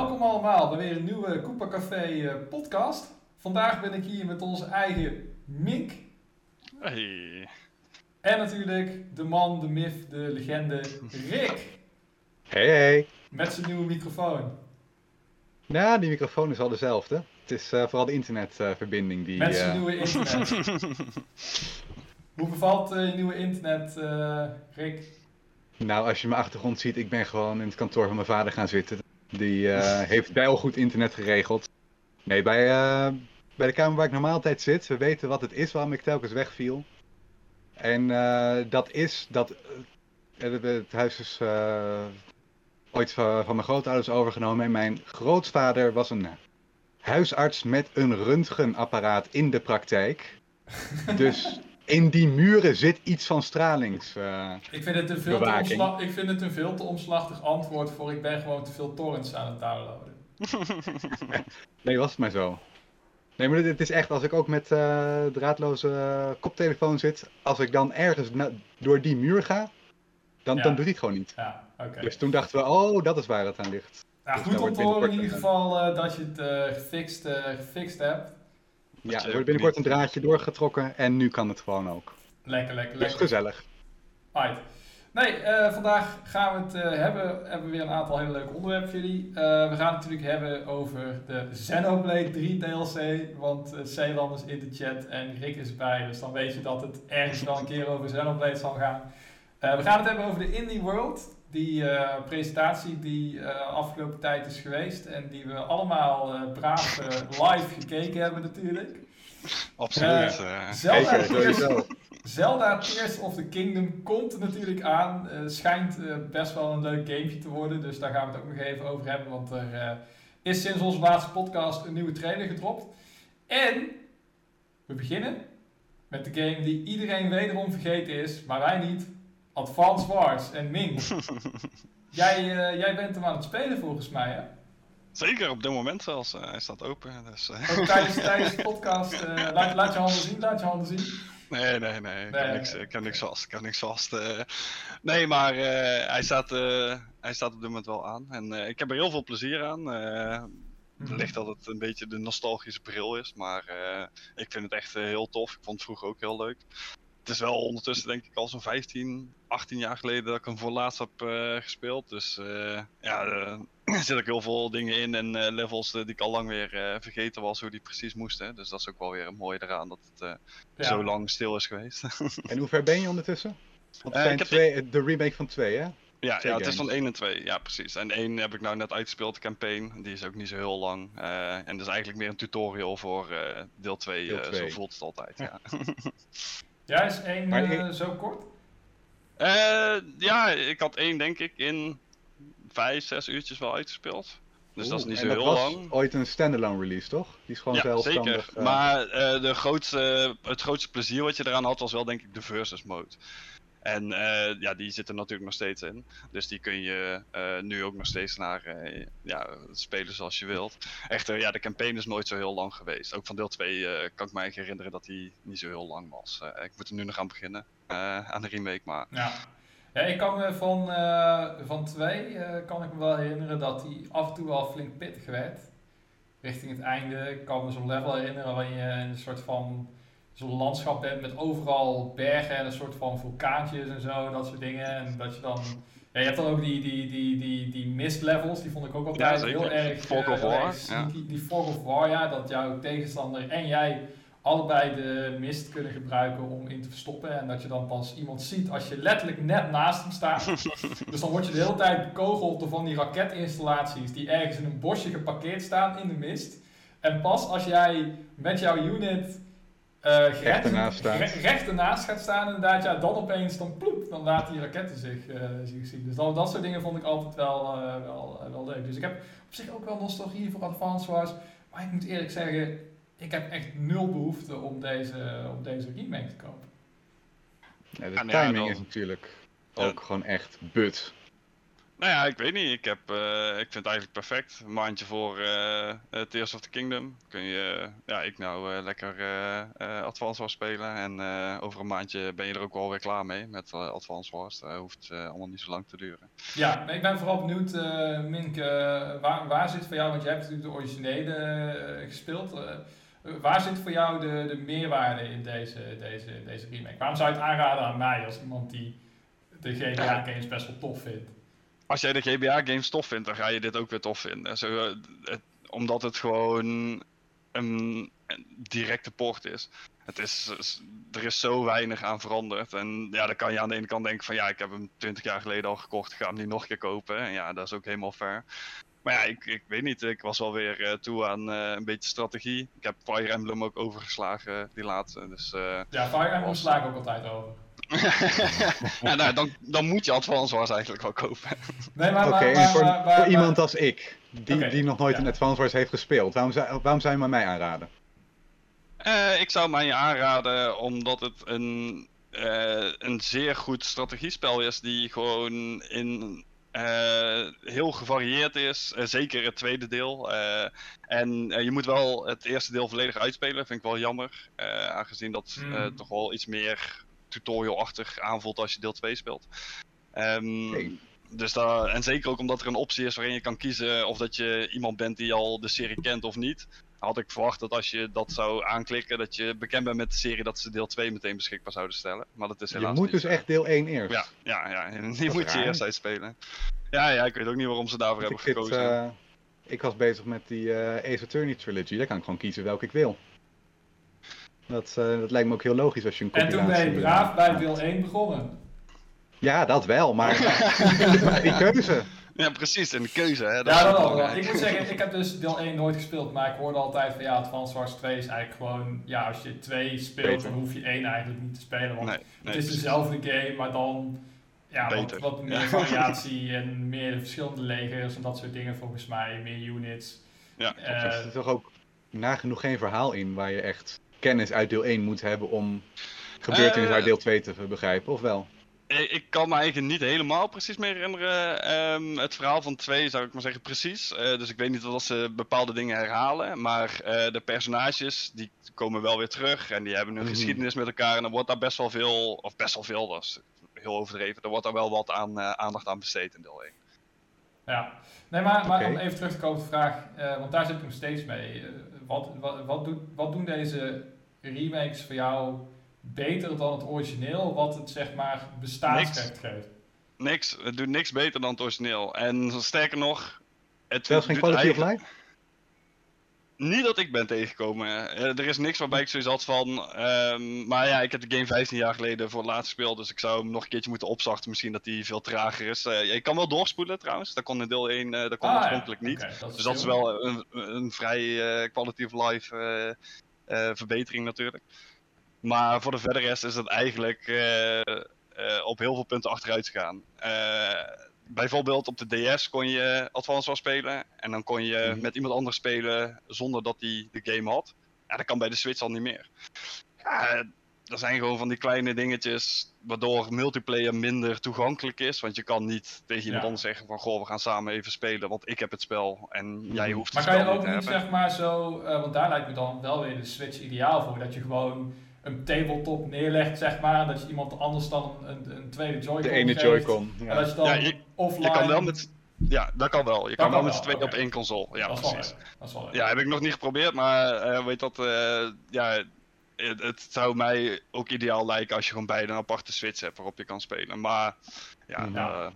Welkom allemaal bij weer een nieuwe Koopa Café eh, podcast. Vandaag ben ik hier met onze eigen Mink. Hey. En natuurlijk de man, de myth, de legende Rick. Hey, hey. Met zijn nieuwe microfoon. Nou, die microfoon is al dezelfde. Het is eh, vooral de internetverbinding die... Met zijn eh, nieuwe internet. Hoe bevalt eh, je nieuwe internet, eh, Rick? Nou, als je mijn achtergrond ziet, ik ben gewoon in het kantoor van mijn vader gaan zitten. Die eh, heeft al goed internet geregeld. Nee, bij, eh, bij de kamer waar ik normaal altijd zit, we weten wat het is waarom ik telkens wegviel. En eh, dat is dat... het- huis is ooit van, van mijn grootouders overgenomen. En mijn grootvader was een huisarts met een röntgenapparaat in de praktijk. Dus in die muren zit iets van stralings. Ik vind, het een veel te ik vind het een veel te omslachtig antwoord voor ik ben gewoon te veel torrents aan het downloaden. Nee, was het maar zo. Nee, maar het is echt, als ik ook met eh, draadloze koptelefoon zit, als ik dan ergens door die muur ga, dan, Ja. dan doet hij het gewoon niet. Ja. Dus toen dachten we, oh, dat is waar het aan ligt. Dus goed om te horen in ieder geval eh, dat je het eh, gefixt, gefixt hebt. Ja, er wordt binnenkort een draadje doorgetrokken en nu kan het gewoon ook. Lekker, lekker, Dus lekker. gezellig. Right. Nee, eh, vandaag gaan we het eh, hebben. Hebben we weer een aantal hele leuke onderwerpen voor jullie. Eh, we gaan het natuurlijk hebben over de Xenoblade 3 DLC. Want uh, Celan is in de chat en Rick is bij. Dus dan weet je dat het ergens wel een keer over Xenoblade zal gaan. Eh, we gaan het hebben over de Indie World. Die eh, presentatie die eh, afgelopen tijd is geweest. En die we allemaal eh, braaf live gekeken hebben natuurlijk. Absoluut. Zelda Tears sowieso. Zelda Tears of the Kingdom komt er natuurlijk aan. Eh, schijnt eh, best wel een leuk gamepje te worden. Dus daar gaan we het ook nog even over hebben. Want er eh, is sinds onze laatste podcast een nieuwe trailer gedropt. En we beginnen met de game die iedereen wederom vergeten is. Maar wij niet. Advance Wars en Ming. jij, eh, jij bent hem aan het spelen volgens mij hè? Zeker, op dit moment zelfs. hij staat open. Dus, eh, Ook tijdens, tijdens de podcast. eh, laat, laat je handen zien, laat je handen zien. nee, nee, nee. Ik Nee, kan niks, ik niks vast. Ik kan niks vast. nee, maar hij, staat, hij staat op dit moment wel aan. En ik heb er heel veel plezier aan. Eh Wellicht dat het een beetje de nostalgische bril is. Maar ik vind het echt heel tof. Ik vond het vroeger ook heel leuk. Het is wel ondertussen denk ik al zo'n 15, 18 jaar geleden dat ik hem voor het laatst heb eh, gespeeld. Dus eh, ja, eh, er zitten ook heel veel dingen in en eh, levels die ik al lang weer eh, vergeten was hoe die precies moesten. Dus dat is ook wel weer een mooie eraan dat het eh, Ja. zo lang stil is geweest. En hoe ver ben je ondertussen? Want Eh, zijn ik heb twee, de remake van twee, hè? Ja, Twee ja het is van 1 en 2, ja precies. En 1 heb ik nou net uitgespeeld, de campaign. Die is ook niet zo heel lang. Eh, en dat is eigenlijk meer een tutorial voor eh, deel 2, Deel eh, zo voelt het altijd. Ja, Ja, is één Maar eh, ik- zo kort? Eh, ja ik had 1 denk ik in 5, 6 uurtjes wel uitgespeeld. Dus dat is niet zo heel was lang. ooit een standalone release, toch? Die is gewoon Ja, zelfstandig. zeker. eh, Maar eh, de grootste, het grootste plezier wat je eraan had was wel denk ik de versus mode. En eh, ja, die zit er natuurlijk nog steeds in. Dus die kun je eh, nu ook nog steeds naar eh, ja, spelen zoals je wilt. Echter, ja, de campaign is nooit zo heel lang geweest. Ook van deel 2 eh, kan ik me herinneren dat die niet zo heel lang was. Ik moet er nu nog aan beginnen. aan de remake, maar Ja. Ik kan me van, van twee kan ik me wel herinneren dat hij af en toe wel flink pittig werd. Richting het einde. Kan me zo'n level herinneren waarin je een soort van zo'n landschap bent met overal bergen en een soort van vulkaantjes en zo, dat soort dingen. En dat je dan. Ja, je hebt dan ook die, die, die, die, die mist levels, die vond ik ook altijd zeker. heel erg. Fog eh, of heel War, erg sneaky. Die Fog of War, ja, dat jouw tegenstander en jij allebei de mist kunnen gebruiken om in te verstoppen. En dat je dan pas iemand ziet als je letterlijk net naast hem staat. dus dan word je de hele tijd bekogeld door van die raketinstallaties die ergens in een bosje geparkeerd staan in de mist. En pas als jij met jouw unit eh gerecht, Recht ernaast staat. re- recht ernaast gaat staan, inderdaad, ja, dan opeens dan ploep, dan laten die raketten zich, eh, zich zien. Dus dat, dat soort dingen vond ik altijd wel, eh, wel, wel leuk. Dus ik heb op zich ook wel nostalgie voor Advance Wars. Maar ik moet eerlijk zeggen, ik heb echt nul behoefte om deze, om deze remake te kopen. ja, de timing is natuurlijk Ja. ook gewoon echt but. Nou ja, ik weet niet. Ik, heb, eh, ik vind het eigenlijk perfect. Een maandje voor uh, Tears of the Kingdom kun je, ja, ik nou uh, lekker uh, Advance Wars spelen. En over een maandje ben je er ook wel weer klaar mee met Advance Wars. Dat hoeft allemaal niet zo lang te duren. Ja, ik ben vooral benieuwd, Mink, waar, waar zit voor jou, want jij hebt natuurlijk de originele gespeeld. waar zit voor jou de, de meerwaarde in deze, deze, deze remake? Waarom zou je het aanraden aan mij als iemand die de GTA-games best wel tof vindt? Als jij de GBA-games tof vindt, dan ga je dit ook weer tof vinden. Zo, eh, omdat het gewoon een, directe port is. Het is. Er is zo weinig aan veranderd. En ja, dan kan je aan de ene kant denken van ja, ik heb hem 20 jaar geleden al gekocht, ik ga hem niet nog een keer kopen. En ja, dat is ook helemaal fair. Maar ja, ik, ik weet niet. Ik was wel weer uh, toe aan uh, een beetje strategie. Ik heb Fire Emblem ook overgeslagen, die laatste. Dus, ja, Fire Emblem sla ik ook altijd over. ja, nou, dan, dan moet je Advance Wars eigenlijk wel kopen. Nee, maar, Oké, okay, voor, maar, voor iemand als ik, die, okay, die nog nooit ja. een Advance Wars heeft gespeeld, waarom, zou, waarom zou je maar mij aanraden? Uh, ik zou mij aanraden omdat het een, uh, een zeer goed strategiespel is die gewoon in uh, heel gevarieerd is. zeker het tweede deel. en je moet wel het eerste deel volledig uitspelen, vind ik wel jammer. aangezien dat mm. toch wel iets meer tutorial-achtig aanvoelt als je deel 2 speelt. Um, dus daar, en zeker ook omdat er een optie is waarin je kan kiezen of dat je iemand bent die al de serie kent of niet. Had ik verwacht dat als je dat zou aanklikken, dat je bekend bent met de serie, dat ze deel 2 meteen beschikbaar zouden stellen. Maar dat is helaas Je moet dus echt deel 1 eerst. Ja, ja, ja. die moet je eerst uitspelen. Ja, ja, ik weet ook niet waarom ze daarvoor hebben gekozen. uh, ik was bezig met die uh, Ace Attorney trilogy, daar kan ik gewoon kiezen welke ik wil. Dat, uh, dat lijkt me ook heel logisch als je een En toen ben je braaf bij deel 1 begonnen. Ja, dat wel, maar die keuze. Ja, precies, en de keuze. Hè, dat ja, dat wel. Ik moet zeggen, ik heb dus deel 1 nooit gespeeld, maar ik hoorde altijd van ja, Advance Wars 2 is eigenlijk gewoon, ja, als je 2 speelt, dan hoef je 1 eigenlijk niet te spelen, want nee, nee, het is dezelfde game, maar dan ja, wat, wat, meer variatie en meer verschillende legers en dat soort dingen volgens mij, meer units. Ja, uh, er zit toch ook nagenoeg geen verhaal in waar je echt kennis uit deel 1 moet hebben om gebeurtenissen uh, uit deel 2 te begrijpen, of wel? Ik kan me eigenlijk niet helemaal precies meer herinneren. Um, het verhaal van 2 zou ik maar zeggen precies. Uh, dus ik weet niet of ze bepaalde dingen herhalen. Maar uh, de personages die komen wel weer terug. En die hebben een mm -hmm. geschiedenis met elkaar. En er wordt daar best wel veel, of best wel veel, dat is heel overdreven. Er wordt daar wel wat aan, uh, aandacht aan besteed in deel 1. Ja, nee, maar, maar okay. om even terug te komen op de vraag, want daar zit ik nog steeds mee wat, wat, wat, doet, wat doen deze remakes voor jou beter dan het origineel, wat het zeg maar bestaansrecht geeft? Niks, het doet niks beter dan het origineel. En sterker nog, het Zelfs geen quality of life? Niet dat ik ben tegengekomen. Eh, er is niks waarbij ik zoiets had van. Um, maar ja, ik heb de game 15 jaar geleden voor het laatst gespeeld. Dus ik zou hem nog een keertje moeten opzachten. Misschien dat hij veel trager is. Uh, je kan wel doorspoelen trouwens. Dat kon in deel 1. Uh, dat kon ah, oorspronkelijk ja. niet. Okay, dat dus dat is wel een, een vrij quality of life verbetering natuurlijk. Maar voor de verder rest is het eigenlijk op heel veel punten achteruit gegaan bijvoorbeeld op de DS kon je Advance Wars spelen. En dan kon je mhm. met iemand anders spelen zonder dat hij de game had. Ja, dat kan bij de Switch al niet meer. Ja, er zijn gewoon van die kleine dingetjes waardoor multiplayer minder toegankelijk is. Want je kan niet tegen iemand anders zeggen van goh, we gaan samen even spelen, want ik heb het spel en jij mhm. hoeft het maar spel Maar kan je ook niet zeg maar zo, uh, want daar lijkt me dan wel weer de Switch ideaal voor, dat je gewoon een tabletop neerlegt, zeg maar. Dat je iemand anders dan een, een tweede Joy-Con De ene Joy-Con. Ja. En dat je dan ja, je, offline... Je kan wel met... Ja, dat kan wel. Je kan, wel met z'n tweeën op één console. Ja, dat precies. Dat is wel ja, heb ik nog niet geprobeerd, maar uh, weet dat... Uh, ja, het, het, zou mij ook ideaal lijken als je gewoon beide een aparte switch hebt waarop je kan spelen. Maar ja, ja. Uh,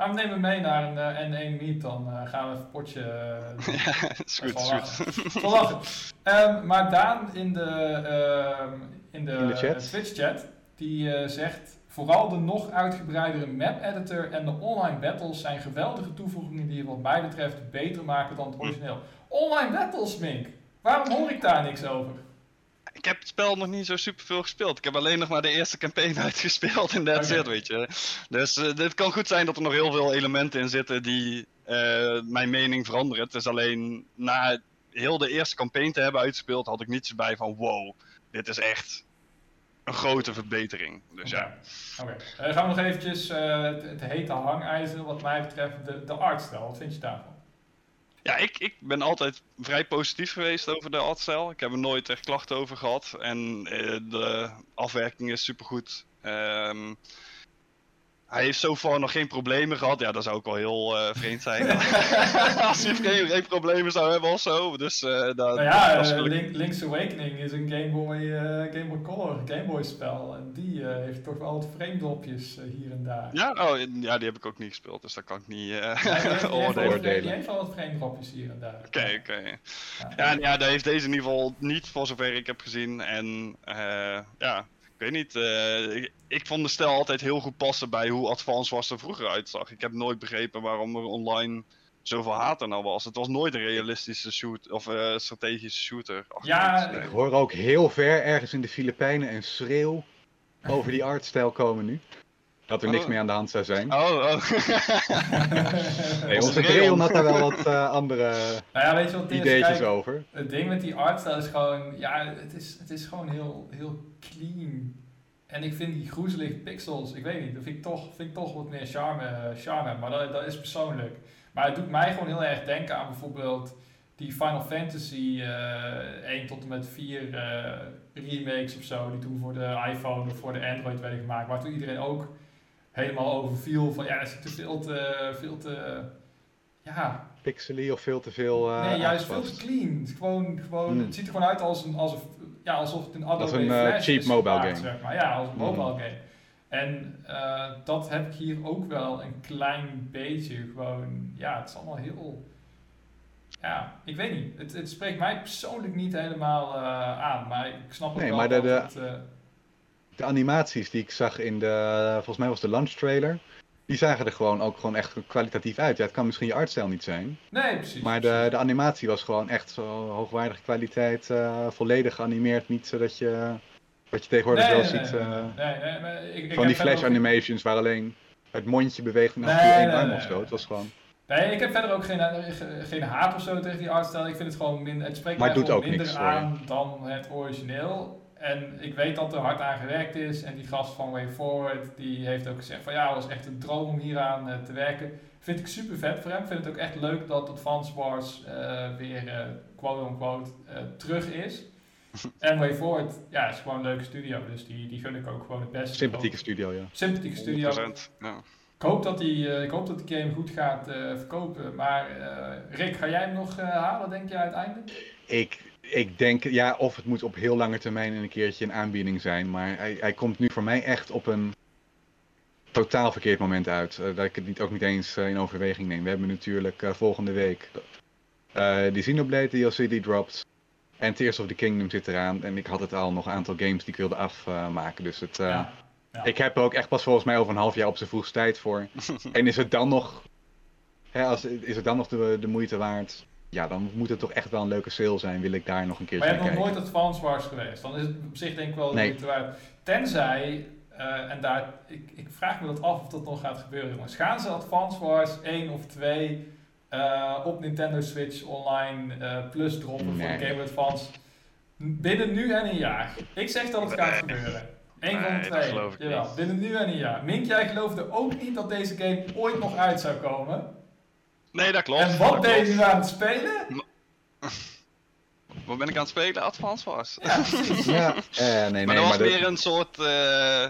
nou, we nemen mee naar een uh, N1 meet, dan uh, gaan we even potje. Uh, ja, is goed, is goed. lachen. Um, maar Daan in de, uh, in de, in de chat. Twitch-chat, die zegt. Vooral de nog uitgebreidere map-editor en de online battles zijn geweldige toevoegingen die je wat mij betreft beter maken dan het hm. origineel. Online battles, Mink! Waarom hoor ik daar niks over? ik heb het spel nog niet zo super veel gespeeld. Ik heb alleen nog maar de eerste campaign uitgespeeld en that's okay. it, weet je. Dus uh, dit kan goed zijn dat er nog heel veel elementen in zitten die uh, mijn mening veranderen. Het is alleen na heel de eerste campaign te hebben uitgespeeld, had ik niets bij van wow, dit is echt een grote verbetering. Dus ja. Oké, okay. uh, gaan we nog eventjes uh, het, het, hete hangijzer wat mij betreft, de, de artstijl. Wat vind je daarvan? Ja, ik, ik ben altijd vrij positief geweest over de artstijl. Ik heb er nooit echt klachten over gehad. En uh, de afwerking is supergoed. Um, hij heeft zo far nog geen problemen gehad. Ja, dat zou ook wel heel uh, vreemd zijn. Als hij geen, geen, problemen zou hebben of zo. Dus, uh, dat, nou ja, dat uh, Link, Link's Awakening is een Game Boy, Game Boy Color Game Boy spel. En die heeft toch wel wat frame-dopjes hier en daar. Ja? Oh, ja, die heb ik ook niet gespeeld. Dus dat kan ik niet oordelen. Die, die heeft wel wat hier en daar. Oké, okay, oké. Okay. Ja, ja, ja, dat heeft deze in ieder geval niet, voor zover ik heb gezien. En ja, weet niet. Uh, ik, ik, vond de stijl altijd heel goed passen bij hoe Advance Wars er vroeger uitzag. Ik heb nooit begrepen waarom er online zoveel haat er nou was. Het was nooit een realistische shoot of uh, strategische shooter. Ja, ik hoor ook heel ver ergens in de Filipijnen een schreeuw over die artstijl komen nu. Dat er niks oh. meer aan de hand zou zijn. Oh, oh. nee, onze Creon had daar wel wat uh, andere nou ja, weet je wat ideetjes kijk, over. Het ding met die artstyle is gewoon, ja, het is, het is gewoon heel, heel clean. En ik vind die groezelige pixels, ik weet niet, dat vind ik toch, vind ik toch wat meer charme, charme maar dat, dat is persoonlijk. Maar het doet mij gewoon heel erg denken aan bijvoorbeeld die Final Fantasy uh, eh, 1 tot en met 4 uh, eh, remakes of zo, die toen voor de iPhone of voor de Android werden gemaakt, waar toen iedereen ook helemaal overviel van ja, het is te veel te, veel te, ja... Pixely of veel te veel uh, Nee, juist veel te clean. Het, gewoon, gewoon, hmm. het ziet er gewoon uit als een, als een, ja, alsof het een Adobe Als een uh, cheap mobile game. Zeg maar. Ja, als een hmm. mobile game. En uh, dat heb ik hier ook wel een klein beetje gewoon, ja, het is allemaal heel, ja, ik weet niet. Het, het spreekt mij persoonlijk niet helemaal aan, maar ik snap het nee, wel maar de, de, het, de animaties die ik zag in de, volgens mij was de launch trailer, die zagen er gewoon ook gewoon echt kwalitatief uit. Ja, het kan misschien je artstijl niet zijn. Nee, precies. Maar de, de animatie was gewoon echt zo hoogwaardige kwaliteit, uh, volledig geanimeerd. Niet zodat je, wat je tegenwoordig nee, wel nee, ziet, nee, uh, nee, nee, ik, van die flash animations waar alleen het mondje beweegt en af en toe één arm of zo. Het was gewoon... Nee, ik heb verder ook geen, geen haat of zo tegen die artstijl. Ik vind het gewoon minder, het spreekt maar mij minder niks, aan dan het origineel. En ik weet dat er hard aan gewerkt is. En die gast van Way Forward, die heeft ook gezegd van ja, het was echt een droom om hieraan uh, te werken. Vind ik super vet voor hem. Vind het ook echt leuk dat Advance Wars uh, weer uh, quote-unquote terug is. en Way Forward, ja, is gewoon een leuke studio. Dus die, die gun ik ook gewoon het beste. Sympathieke studio, ja. Sympathieke studio. 100%, ja. Ik hoop, dat die, ik hoop dat die game goed gaat verkopen. Maar Rick, ga jij hem nog halen, denk je uiteindelijk? Ik ik denk, ja, of het moet op heel lange termijn een keertje een aanbieding zijn. Maar hij, hij komt nu voor mij echt op een totaal verkeerd moment uit. Uh, dat ik het niet, ook niet eens uh, in overweging neem. We hebben natuurlijk uh, volgende week die Xenoblade DLC die dropt. En Tears of the Kingdom zit eraan. En ik had het al nog een aantal games die ik wilde afmaken. dus het, ja, ja. ik heb er ook echt pas volgens mij over een half jaar op zijn vroegste tijd voor. en is het dan nog, hè, als, is het dan nog de, de moeite waard? Ja, dan moet het toch echt wel een leuke sale zijn. Wil ik daar nog een keer kijken. Maar je hebt nog nooit Advance Wars geweest. Dan is het op zich denk ik wel nee. waard. Tenzij, uh, en daar, ik, ik vraag me dat af of dat nog gaat gebeuren jongens. Gaan ze Advance Wars 1 of 2 uh, op Nintendo Switch online uh, plus droppen nee. voor de Game Advance binnen nu en een jaar? Ik zeg dat het gaat gebeuren. Eén van de twee. Jawel, binnen nu en een jaar. Mink, jij geloofde ook niet dat deze game ooit nog uit zou komen. Nee, dat klopt. En wat ben je nu aan het spelen? Wat ben ik aan het spelen? Advance Wars. Ja, ja. Uh, nee, maar dat was meer een soort... Uh,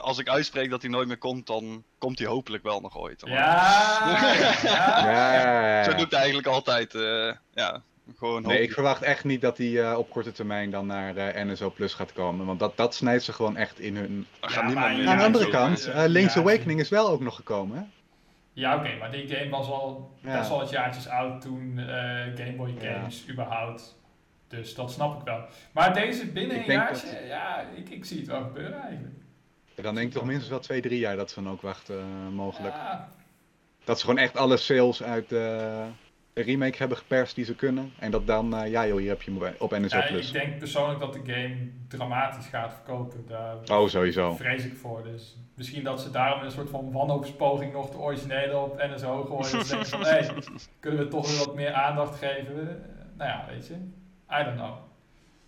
als ik uitspreek dat hij nooit meer komt, dan komt hij hopelijk wel nog ooit. Ja, ja, Zo doet hij eigenlijk altijd. Uh, ja, gewoon nee, ik verwacht echt niet dat hij uh, op korte termijn dan naar uh, NSO Plus gaat komen. Want dat, dat snijdt ze gewoon echt in hun... Ja, aan de andere kant, Link's Awakening is wel ook nog gekomen, hè? Ja, oké, maar die game was al best wel wat jaartjes oud toen uh, Game Boy games überhaupt. Dus dat snap ik wel. Maar deze binnen een jaartje, ja, ik, ik zie het wel gebeuren eigenlijk. dan denk ik toch minstens wel twee, drie jaar dat ze dan ook wachten, uh, mogelijk. Dat ze gewoon echt alle sales uit de remake hebben geperst die ze kunnen. En dat dan, uh, ja joh, hier heb je hem op NSO+. Ja, ik denk persoonlijk dat de game dramatisch gaat verkopen. Daar oh, sowieso. vrees ik voor. Dus misschien dat ze daarom een soort van wanhoopspoging nog de originele op NSO gooien. En denken van, hé, kunnen we toch weer wat meer aandacht geven? Nou ja, weet je. I don't know.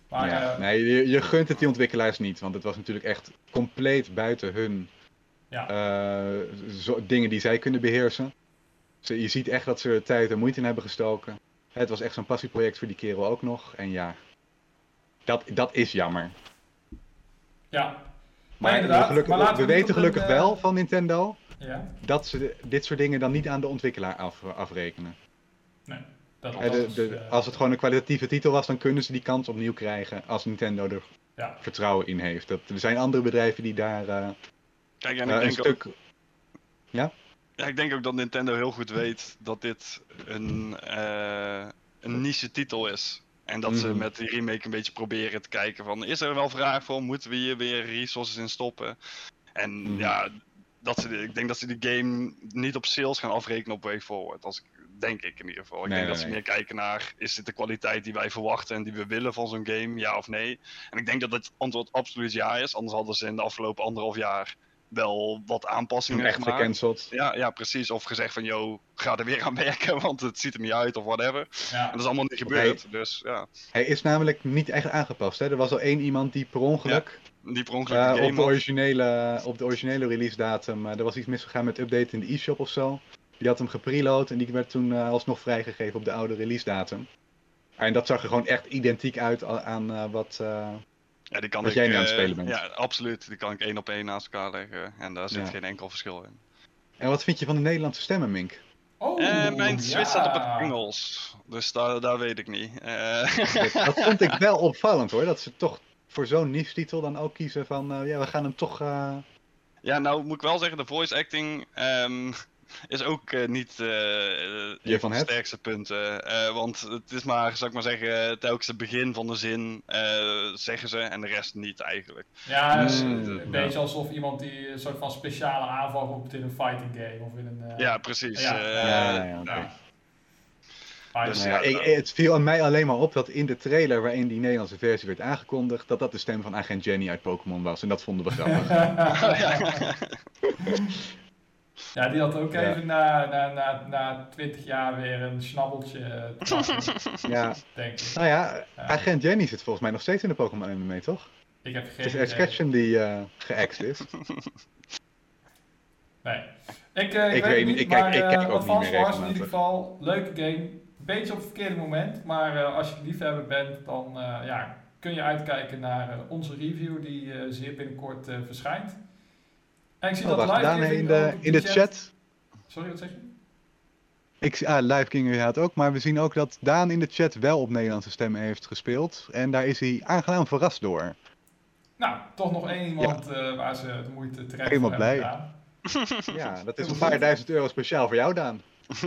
Maar ja. eh, nee, je, je gunt het die ontwikkelaars niet, want het was natuurlijk echt compleet buiten hun ja. eh, zo- dingen die zij kunnen beheersen. Ze- je ziet echt dat ze er tijd en moeite in hebben gestoken. Het was echt zo'n passieproject voor die kerel ook nog. En ja, dat, dat is jammer. ja. Maar, inderdaad, gelukkig, maar laten we weten gelukkig een, eh, wel van Nintendo ja. dat ze dit soort dingen dan niet aan de ontwikkelaar af, afrekenen. Dat, Hè, dat de, is, de, eh, als het gewoon een kwalitatieve titel was, dan kunnen ze die kans opnieuw krijgen als Nintendo er ja. vertrouwen in heeft. Dat, er zijn andere bedrijven die daar eh, Kijk, en eh, ik een denk, ook, stuk... ja, ik denk ook dat Nintendo heel goed weet dat dit een, eh, een niche titel is. En dat ze Mhm. met die remake een beetje proberen te kijken van, is er wel vraag voor? Moeten we hier weer resources in stoppen? En Mhm. ja, dat ze, ik denk dat ze die game niet op sales gaan afrekenen op Way Forward. Als ik, denk ik in ieder geval. Ik Nee, denk nee, dat ze meer kijken naar, is dit de kwaliteit die wij verwachten en die we willen van zo'n game, ja of nee? En ik denk dat het antwoord absoluut ja is. Anders hadden ze in de afgelopen anderhalf jaar wel wat aanpassingen echt gemaakt. gecanceld. Ja, ja, precies. Of gezegd van, yo, ga er weer aan werken, want het ziet er niet uit of whatever. ja. En dat is allemaal niet gebeurd. Dus ja, Hij is namelijk niet echt aangepast. Hè? Er was al één iemand die per ongeluk die per ongeluk de op, de originele, op de originele release datum, er was iets misgegaan met update in de e-shop of zo. Die had hem gepreload en die werd toen eh, alsnog vrijgegeven op de oude release datum. En dat zag er gewoon echt identiek uit aan eh, wat... Ja, die kan dat ik, jij nu aan het eh, spelen bent. Ja, absoluut. Die kan ik één op één naast elkaar leggen. En daar zit Ja. geen enkel verschil in. En wat vind je van de Nederlandse stemmen, Mink? Oh, Eh, mijn Switch staat op het Engels. Dus daar, daar weet ik niet. Eh, Dat, dat vond ik wel opvallend hoor, dat ze toch voor zo'n niche titel dan ook kiezen van, eh, ja, we gaan hem toch... eh, ja, nou moet ik wel zeggen, de voice acting ehm, is ook eh, niet eh Je een van de hebt? sterkste punten. Eh, want het is maar, zou ik maar zeggen, telkens het begin van de zin eh, zeggen ze en de rest niet eigenlijk. Ja, Dus, eh, Mm, een ja. beetje alsof iemand die een soort van speciale aanval roept in een fighting game of in een. eh, Ja, precies. Ja. eh, Ja, ja, Dus Nou game. ja, ja, ik- het viel aan mij alleen maar op dat in de trailer waarin die Nederlandse versie werd aangekondigd, dat dat de stem van agent Jenny uit Pokémon was. En dat vonden we grappig. ja, die had ook Ja. even na, na, na, na 20 jaar weer een snabbeltje eh, ja, denk ik. nou ja, Ja. agent Jenny zit volgens mij nog steeds in de Pokémon anime, toch? Ik heb Het geen is idee. Ketchum die eh geëxt is. Nee. Ik, eh, ik, Ik weet, weet het niet, ik kijk- ik kijk ook niet meer Wars in ieder geval, leuke game. Beetje op het verkeerde moment, maar eh, als je liefhebber bent, dan eh, ja, kun je uitkijken naar onze review die eh, zeer binnenkort eh, verschijnt. Ik zie Oh, dat live Daan in de, in de chat. Sorry, wat zeg je? Ik, ah, Live King inderdaad ook, maar we zien ook dat Daan in de chat wel op Nederlandse stem heeft gespeeld. En daar is hij aangenaam verrast door. Nou, toch nog één iemand eh, waar ze de moeite terecht Helemaal voor blij. hebben gedaan. Ja, dat is een paar duizend euro speciaal voor jou, Daan.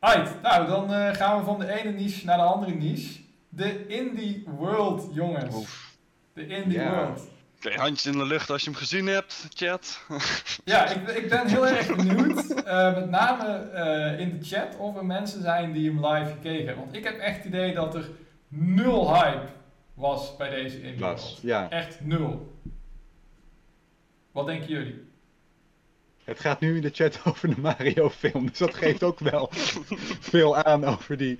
Right, nou dan eh, gaan we van de ene niche naar de andere niche. De Indie World, jongens. Oef. De Indie. World. Handjes in de lucht als je hem gezien hebt, chat. Ja, ik, ik ben heel erg benieuwd, eh, met name eh, in de chat, of er mensen zijn die hem live gekeken hebben. Want ik heb echt het idee dat er nul hype was bij deze World. ja. Echt nul. Wat denken jullie? Het gaat nu in de chat over de Mario film, dus dat geeft ook wel veel aan over die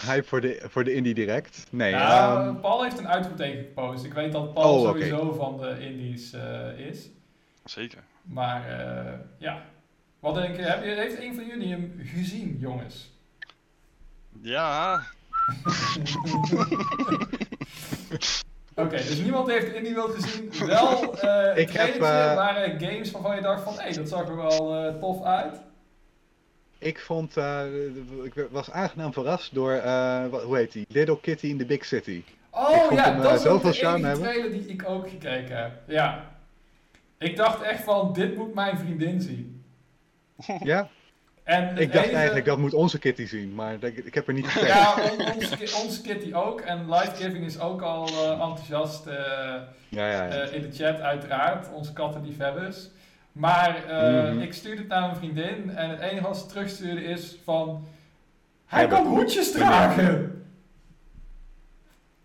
hype voor de, voor de Indie Direct. Nee, ja, ehm, Paul heeft een uitroepteken gepost. Ik weet dat Paul Oh, sowieso van de Indies eh, is. Zeker. Maar eh, ja, wat denk je? Heb je, heeft een van jullie hem gezien, jongens? Ja, Oké, dus niemand heeft Indie World gezien. Wel, eh Ik heb, eh, waren games waarvan je dacht van, hé, dat zag er wel eh, tof uit. Ik vond, eh, ik was aangenaam verrast door, eh, wat- hoe heet die? Little Kitty in the Big City. Oh ja, hem, eh, dat is zoveel de charme enige trailer die ik ook gekeken heb. Ja. Ik dacht echt van, dit moet mijn vriendin zien. Ja, En ik dacht enige- eigenlijk dat moet onze Kitty zien, maar ik, ik heb er niet gekeken. Ja, on- onze, ki- onze Kitty ook. En Life Giving is ook al enthousiast Ja, ja, ja. in de chat, uiteraard. Onze kattenliefhebbers. Maar eh, Mhm. ik stuurde het naar mijn vriendin. En het enige wat ze terugstuurde is van... Hij kan hoedjes dragen!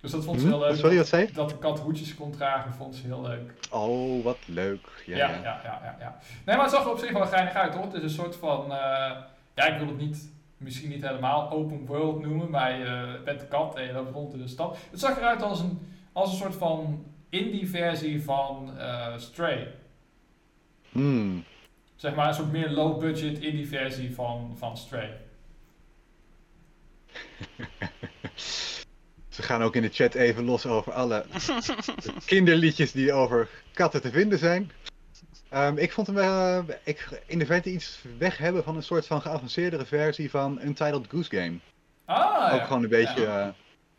Dus dat vond ze heel leuk. Sorry, wat zei? Dat de kat hoedjes kon dragen, vond ze heel leuk. Oh, wat leuk. Ja, Ja, ja. ja, ja, ja. ja, Nee, maar het zag er op zich wel geinig uit, hoor. Het is een soort van... eh, ja, ik wil het niet misschien niet helemaal open world noemen, maar je bent de kat en je loopt rond in de stad. Het zag eruit als een, als een soort van indie versie van eh, Stray. Hmm. Zeg maar een soort meer low budget indie versie van, van Stray. Ze gaan ook in de chat even los over alle kinderliedjes die over katten te vinden zijn. Ehm, ik vond hem wel ik, in de verte iets weg hebben van een soort van geavanceerdere versie van Untitled Goose Game. Ah, ook ja. gewoon een beetje, Ja. eh,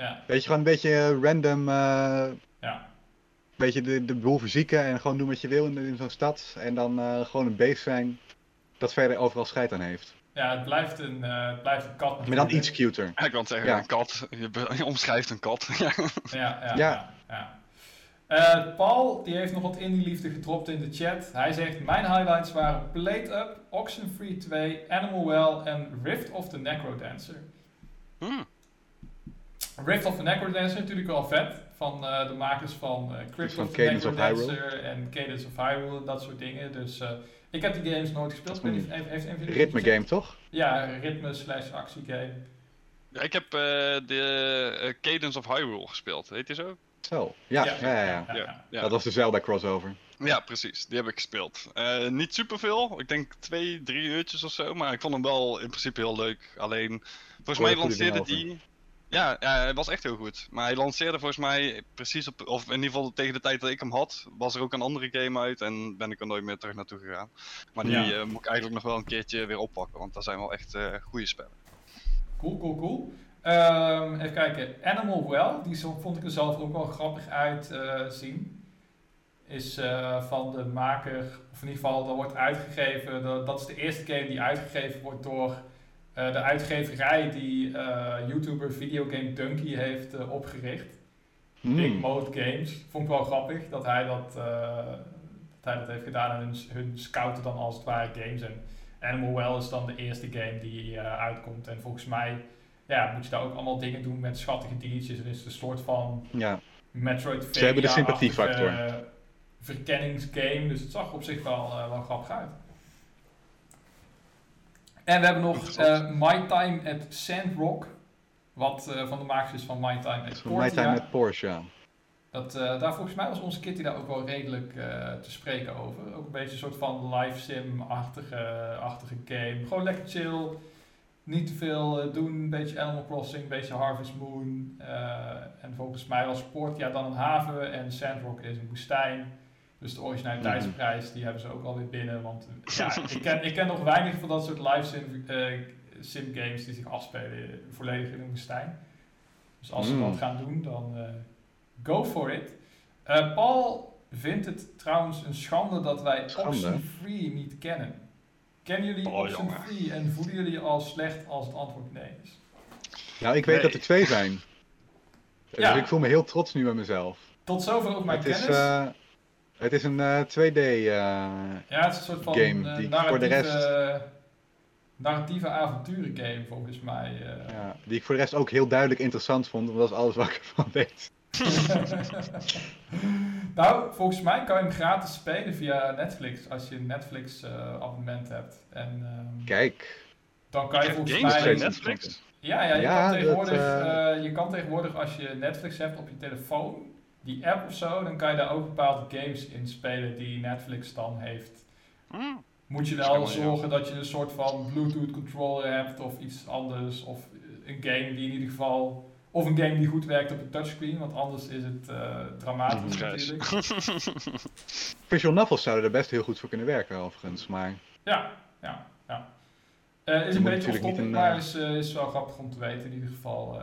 Ja, weet je, gewoon een beetje random, eh, ja. Beetje de, de boel verzieken en gewoon doen wat je wil in, in zo'n stad. En dan eh, gewoon een beest zijn dat verder overal scheid aan heeft. ja het, blijft een, eh, het blijft een kat. Maar dan iets cuter. Ja, ik wil zeggen, Ja. een kat. Je, omschrijft een kat. Ja. Ja, ja, ja. Ja. ja. Eh, Paul die heeft nog wat indie liefde gedropt in de chat. Hij zegt: Mijn highlights waren Plate Up, Oxenfree 2, Animal Well en Rift of the Necrodancer. Hmm. Rift of the Necrodancer natuurlijk wel vet. Van eh, de makers van eh Crypt van of the Cadence of Necrodancer en Cadence of Hyrule en dat soort dingen. Dus eh, ik heb die games nooit gespeeld. Weet niet, heeft, heeft een jullie Ritme game, toch? Ja, ritme slash actiegame. Ja, ik heb eh, de Cadence of Hyrule gespeeld, weet je zo? Zo. Ja, ja, ja. ja. ja, Ja, ja. Dat was de Zelda crossover. Ja, precies. Die heb ik gespeeld. Eh, niet superveel. Ik denk twee, drie uurtjes of zo. Maar ik vond hem wel in principe heel leuk. Alleen, volgens mij lanceerde die... Ja, ja, hij was echt heel goed. Maar hij lanceerde volgens mij precies op... Of in ieder geval tegen de tijd dat ik hem had... was er ook een andere game uit. En ben ik er nooit meer terug naartoe gegaan. Maar die Ja. eh, moet ik eigenlijk nog wel een keertje weer oppakken. Want dat zijn wel echt eh goede spellen. Cool, cool, cool. Ehm, even kijken. Animal Well, die vond ik er zelf ook wel grappig uitzien. is eh, van de maker, of in ieder geval, dat wordt uitgegeven. Dat, dat is de eerste game die uitgegeven wordt door de uitgeverij die eh, YouTuber Videogame Donkey heeft eh, opgericht. Big Hmm. Mode Games. Vond ik wel grappig dat hij dat, eh, dat, hij dat heeft gedaan en hun, hun scouten dan als het ware games. En Animal Well is dan de eerste game die eh, uitkomt. En volgens mij ja, moet je daar ook allemaal dingen doen met schattige diertjes. Er is een soort van Ja, Metroid Ze hebben de sympathiefactor. verkenningsgame. Dus het zag op zich wel, eh, wel grappig uit. En we hebben nog eh, My Time at Sandrock. Wat eh, van de makers is van My Time at voor mij time met Porsche. ja. Dat, eh, daar volgens mij was onze Kitty daar ook wel redelijk te spreken over. Ook een beetje een soort van live sim-achtige achtige game. Gewoon lekker chill. Niet te veel doen. Een beetje Animal Crossing, een beetje Harvest Moon. en volgens mij was Portia dan een haven en Sandrock is een woestijn. Dus de originaliteitsprijs die hebben ze ook alweer binnen. Want ja, ik, ken, ik ken nog weinig van dat soort live sim, eh, sim games die zich afspelen volledig in een woestijn. Dus als ze Mm. dat gaan doen, dan eh, go for it. Eh, Paul vindt het trouwens een schande dat wij? Oxenfree niet kennen. Kennen jullie Oh, Oxenfree en voelen jullie je al slecht als het antwoord nee is? Nou, ik weet Nee. dat er twee zijn. Ja. Dus ik voel me heel trots nu met mezelf. Tot zover ook mijn Het is, kennis. Het is een eh, 2D. eh, ja, het is een soort van game eh, die narratieve, voor de rest- narratieve avonturen game volgens mij. eh. ja, die ik voor de rest ook heel duidelijk interessant vond. Want dat is alles wat ik ervan weet. nou, volgens mij kan je hem gratis spelen via Netflix als je een Netflix eh, abonnement hebt. En ehm, Kijk. dan kan je volgens games mij... Netflix? Ja, ja, je, Ja, kan dat, tegenwoordig, eh, eh, je kan tegenwoordig als je Netflix hebt op je telefoon, die app of zo, dan kan je daar ook bepaalde games in spelen die Netflix dan heeft. Hmm. Moet je wel zorgen dat je een soort van Bluetooth controller hebt of iets anders. Of een game die in ieder geval. Of een game die goed werkt op een touchscreen, want anders is het eh, dramatisch Grijs. natuurlijk. Visual novels zouden er best heel goed voor kunnen werken, overigens. Maar Ja, ja, ja. Eh, is Je een beetje maar eh, is, is wel grappig om te weten in ieder geval.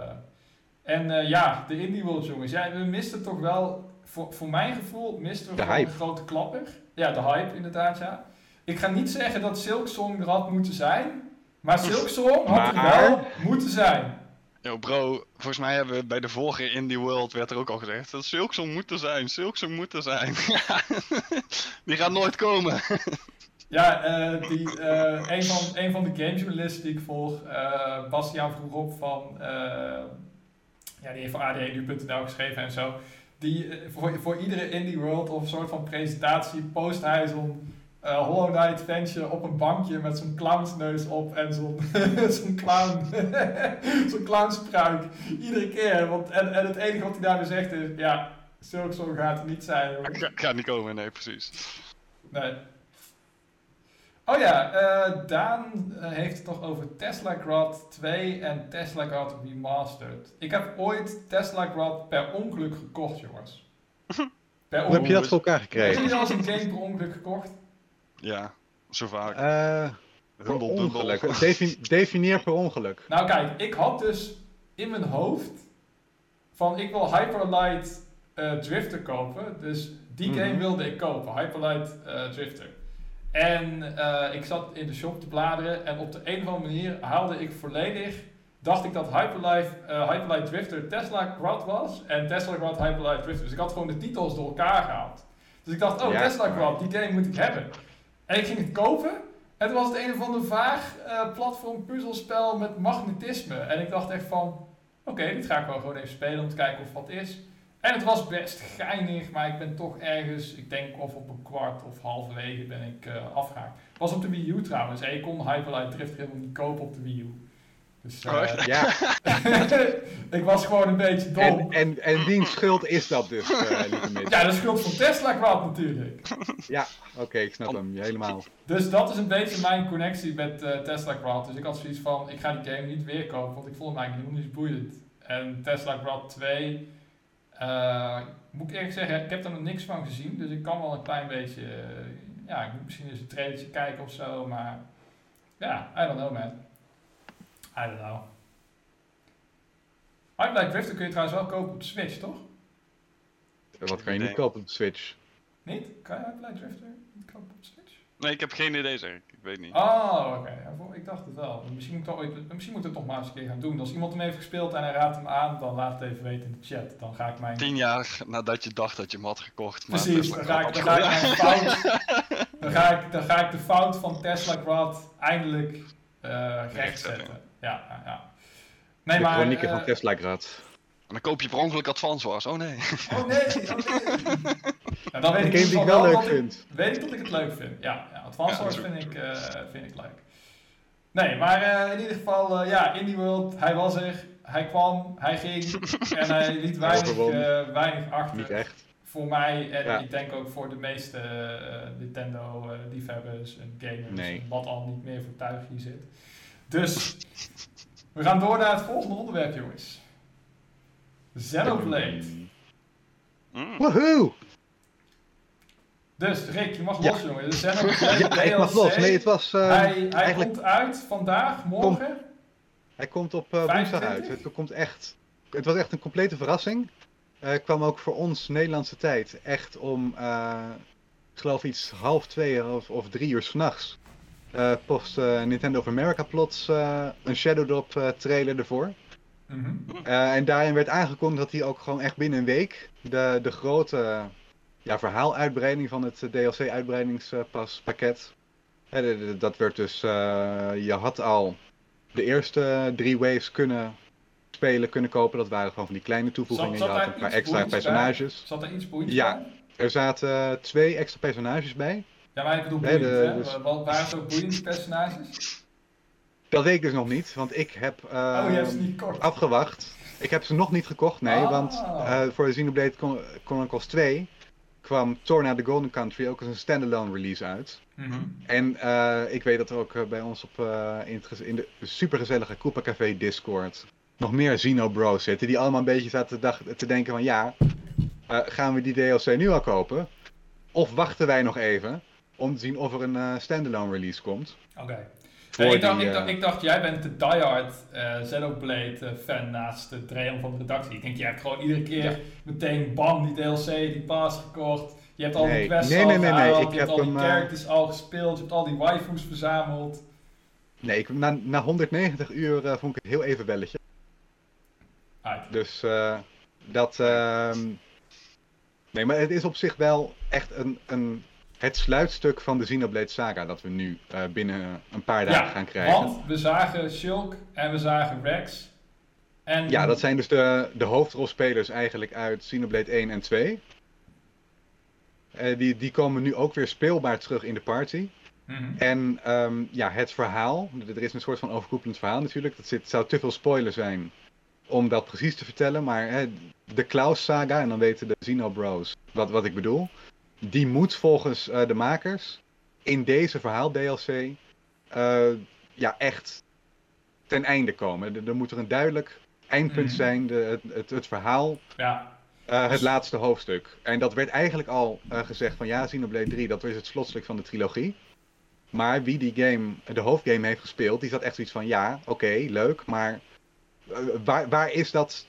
En eh, ja, de Indie World jongens. Ja, we misten toch wel, voor, voor mijn gevoel, misten we De gewoon hype. een grote klapper. Ja, de hype inderdaad, ja. Ik ga niet zeggen dat Silksong er had moeten zijn, maar Silksong had er Maar- wel moeten zijn. Yo bro, volgens mij hebben we bij de vorige Indie World werd er ook al gezegd dat Silksong moet er zijn, Silksong moet er zijn. Die gaat nooit komen. Ja, eh, die, eh, een, van, een van de gamejournalisten die ik volg, eh Bastiaan vroeg op van, eh, ja, die heeft voor adnu.nl geschreven en zo. Die, eh, voor, voor iedere Indie World of soort van presentatie post hij zo'n eh, Hollow Knight ventje op een bankje met zo'n clownsneus op en zo'n zo'n clown, zo'n clownspruik. Iedere keer. Want, en, en het enige wat hij daarbij zegt is, ja, zulk zo gaat het niet zijn. jongens. Ga, gaat niet komen, nee, precies. Nee. Oh ja, eh, Daan eh, heeft het nog over Tesla Grad 2 en Tesla Grad Remastered. Ik heb ooit Tesla Grad per ongeluk gekocht, jongens. Per Hoe heb je dat voor elkaar Heb je gekregen? al eens een game per ongeluk gekocht? Ja, zo vaak. Eh, bumble. ongeluk. Defi- definieer per ongeluk. Nou kijk, ik had dus in mijn hoofd van ik wil Hyperlight eh, Drifter kopen. Dus die Mhm. game wilde ik kopen, Hyperlight eh, Drifter. En eh, ik zat in de shop te bladeren en op de een of andere manier haalde ik volledig, dacht ik dat Hyperlight, eh, Hyperlight Drifter Tesla Quad was en Tesla Quad Hyperlight Drifter. Dus ik had gewoon de titels door elkaar gehaald. Dus ik dacht, oh Ja. Tesla Quad, die game moet ik hebben. En ik ging het kopen en toen was het een of ander vaag eh, platform puzzelspel met magnetisme. En ik dacht echt van, oké, dit ga ik wel gewoon even spelen om te kijken of wat is. En het was best geinig, maar ik ben toch ergens, ik denk of op een kwart of halverwege ben ik eh, afgehaakt. Het was op de Wii U trouwens. En je kon Hyperlight Drift helemaal niet kopen op de Wii U. Dus eh, Oh, echt? Ja, ik was gewoon een beetje dom. en, en, en wiens schuld is dat dus, eh lieve? Ja, de schuld van Tesla kwam natuurlijk. Oké, ik snap hem helemaal. Dus dat is een beetje mijn connectie met eh, Tesla Quad. Dus ik had zoiets van, ik ga die game niet weer kopen, want ik vond hem eigenlijk helemaal niet boeiend. En Tesla Quad 2, eh, moet ik eerlijk zeggen, ik heb er nog niks van gezien. Dus ik kan wel een klein beetje, eh, ja, ik moet misschien eens een trailertje kijken of zo. Maar ja, I don't know man. I don't know. Hyperlight Drifter kun je trouwens wel kopen op de Switch, toch? Wat kan je niet kopen op de Switch? Niet? Kan je Hyperlight Drifter niet kopen op de Switch? Nee, ik heb geen idee, zeg ik. Ik weet niet. Oh, oké. Ik dacht het wel. Misschien moet, ik toch ooit, misschien moet ik het toch maar eens een keer gaan doen. Als iemand hem heeft gespeeld en hij raadt hem aan, dan laat het even weten in de chat. Dan ga ik mijn... Tien jaar nadat je dacht dat je hem had gekocht. Maar Precies, dan ga, ik, had dan, ga ik afgegooid. mijn fout, dan, ga ik, dan ga ik de fout van Tesla Quad eindelijk eh rechtzetten. Ja, ja, ja. Nee, de maar... chronieken eh, van Tesla Grad. En dan koop je per ongeluk Advance Wars. Oh nee. Oh nee, oh nee. Ja, dan weet ik game die ik wel leuk dat ik- vind. Weet ik dat ik het leuk vind. Ja Advanced Ja, Wars vind ik, eh, vind ik leuk. Nee, maar eh, in ieder geval, eh, ja, Indie World, hij was er, hij kwam, hij ging en hij liet weinig, eh, weinig achter. Niet echt. Voor mij en Ja. ik denk ook voor de meeste eh, Nintendo-liefhebbers en gamers, Nee. wat al niet meer voor thuis hier zit. Dus, we gaan door naar het volgende onderwerp, jongens. Xenoblade. Mm. Woehoe! Dus Rick, je mag Ja. los jongen. De Xenoblade Ja, ik mag los. Nee, het was... eh, hij hij eigenlijk- komt uit vandaag, morgen. Hij komt op eh, woensdag 25? uit. Het komt echt. Het was echt een complete verrassing. Eh kwam ook voor ons Nederlandse tijd echt om, ik geloof iets half twee of, of drie uur s'nachts. post Nintendo of America plots een Shadow Drop trailer ervoor. Mhm. En daarin werd aangekondigd dat hij ook gewoon echt binnen een week de, de grote ja, verhaaluitbreiding van het DLC-uitbreidingspakket. dat werd dus, eh, je had al de eerste drie waves kunnen spelen, kunnen kopen. Dat waren gewoon van die kleine toevoegingen. Zat- Je had een paar extra bij? personages. Zat er iets boeiends Ja. bij? Er zaten twee extra personages bij. Ja, maar ik bedoel Nee, boeiend, de- hè? dus- Wat waren ook boeiende personages? Dat weet ik dus nog niet, want ik heb oh, ehm, niet afgewacht. Ik heb ze nog niet gekocht, nee, Ah. want eh, voor de Xenoblade Chronicles 2 kwam Torna the Golden Country ook als een standalone release uit. Mhm. En eh, ik weet dat er ook eh, bij ons op, eh, in, het in de supergezellige Koopa Café Discord nog meer Xenobros zitten. Die allemaal een beetje zaten te, denken van ja, gaan we die DLC nu al kopen? Of wachten wij nog even om te zien of er een standalone release komt? Oké. Ik, dacht, die, ik, dacht, eh, ik dacht, jij bent de diehard eh eh, fan naast de Dreon van de redactie. Ik denk, jij hebt gewoon iedere keer Ja. meteen bam, die DLC, die pass gekocht. Je hebt al die Nee. quests Nee, al nee, nee, nee, ik je hebt heb al die characters al gespeeld, je hebt al die waifus verzameld. Nee, ik, na, na 190 uur vond ik het heel even belletje. Uit. Dus dat. ehm, Nee, maar het is op zich wel echt een, een, het sluitstuk van de Xenoblade Saga dat we nu eh, binnen een paar dagen gaan krijgen. want we zagen Shulk en we zagen Rex. En Ja, dat zijn dus de, de hoofdrolspelers eigenlijk uit Xenoblade 1 en 2. Eh, die, die komen nu ook weer speelbaar terug in de party. Mhm. En ehm, ja, het verhaal. Er is een soort van overkoepelend verhaal natuurlijk. Dat zit, zou te veel spoiler zijn om dat precies te vertellen. Maar hè, de Klaus saga, en dan weten de Xenobros wat, wat ik bedoel. Die moet volgens eh, de makers in deze verhaal DLC eh, ja, echt ten einde komen. Er, er moet er een duidelijk eindpunt Mhm. zijn. De, het, het, het verhaal Ja, eh, het Dus- laatste hoofdstuk. En dat werd eigenlijk al gezegd van ja, Xenoblade 3, dat is het slotstuk van de trilogie. Maar wie die game, de hoofdgame heeft gespeeld, die zat echt zoiets van ja, oké, leuk, maar waar, waar is dat?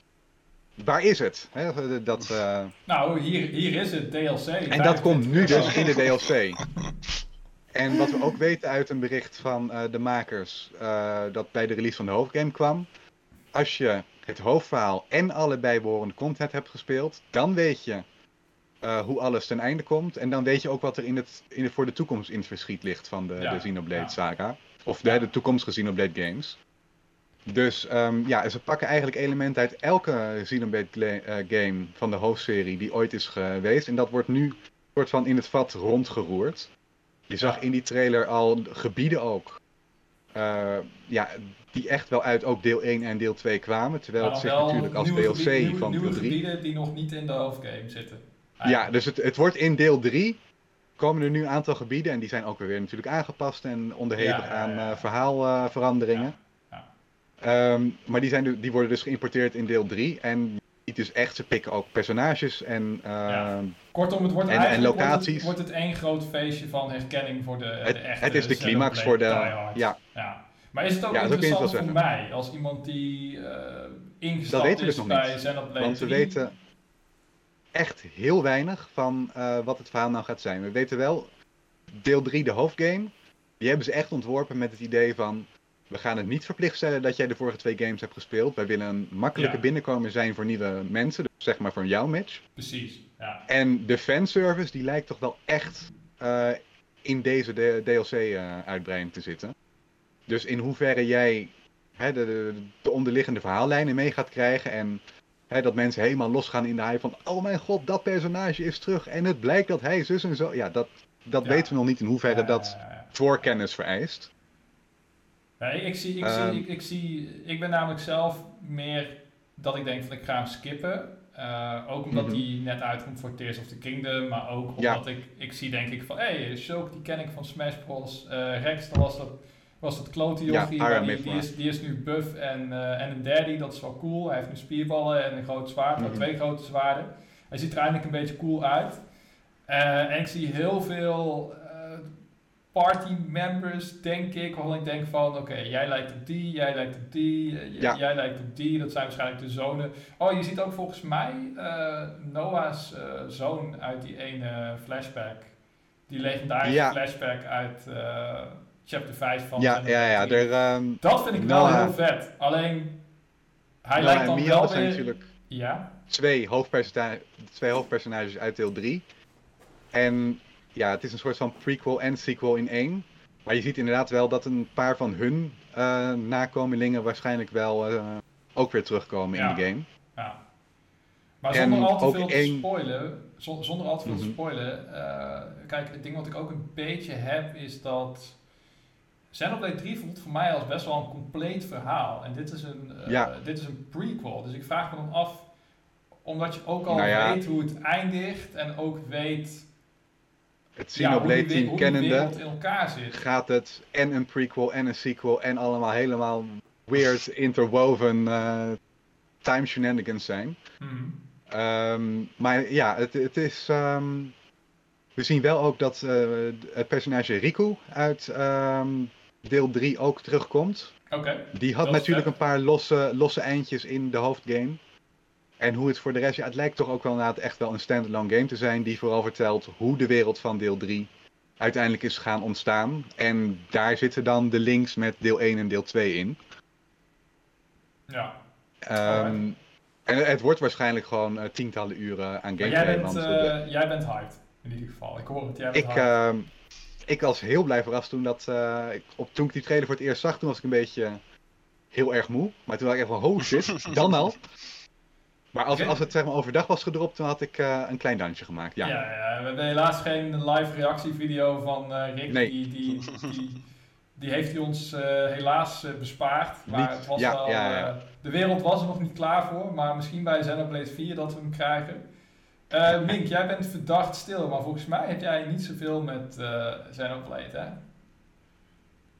Waar is het? Dat, eh, nou, hier, hier is het DLC. en dat komt nu dus 25 in de DLC. En wat we ook weten uit een bericht van eh, de makers, eh, dat bij de release van de hoofdgame kwam. Als je het hoofdverhaal en alle bijbehorende content hebt gespeeld, dan weet je hoe alles ten einde komt. En dan weet je ook wat er in het, in het, voor de toekomst in het verschiet ligt van de, Ja, de Xenoblade ja. saga. Of de, de toekomstige Xenoblade games. Dus ehm, ja, ze pakken eigenlijk elementen uit elke Xenoblade eh, game van de hoofdserie die ooit is geweest. En dat wordt nu soort van in het vat rondgeroerd. Je zag in die trailer al gebieden ook. eh, ja, die echt wel uit ook deel 1 en deel 2 kwamen. Terwijl Maar het zich natuurlijk als DLC gebieden- nieuwe, van nieuwe deel 3. gebieden die nog niet in de hoofdgame zitten. Ja, dus het, het wordt in deel 3 komen er nu een aantal gebieden. En die zijn ook weer natuurlijk aangepast en onderhevig Ja, ja, aan eh, verhaalveranderingen. Ehm, maar die, zijn, du- die worden dus geïmporteerd in deel 3. En ziet dus echt, ze pikken ook personages en Ja. ehm, Kortom, het wordt En- en eigenlijk wordt locaties. het, wordt het één groot feestje van herkenning voor de, Het- de echte het is de climax voor de- ja. ja. Maar is het ook Ja, het interessant voor mij, als iemand die Dat ingestapt weten we is dus nog bij Want we 3? weten echt heel weinig van eh, wat het verhaal nou gaat zijn. We weten wel, deel 3, de hoofdgame, die hebben ze echt ontworpen met het idee van... We gaan het niet verplicht stellen dat jij de vorige twee games hebt gespeeld. Wij willen een makkelijke Ja. binnenkomer zijn voor nieuwe mensen. Dus zeg maar voor jou, Mitch. Precies, ja. En de fanservice, die lijkt toch wel echt eh, in deze DLC-uitbreiding te zitten. Dus in hoeverre jij hè, de, de, de onderliggende verhaallijnen mee gaat krijgen. En hè, dat mensen helemaal losgaan in de hype van... Oh mijn god, dat personage is terug. En het blijkt dat hij zus en zo... Ja, dat, dat Ja. weten we nog niet in hoeverre dat voorkennis vereist. Ja, ik, ik zie, ik, Ehm. zie, ik, ik zie, ik ben namelijk zelf meer dat ik denk van ik ga hem skippen. Eh, ook omdat Mhm. die net uitkomt voor Tears of the Kingdom, maar ook Ja. omdat ik, ik zie denk ik van, hé, hey, Shulk die ken ik van Smash Bros. Eh, Rex, dat was dat, was het klote Ja, die, die, is, die is nu buff en, eh, en een daddy, dat is wel cool. Hij heeft nu spierballen en een groot zwaard, Mhm. twee grote zwaarden. Hij ziet er eindelijk een beetje cool uit. En ik zie heel veel party members, denk ik, waarvan ik denk van, oké, jij lijkt op die, jij lijkt op die, eh, Ja. jij lijkt op die, dat zijn waarschijnlijk de zonen. Oh, je ziet ook volgens mij eh, Noah's eh, zoon uit die ene flashback. Die legendarische Ja. flashback uit chapter 5 van Ja, ja, ja. 3. Er, ehm, Dat vind ik wel heel vet. Alleen, hij Noah lijkt dan wel zijn weer... natuurlijk Ja, twee, hoofdpersona- twee hoofdpersonages uit deel 3. En ja, het is een soort van prequel en sequel in één. Maar je ziet inderdaad wel dat een paar van hun eh, nakomelingen waarschijnlijk wel eh, ook weer terugkomen Ja. in de game. ja. Maar En zonder al te veel te één- spoilen, zon- zonder al te veel te Mhm. spoilen, eh, kijk, het ding wat ik ook een beetje heb is dat Xenoblade 3 voelt voor mij als best wel een compleet verhaal. En dit is een, eh, Ja. dit is een prequel. Dus ik vraag me dan af, omdat je ook al Nou ja. weet hoe het eindigt en ook weet Het ja, hoe, die, Xenoblade we- team hoe die kennende gaat het en een prequel en een sequel en allemaal helemaal weird interwoven eh, time shenanigans zijn. Mhm. Ehm, maar ja, het, het is. ehm, we zien wel ook dat eh, het personage Riku uit ehm, deel 3 ook terugkomt. Oké, Die had Dat natuurlijk een paar losse, losse eindjes in de hoofdgame. En hoe het voor de rest, ja, het lijkt toch ook wel inderdaad echt wel een standalone game te zijn. Die vooral vertelt hoe de wereld van deel 3 uiteindelijk is gaan ontstaan. En daar zitten dan de links met deel 1 en deel 2 in. ja. Ehm, en het wordt waarschijnlijk gewoon eh, tientallen uren aan gameplay. jij bent, eh, jij bent hyped, in ieder geval. Ik hoor het, jij bent ik, ehm, ik was heel blij verrast toen, dat, ik, op, toen ik die trailer voor het eerst zag. Toen was ik een beetje heel erg moe. Maar toen dacht ik echt van, oh shit, dan al. Maar als, als het zeg maar overdag was gedropt, dan had ik eh, een klein dansje gemaakt. Ja. Ja, ja, we hebben helaas geen live reactievideo van eh, Rick. Nee. Die, die, die, die heeft hij ons eh, helaas bespaard. Maar het was ja, wel, ja, ja. de wereld was er nog niet klaar voor. Maar misschien bij Xenoblade 4 dat we hem krijgen. Mink, jij bent verdacht stil. Maar volgens mij heb jij niet zoveel met Xenoblade, hè?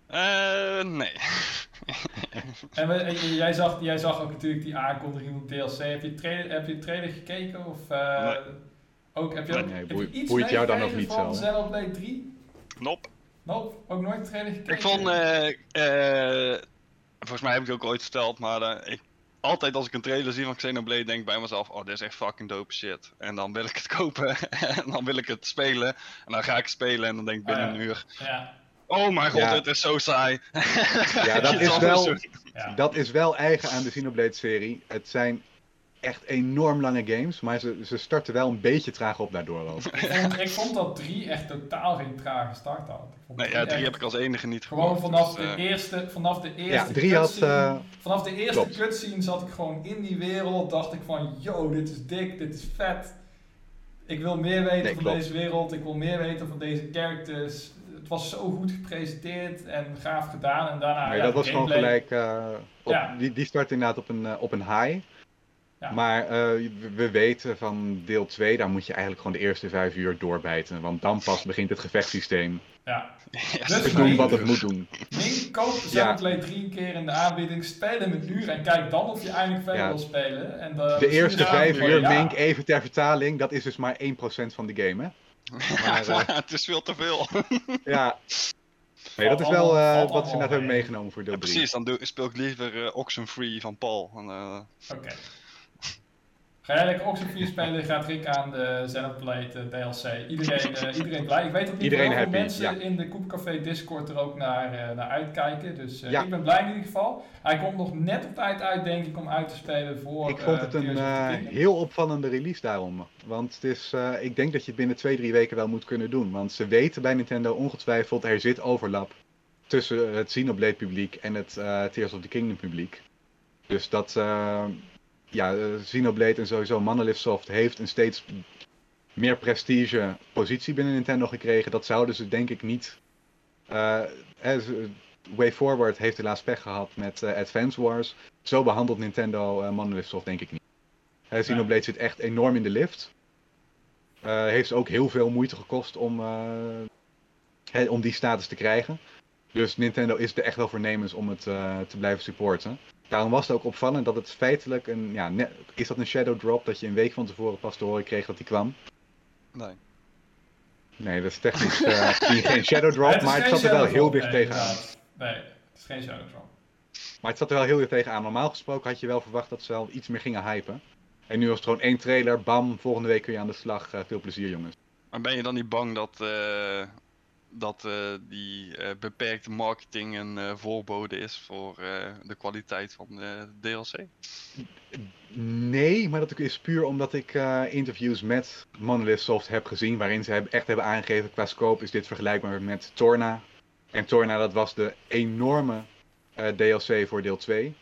Eh, nee. En we- en jij, zag, jij zag ook natuurlijk die aankondiging van DLC. Heb je, trailer, heb je de trailer gekeken? Of, eh, Nee. ook, heb je, ook, Nee, heb boeit- je iets boeit jou dan ook meegekregen niet van zo, hè? Xenoblade 3? Nope. Nope, ook nooit trailer gekeken? Ik vond, eh, eh, volgens mij heb ik het ook ooit verteld, maar eh, ik, altijd als ik een trailer zie van Xenoblade denk ik bij mezelf, oh dit is echt fucking dope shit. En dan wil ik het kopen en dan wil ik het spelen en dan ga ik het spelen en dan denk ik binnen Ah, ja. een uur, Ja, oh mijn god Ja. dit is zo saai. Ja, dat is wel- ja. Dat is wel eigen aan de Xenoblade-serie. Het zijn echt enorm lange games, maar ze, ze starten wel een beetje traag op daardoor ook. Ik, vond, ik vond dat 3 echt totaal geen trage start had. Ik vond Nee, drie ja, drie echt heb ik als enige niet Gewoon gehoord, vanaf dus, de eerste, vanaf de eerste Ja, drie had... cutscene- eh, Vanaf de eerste klopt. cutscene zat ik gewoon in die wereld. Dacht ik van, yo, dit is dik, dit is vet. Ik wil meer weten Nee, van klopt. deze wereld. Ik wil meer weten van deze characters. Het was zo goed gepresenteerd en gaaf gedaan. En daarna, nee, ja, dat was gewoon gelijk... eh, op, Ja. die, die start inderdaad op een, eh, op een high. Ja. Maar eh, we, we weten van deel 2, daar moet je eigenlijk gewoon de eerste vijf uur doorbijten. Want dan pas begint het gevechtssysteem Ja. Dus doen wat het moet doen. Mink, koop Ja. 3 een keer in de aanbieding. Speel hem een uur en kijk dan of je eindelijk verder Ja. wil spelen. En de, De eerste vijf uur, ja. Mink, even ter vertaling, dat is dus maar 1% van de game, hè? Maar, Ja, het is veel te veel. Ja. Nee, dat is wel allemaal- eh, wat ze net hebben mee. meegenomen voor deel Ja, 3. precies, dan speel ik liever eh, Oxenfree van Paul. Eh, Oké. Ga jij lekker Oxen 4 spelen, gaat Rick aan de Xenoblade eh, DLC. Iedereen, eh, iedereen blij. Ik weet dat niet Iedereen happy, mensen ja. in de Koepcafé Discord er ook naar, eh, naar uitkijken. Dus eh, Ja. ik ben blij in ieder geval. Hij komt nog net op tijd uit, denk ik, om uit te spelen voor Ik vond eh, het een eh, heel opvallende release daarom. Want het is, eh, ik denk dat je het binnen 2, 3 weken wel moet kunnen doen. Want ze weten bij Nintendo ongetwijfeld, er zit overlap tussen het Xenoblade publiek en het eh, Tears of the Kingdom publiek. Dus dat, eh, ja, eh, Xenoblade en sowieso Monolith Soft heeft een steeds meer prestige positie binnen Nintendo gekregen. Dat zouden ze denk ik niet... ze- Way Forward heeft helaas pech gehad met eh, Advance Wars. Zo behandelt Nintendo Monolith Soft denk ik niet. Uh, Xenoblade zit echt enorm in de lift. Heeft ook heel veel moeite gekost om, om die status te krijgen. Dus Nintendo is er echt wel voornemens om het te blijven supporten. Daarom was het ook opvallend dat het feitelijk een, ja, net- is dat een shadow drop dat je een week van tevoren pas te horen kreeg dat die kwam. nee. Nee, dat is technisch eh, geen shadow drop, Het maar het zat er wel heel dicht nee, tegenaan. Nee, het is geen Shadow Drop. Maar het zat er wel heel dicht tegenaan. Normaal gesproken had je wel verwacht dat ze wel iets meer gingen hypen. En nu was het gewoon één trailer, bam, volgende week kun je aan de slag. Eh, veel plezier jongens. Maar ben je dan niet bang dat, eh, dat eh, die eh, beperkte marketing een eh, voorbode is voor de kwaliteit van de DLC? Nee, maar dat is puur omdat ik interviews met Monolith Soft heb gezien. Waarin ze echt hebben aangegeven qua scope is dit vergelijkbaar met Torna. En Torna dat was de enorme DLC voor deel 2.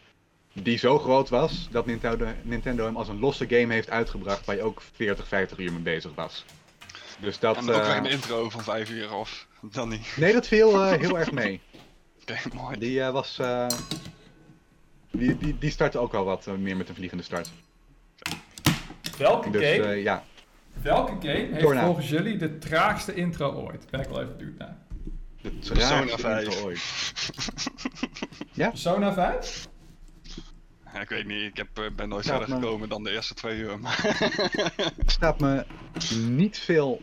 Die zo groot was dat Nintendo, Nintendo hem als een losse game heeft uitgebracht. Waar je ook 40, 50 uur mee bezig was. Dus dat... en ook eh, weer een intro van 5 uur of dan niet? Nee, dat viel eh, heel erg mee. Oké, mooi. Die eh, was. eh, die, die, die startte ook al wat meer met een vliegende start. Welke Dus game, eh, ja, welke game heeft Torna. volgens jullie de traagste intro ooit? Ben ik wel even benieuwd naar. de Persona traagste 5. intro ooit. Persona 5? Ja, ik weet niet, ik heb, ben nooit Ja, verder gekomen dan de eerste twee uur. Maar staat me niet veel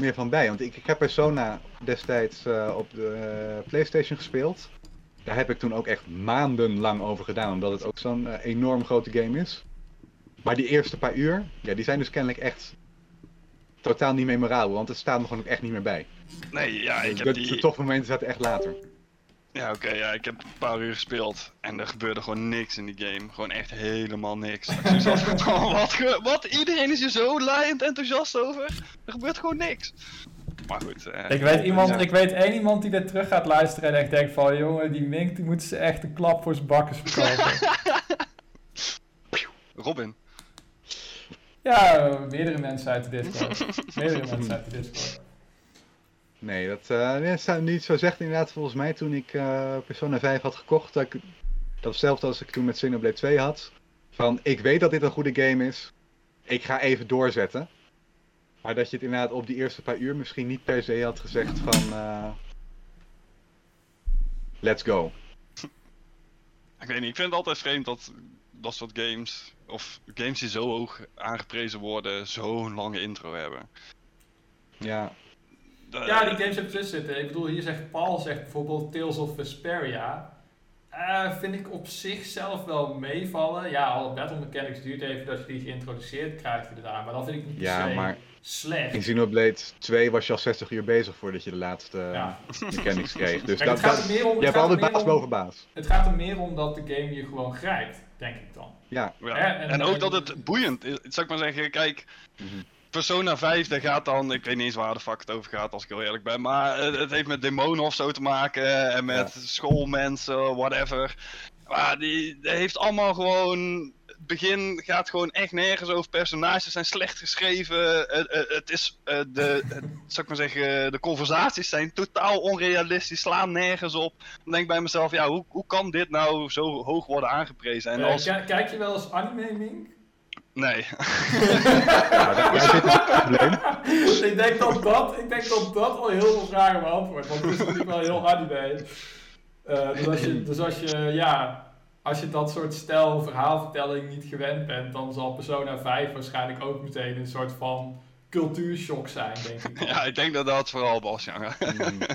meer van bij. Want ik, ik heb Persona destijds eh, op de eh, PlayStation gespeeld. Daar heb ik toen ook echt maandenlang over gedaan. Omdat het ook zo'n eh, enorm grote game is. Maar die eerste paar uur, ja, die zijn dus kennelijk echt totaal niet memorabel. Want het staat me gewoon ook echt niet meer bij. nee, ja, ik de, heb die... toffe momenten zaten echt later. Ja, oké, ja, ik heb een paar uur gespeeld en er gebeurde gewoon niks in die game. Gewoon echt helemaal niks. Gewoon, wat, wat? Iedereen is hier zo laaiend enthousiast over? Er gebeurt gewoon niks. Maar goed. eh, Ik weet, iemand, ja. ik weet één iemand die dit terug gaat luisteren en echt denkt van... Jongen, die Mink, die moeten ze echt een klap voor zijn bakkers verkopen. Robin. Ja, meerdere mensen uit de Discord. meerdere mensen uit de Discord. Nee, dat, zou niet zo zegt inderdaad volgens mij toen ik eh, Persona 5 had gekocht. Dat, ik, dat was hetzelfde als ik toen met Xenoblade 2 had. Van, ik weet dat dit een goede game is. Ik ga even doorzetten. Maar dat je het inderdaad op die eerste paar uur misschien niet per se had gezegd van... eh, let's go. Ik weet niet, ik vind het altijd vreemd dat dat soort games, of games die zo hoog aangeprezen worden, zo'n lange intro hebben. Ja, Ja, die games heb tussen zitten. Ik bedoel, hier zegt Paul zegt bijvoorbeeld Tales of Vesperia. Eh, vind ik op zichzelf wel meevallen. Ja, alle battle mechanics duurt even dat je die geïntroduceerd krijgt inderdaad. Maar dat vind ik niet ja se maar slecht. in Xenoblade 2 was je al 60 uur bezig voordat je de laatste Ja. mechanics kreeg. Dus Kijk, dat, het, gaat dat, er meer om, je hebt altijd baas om, boven baas. het gaat er meer om dat de game je gewoon grijpt, denk ik dan. Ja, Ja. Hè, en- En ook dat het boeiend is. Zou ik maar zeggen, kijk, Mhm. Persona 5, daar gaat dan, ik weet niet eens waar de fuck het over gaat als ik heel eerlijk ben, maar het, het heeft met demonen of zo te maken en met schoolmensen, whatever. Maar die, die heeft allemaal gewoon, het begin gaat gewoon echt nergens over, personages zijn slecht geschreven, het, het, het is, eh, de, het, zou ik maar zeggen, de conversaties zijn totaal onrealistisch, slaan nergens op. Dan denk ik bij mezelf, ja, hoe, hoe kan dit nou zo hoog worden aangeprezen? En als, ki- Kijk je wel eens anime, Mink? Nee. nou, daar, daar zit het probleem. ik, denk dat dat, ik denk dat dat al heel veel vragen beantwoordt. Want het is natuurlijk wel heel anime. Eh, dus, als je, dus als je, ja, als je dat soort stijl verhaalvertelling niet gewend bent, dan zal Persona 5 waarschijnlijk ook meteen een soort van cultuurshock zijn, denk ik. Ja, ik denk dat dat vooral was, jongen. Mm.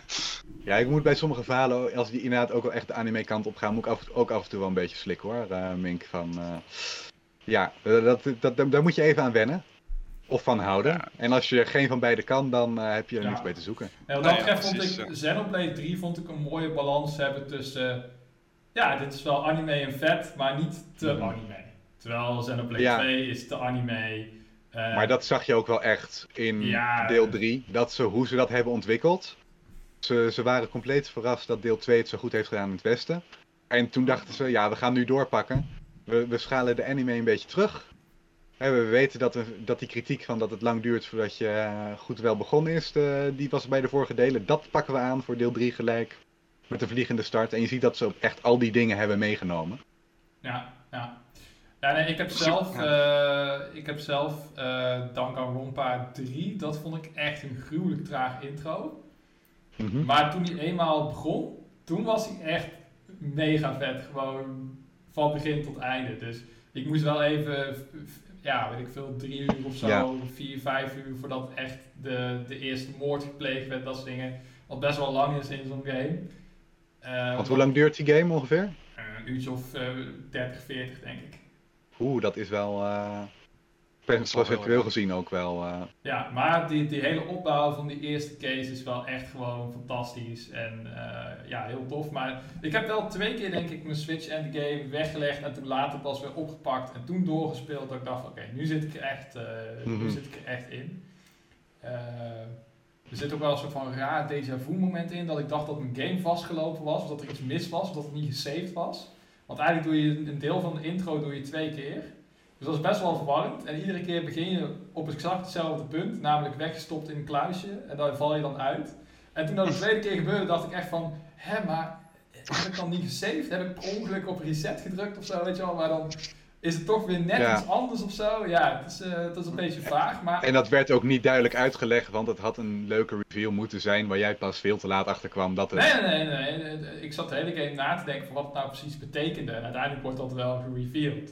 Ja, ik moet bij sommige verhalen, als die inderdaad ook wel echt de anime kant op gaan, moet ik af, ook af en toe wel een beetje slikken hoor, eh, Mink. Van, eh, ja, eh, dat, dat, dat, daar moet je even aan wennen. Of van houden. Ja. En als je geen van beide kan, dan eh, heb je er Ja. niks bij te zoeken. En wat dat ja, betreft vond ik ja. Xenoblade 3 vond ik een mooie balans hebben tussen... ja, dit is wel anime en vet, maar niet te Mhm. anime. Terwijl Xenoblade Ja. 2 is te anime. eh, Maar dat zag je ook wel echt in Ja. deel 3. Dat ze, hoe ze dat hebben ontwikkeld. Ze, ze waren compleet verrast dat deel 2 het zo goed heeft gedaan in het Westen. En toen dachten ze, ja, we gaan nu doorpakken. We, we schalen de anime een beetje terug. Hè, we weten dat, dat die kritiek van dat het lang duurt voordat je eh, goed wel begonnen is, de- die was bij de vorige delen. Dat pakken we aan voor deel 3 gelijk. Met een vliegende start. En je ziet dat ze ook echt al die dingen hebben meegenomen. Ja, ja. Ja, nee, ik heb zelf, eh, ik heb zelf eh Danganronpa 3, dat vond ik echt een gruwelijk traag intro. Mhm. Maar toen hij eenmaal begon, toen was hij echt mega vet. Gewoon van begin tot einde. Dus ik moest wel even, ja, weet ik veel, drie uur of zo, Ja. vier, vijf uur voordat echt de, de eerste moord gepleegd werd, dat soort dingen. Wat best wel lang is in zo'n game. Eh, Want hoe lang duurt die game ongeveer? eh, Een uurtje of eh 30, 40 denk ik. Oeh, dat is wel eh Erg. gezien ook wel. eh, Ja, maar die, die hele opbouw van die eerste case is wel echt gewoon fantastisch. En eh, ja, heel tof. Maar ik heb wel twee keer denk ik mijn Switch Endgame weggelegd en toen later pas weer opgepakt en toen doorgespeeld. Dat ik dacht, oké, nu zit ik er echt, eh, nu Mhm. zit ik er echt in. Er zit ook wel een soort van raar déjà vu moment in dat ik dacht dat mijn game vastgelopen was, of dat er iets mis was, of dat het niet gesaved was. Want eigenlijk doe je een deel van de intro doe je twee keer. Dus dat is best wel verwarrend. En iedere keer begin je op exact hetzelfde punt, namelijk weggestopt in een kluisje. En daar val je dan uit. En toen dat de tweede keer gebeurde, dacht ik echt van, hè, maar heb ik dan niet gesaved? Heb ik per ongeluk op reset gedrukt of zo, weet je wel? Maar dan is het toch weer net Ja. iets anders of zo. Ja, het is, eh, het is een beetje vaag, maar... En dat werd ook niet duidelijk uitgelegd, want het had een leuke reveal moeten zijn waar jij pas veel te laat achter kwam dat het... Nee, nee, nee, nee, nee. Ik zat de hele game na te denken van wat het nou precies betekende. En uiteindelijk wordt dat wel gereveeld.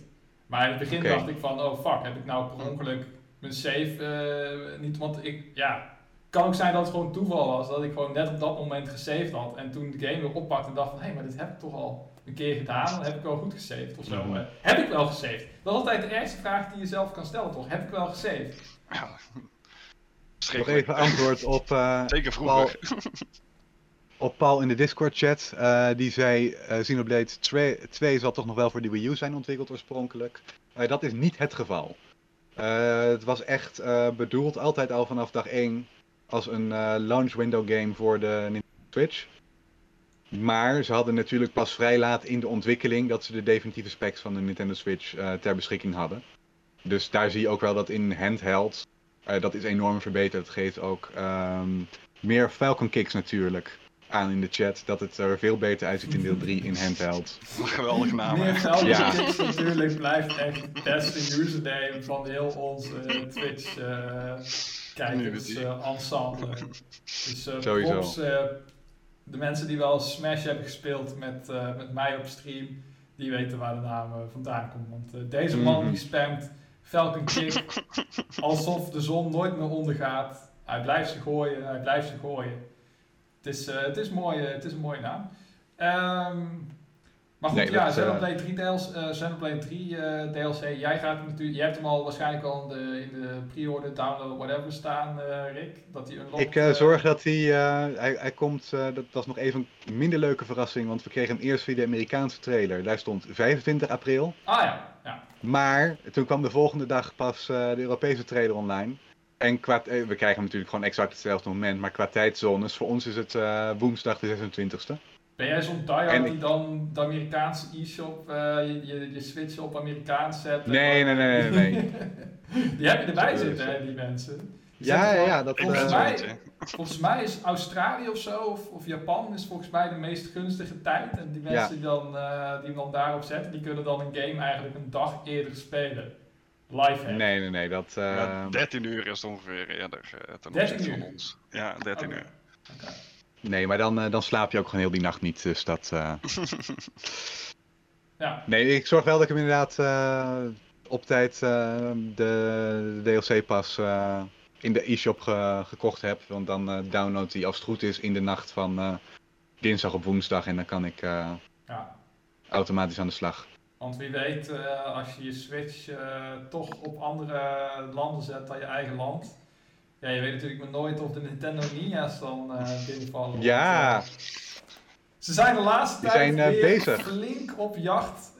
Maar in het begin dacht ik van, oh fuck, heb ik nou per ongeluk mijn save eh, niet... Want ik, ja, kan ook zijn dat het gewoon toeval was. Dat ik gewoon net op dat moment gesaved had. En toen de game weer oppakte en dacht van, hé, maar dit heb ik toch al een keer gedaan. Dan heb ik wel goed gesaved of zo. Heb ik wel gesaved? Dat is altijd de ergste vraag die je zelf kan stellen, toch? Heb ik wel gesaved? Ja. Nog even antwoord op, eh, Zeker vroeger. op Paul in de Discord chat. Eh, die zei, eh Xenoblade 2, 2 zal toch nog wel voor de Wii U zijn ontwikkeld oorspronkelijk. Dat is niet het geval. Eh, het was echt bedoeld altijd al vanaf dag 1 als een launch window game voor de Nintendo Switch. Maar ze hadden natuurlijk pas vrij laat in de ontwikkeling dat ze de definitieve specs van de Nintendo Switch ter beschikking hadden. dus daar zie je ook wel dat in handheld, dat is enorm verbeterd. Het geeft ook ehm, meer Falcon Kicks natuurlijk aan in de chat, dat het er veel beter uitziet in deel 3 in handheld. Geweldige naam. Meer hè? geld Ja. Natuurlijk blijft echt het beste username van heel onze Twitch eh kijkers eh, ensemble. Dus eh Sowieso. props, eh, de mensen die wel Smash hebben gespeeld met, eh, met mij op stream, die weten waar de naam eh, vandaan komt. Want eh, deze man Mhm. die spamt Falcon Kick alsof de zon nooit meer ondergaat. Hij blijft ze gooien, hij blijft ze gooien. Het is, eh, het is, mooi, eh, het is een mooie naam. Ehm, maar goed, Nee, ja, dat, Xenoblade 3, DLC, eh, Xenoblade 3 eh, DLC. Jij gaat natuurlijk, jij hebt hem al waarschijnlijk al in de, in de pre-order, download, whatever staan, eh, Rick. Dat hij unlocked, Ik zorg dat hij, eh, hij, hij komt, eh, dat was nog even een minder leuke verrassing, want we kregen hem eerst via de Amerikaanse trailer. Daar stond 25 april. Ah ja, ja. Maar toen kwam de volgende dag pas eh, de Europese trailer online. En qua, eh, we krijgen hem natuurlijk gewoon exact hetzelfde moment, maar qua tijdzones, voor ons is het eh, woensdag de 26e. Ben jij zo'n diehard die dan de Amerikaanse e-shop, eh, je, je, je switch op Amerikaans zet? Nee, nee, nee, nee, nee. die heb je erbij zitten, hè, die mensen. Die Ja, ja, ja, dat, volgens, mij, volgens mij is Australië of zo, of, of Japan, is volgens mij de meest gunstige tijd. En die mensen Ja. die, dan, eh, die hem dan daarop zetten, die kunnen dan een game eigenlijk een dag eerder spelen. Live. Nee, nee, nee, dat... eh, Ja, 13 uur is het ongeveer eerder eh, ten 13 opzichte uur? van ons. Ja, 13 Oké. uur. Oké. Nee, maar dan, eh, dan slaap je ook gewoon heel die nacht niet, dus dat... eh, Ja, Nee, ik zorg wel dat ik hem inderdaad eh, op tijd eh, de DLC-pas eh, in de e-shop ge- gekocht heb. Want dan eh downloadt hij als het goed is in de nacht van eh, dinsdag op woensdag. En dan kan ik eh, ja. automatisch aan de slag. Want wie weet, eh, als je je Switch eh, toch op andere landen zet dan je eigen land. Ja, je weet natuurlijk maar nooit of de Nintendo Nia's dan eh binnenvallen. Ja. ze zijn de laatste Die tijd zijn, weer bezig. flink op jacht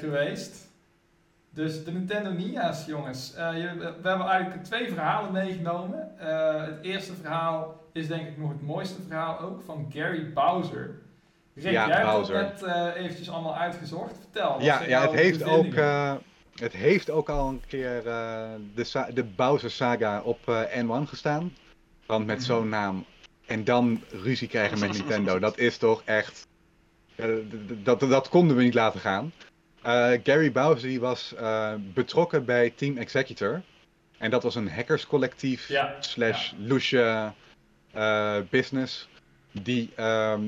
geweest. Dus de Nintendo Nia's, jongens. Je- we hebben eigenlijk twee verhalen meegenomen. Het eerste verhaal is denk ik nog het mooiste verhaal ook, van Gary Bowser. Rick, Ja, jij hebt Bowser. het net eh, eventjes allemaal uitgezocht. Vertel. Ja, ja het, heeft ook, eh, het heeft ook al een keer eh, de, de Bowser Saga op eh, N1 gestaan. Want met Mhm. zo'n naam en dan ruzie krijgen met Nintendo, dat is toch echt. eh, dat, dat konden we niet laten gaan. Eh, Gary Bowser die was eh, betrokken bij Team Executor. En dat was een hackerscollectief Ja, slash loesje eh, business. Die ehm,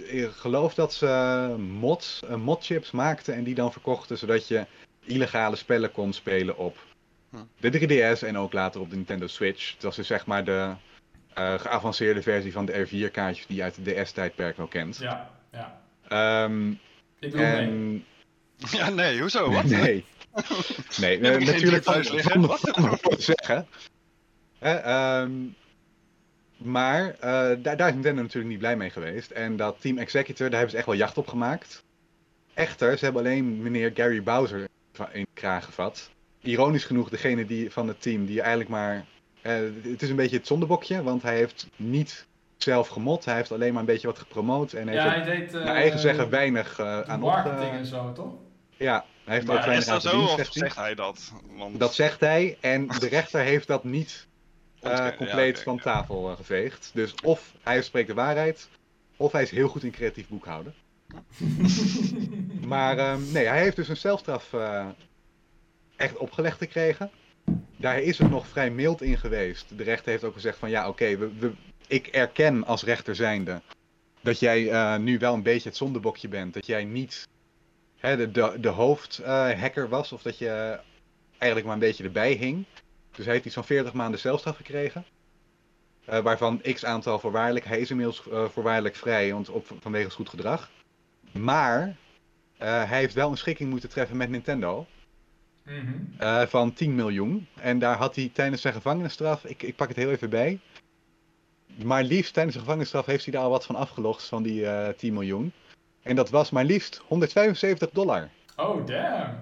ik geloof dat ze mods, eh, modchips maakten en die dan verkochten zodat je illegale spellen kon spelen op Hm. de 3DS en ook later op de Nintendo Switch. Dat is dus zeg maar de eh, geavanceerde versie van de R4-kaartjes die je uit de DS-tijdperk wel kent. Ja, ja. Ehm, Ik doe mee. en Ja, nee, hoezo? Wat? Nee. Nee, eh, geen natuurlijk Wat? zeggen. Hè, ehm, maar eh, daar, daar is Nintendo natuurlijk niet blij mee geweest. En dat Team Executor, daar hebben ze echt wel jacht op gemaakt. Echter, ze hebben alleen meneer Gary Bowser in kraag gevat. Ironisch genoeg degene die, van het team die eigenlijk maar... eh, het is een beetje het zondebokje, want hij heeft niet zelf gemod. Hij heeft alleen maar een beetje wat gepromoot. En heeft Ja, hij deed eh, naar eigen zeggen weinig eh, de aan op... marketing eh, en zo, toch? ja, hij heeft Maar ook weinig is aan dat zo of zegt hij. zegt hij dat? Want... Dat zegt hij en de rechter heeft dat niet eh, compleet ja, van ja. tafel eh, geveegd. Dus of hij spreekt de waarheid, of hij is heel goed in creatief boekhouden. Maar ehm, nee, hij heeft dus een celstraf eh, echt opgelegd gekregen. Daar is het nog vrij mild in geweest. De rechter heeft ook gezegd van ja, oké, we, we, ik erken als rechter zijnde dat jij eh, nu wel een beetje het zondebokje bent. Dat jij niet hè, de, de, de hoofdhacker was of dat je eigenlijk maar een beetje erbij hing. Dus hij heeft iets van 40 maanden celstraf gekregen. Eh, waarvan x aantal voorwaardelijk. Hij is inmiddels eh, voorwaardelijk vrij want op, vanwege goed gedrag. Maar eh, hij heeft wel een schikking moeten treffen met Nintendo. Mhm. van 10 miljoen. En daar had hij tijdens zijn gevangenisstraf, ik, ik pak het heel even bij. Maar liefst tijdens zijn gevangenisstraf heeft hij daar al wat van afgelogd van die eh 10 miljoen. En dat was maar liefst 175 dollar. Oh, damn.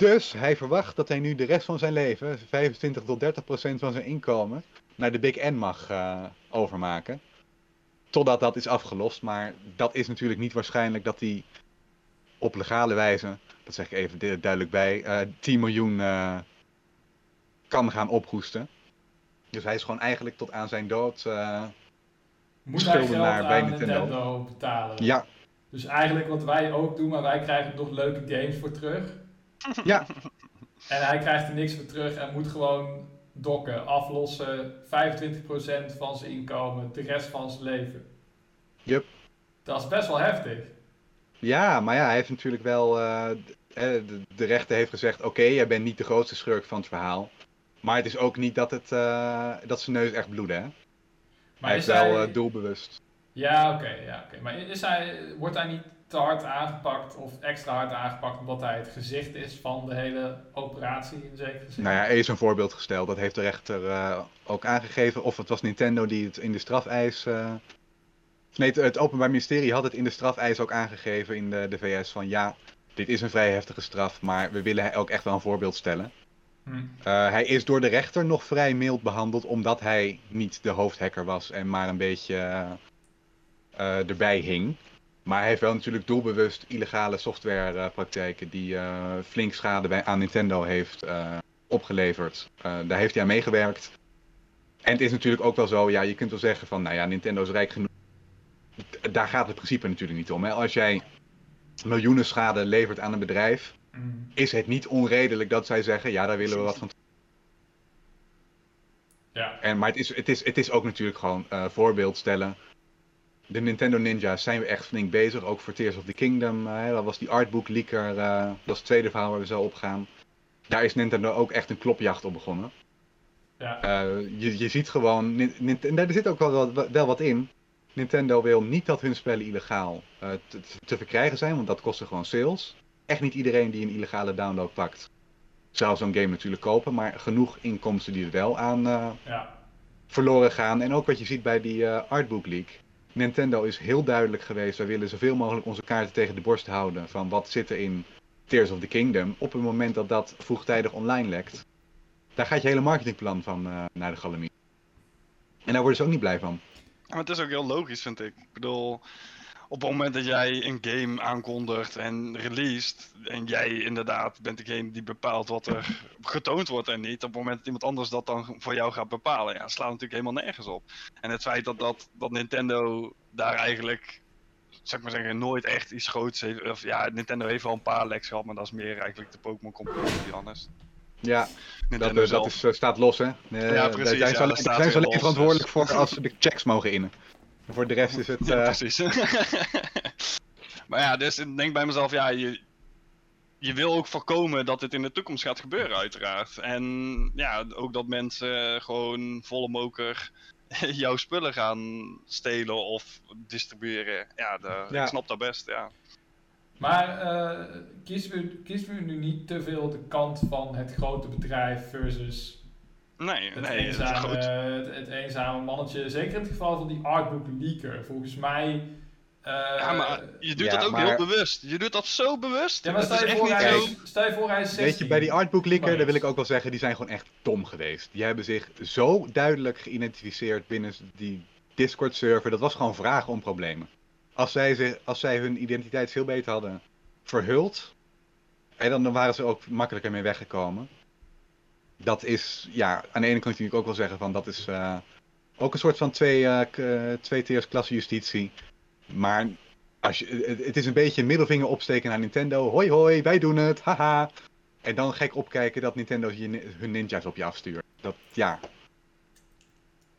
Dus hij verwacht dat hij nu de rest van zijn leven, 25 tot 30 procent van zijn inkomen, naar de Big N mag eh, overmaken. Totdat dat is afgelost. Maar dat is natuurlijk niet waarschijnlijk dat hij op legale wijze, dat zeg ik even du- duidelijk bij, eh 10 miljoen eh, kan gaan ophoesten. Dus hij is gewoon eigenlijk tot aan zijn dood. eh, Moet schuldenaar bij Nintendo. Nintendo. betalen? ja, Dus eigenlijk wat wij ook doen, maar wij krijgen nog leuke games voor terug. Ja, En hij krijgt er niks voor terug en moet gewoon dokken, aflossen, 25% van zijn inkomen, de rest van zijn leven. Yup. Dat is best wel heftig. ja, maar ja, hij heeft natuurlijk wel. eh, eh, de, de rechter heeft gezegd: oké, jij bent niet de grootste schurk van het verhaal. Maar het is ook niet dat, het, eh, dat zijn neus echt bloedde. Hè? Maar hij is wel hij... doelbewust. Ja, oké, ja, oké. Maar is hij, wordt hij niet te hard aangepakt of extra hard aangepakt omdat hij het gezicht is van de hele operatie in zekere zin? Nou ja, is een voorbeeld gesteld. Dat heeft de rechter eh, ook aangegeven. Of het was Nintendo die het in de strafeis. eh, Nee, het, Openbaar Ministerie had het in de strafeis ook aangegeven in de, de VS. Van ja, dit is een vrij heftige straf. Maar we willen ook echt wel een voorbeeld stellen. Hm. Eh, hij is door de rechter nog vrij mild behandeld. Omdat hij niet de hoofdhacker was. En maar een beetje erbij hing. Maar hij heeft wel natuurlijk doelbewust illegale softwarepraktijken. die eh, flink schade bij, aan Nintendo heeft eh, opgeleverd. Eh, daar heeft hij aan meegewerkt. En het is natuurlijk ook wel zo, ja, je kunt wel zeggen van, nou ja, Nintendo is rijk genoeg. Daar gaat het principe natuurlijk niet om. Hè? Als jij miljoenen schade levert aan een bedrijf, Hm. is het niet onredelijk dat zij zeggen, ja, daar willen we wat van. Ja, En, maar het is, het, is, het is ook natuurlijk gewoon eh voorbeeld stellen. De Nintendo Ninja's zijn we echt flink bezig, ook voor Tears of the Kingdom. eh, dat was die artbook leaker, eh, dat is het tweede verhaal waar we zo op gaan. Daar is Nintendo ook echt een klopjacht op begonnen. ja. Eh, je, je ziet gewoon, Nin- Nint- en daar zit ook wel, wel, wel wat in. Nintendo wil niet dat hun spellen illegaal te, te verkrijgen zijn, want dat kostte gewoon sales. Echt niet iedereen die een illegale download pakt, zou zo'n game natuurlijk kopen, maar genoeg inkomsten die er wel aan ja. verloren gaan. En ook wat je ziet bij die artbook leak. Nintendo is heel duidelijk geweest, wij willen zoveel mogelijk onze kaarten tegen de borst houden van wat zit er in Tears of the Kingdom. Op het moment dat dat vroegtijdig online lekt, daar gaat je hele marketingplan van eh, naar de galamie. En daar worden ze ook niet blij van. Maar het is ook heel logisch, vind ik. Ik bedoel, op het moment dat jij een game aankondigt en released, en jij inderdaad bent degene die bepaalt wat er getoond wordt en niet, op het moment dat iemand anders dat dan voor jou gaat bepalen, ja, slaat natuurlijk helemaal nergens op. En het feit dat, dat, dat Nintendo daar eigenlijk, zeg maar zeggen, nooit echt iets groots heeft, of ja, Nintendo heeft wel een paar leks gehad, maar dat is meer eigenlijk de Pokémon be honest. Ja, dat, Nintendo eh, zelf. dat is, eh, staat los hè. Eh, Ja, precies, Daar zijn ze alleen, alleen dus- verantwoordelijk voor als ze de checks mogen innen. En voor de rest is het... Ja, eh, precies. maar ja, dus ik denk bij mezelf, ja, je, je wil ook voorkomen dat dit in de toekomst gaat gebeuren, uiteraard. En ja, ook dat mensen gewoon volle moker jouw spullen gaan stelen of distribueren. Ja, de, Ja. ik snap dat best, ja. Maar eh kiezen, we, kiezen we nu niet te veel de kant van het grote bedrijf versus Nee, het, nee, het is eenzame, goed. het, het eenzame mannetje? Zeker in het geval van die artbook leaker. Volgens mij... eh, Ja, maar je doet Ja, dat ook maar- heel bewust. Je doet dat zo bewust. Ja, maar stel is je, echt voor niet hij, zo... is- stel je voor hij is 16. Weet je, bij die artbook leaker, daar wil ik ook wel zeggen, die zijn gewoon echt dom geweest. Die hebben zich zo duidelijk geïdentificeerd binnen die Discord server. Dat was gewoon vragen om problemen. Als zij, zich, als zij hun identiteit veel beter hadden verhuld, en dan, dan waren ze ook makkelijker mee weggekomen. Dat is, ja, aan de ene kant natuurlijk ook wel zeggen van dat is eh, ook een soort van twee, k- eh, tweeteers klasse justitie. Maar als je, het, is een beetje een middelvinger opsteken naar Nintendo. Hoi hoi, wij doen het, haha. En dan gek opkijken dat Nintendo je, ni- hun ninja's op je afstuurt. Dat, ja.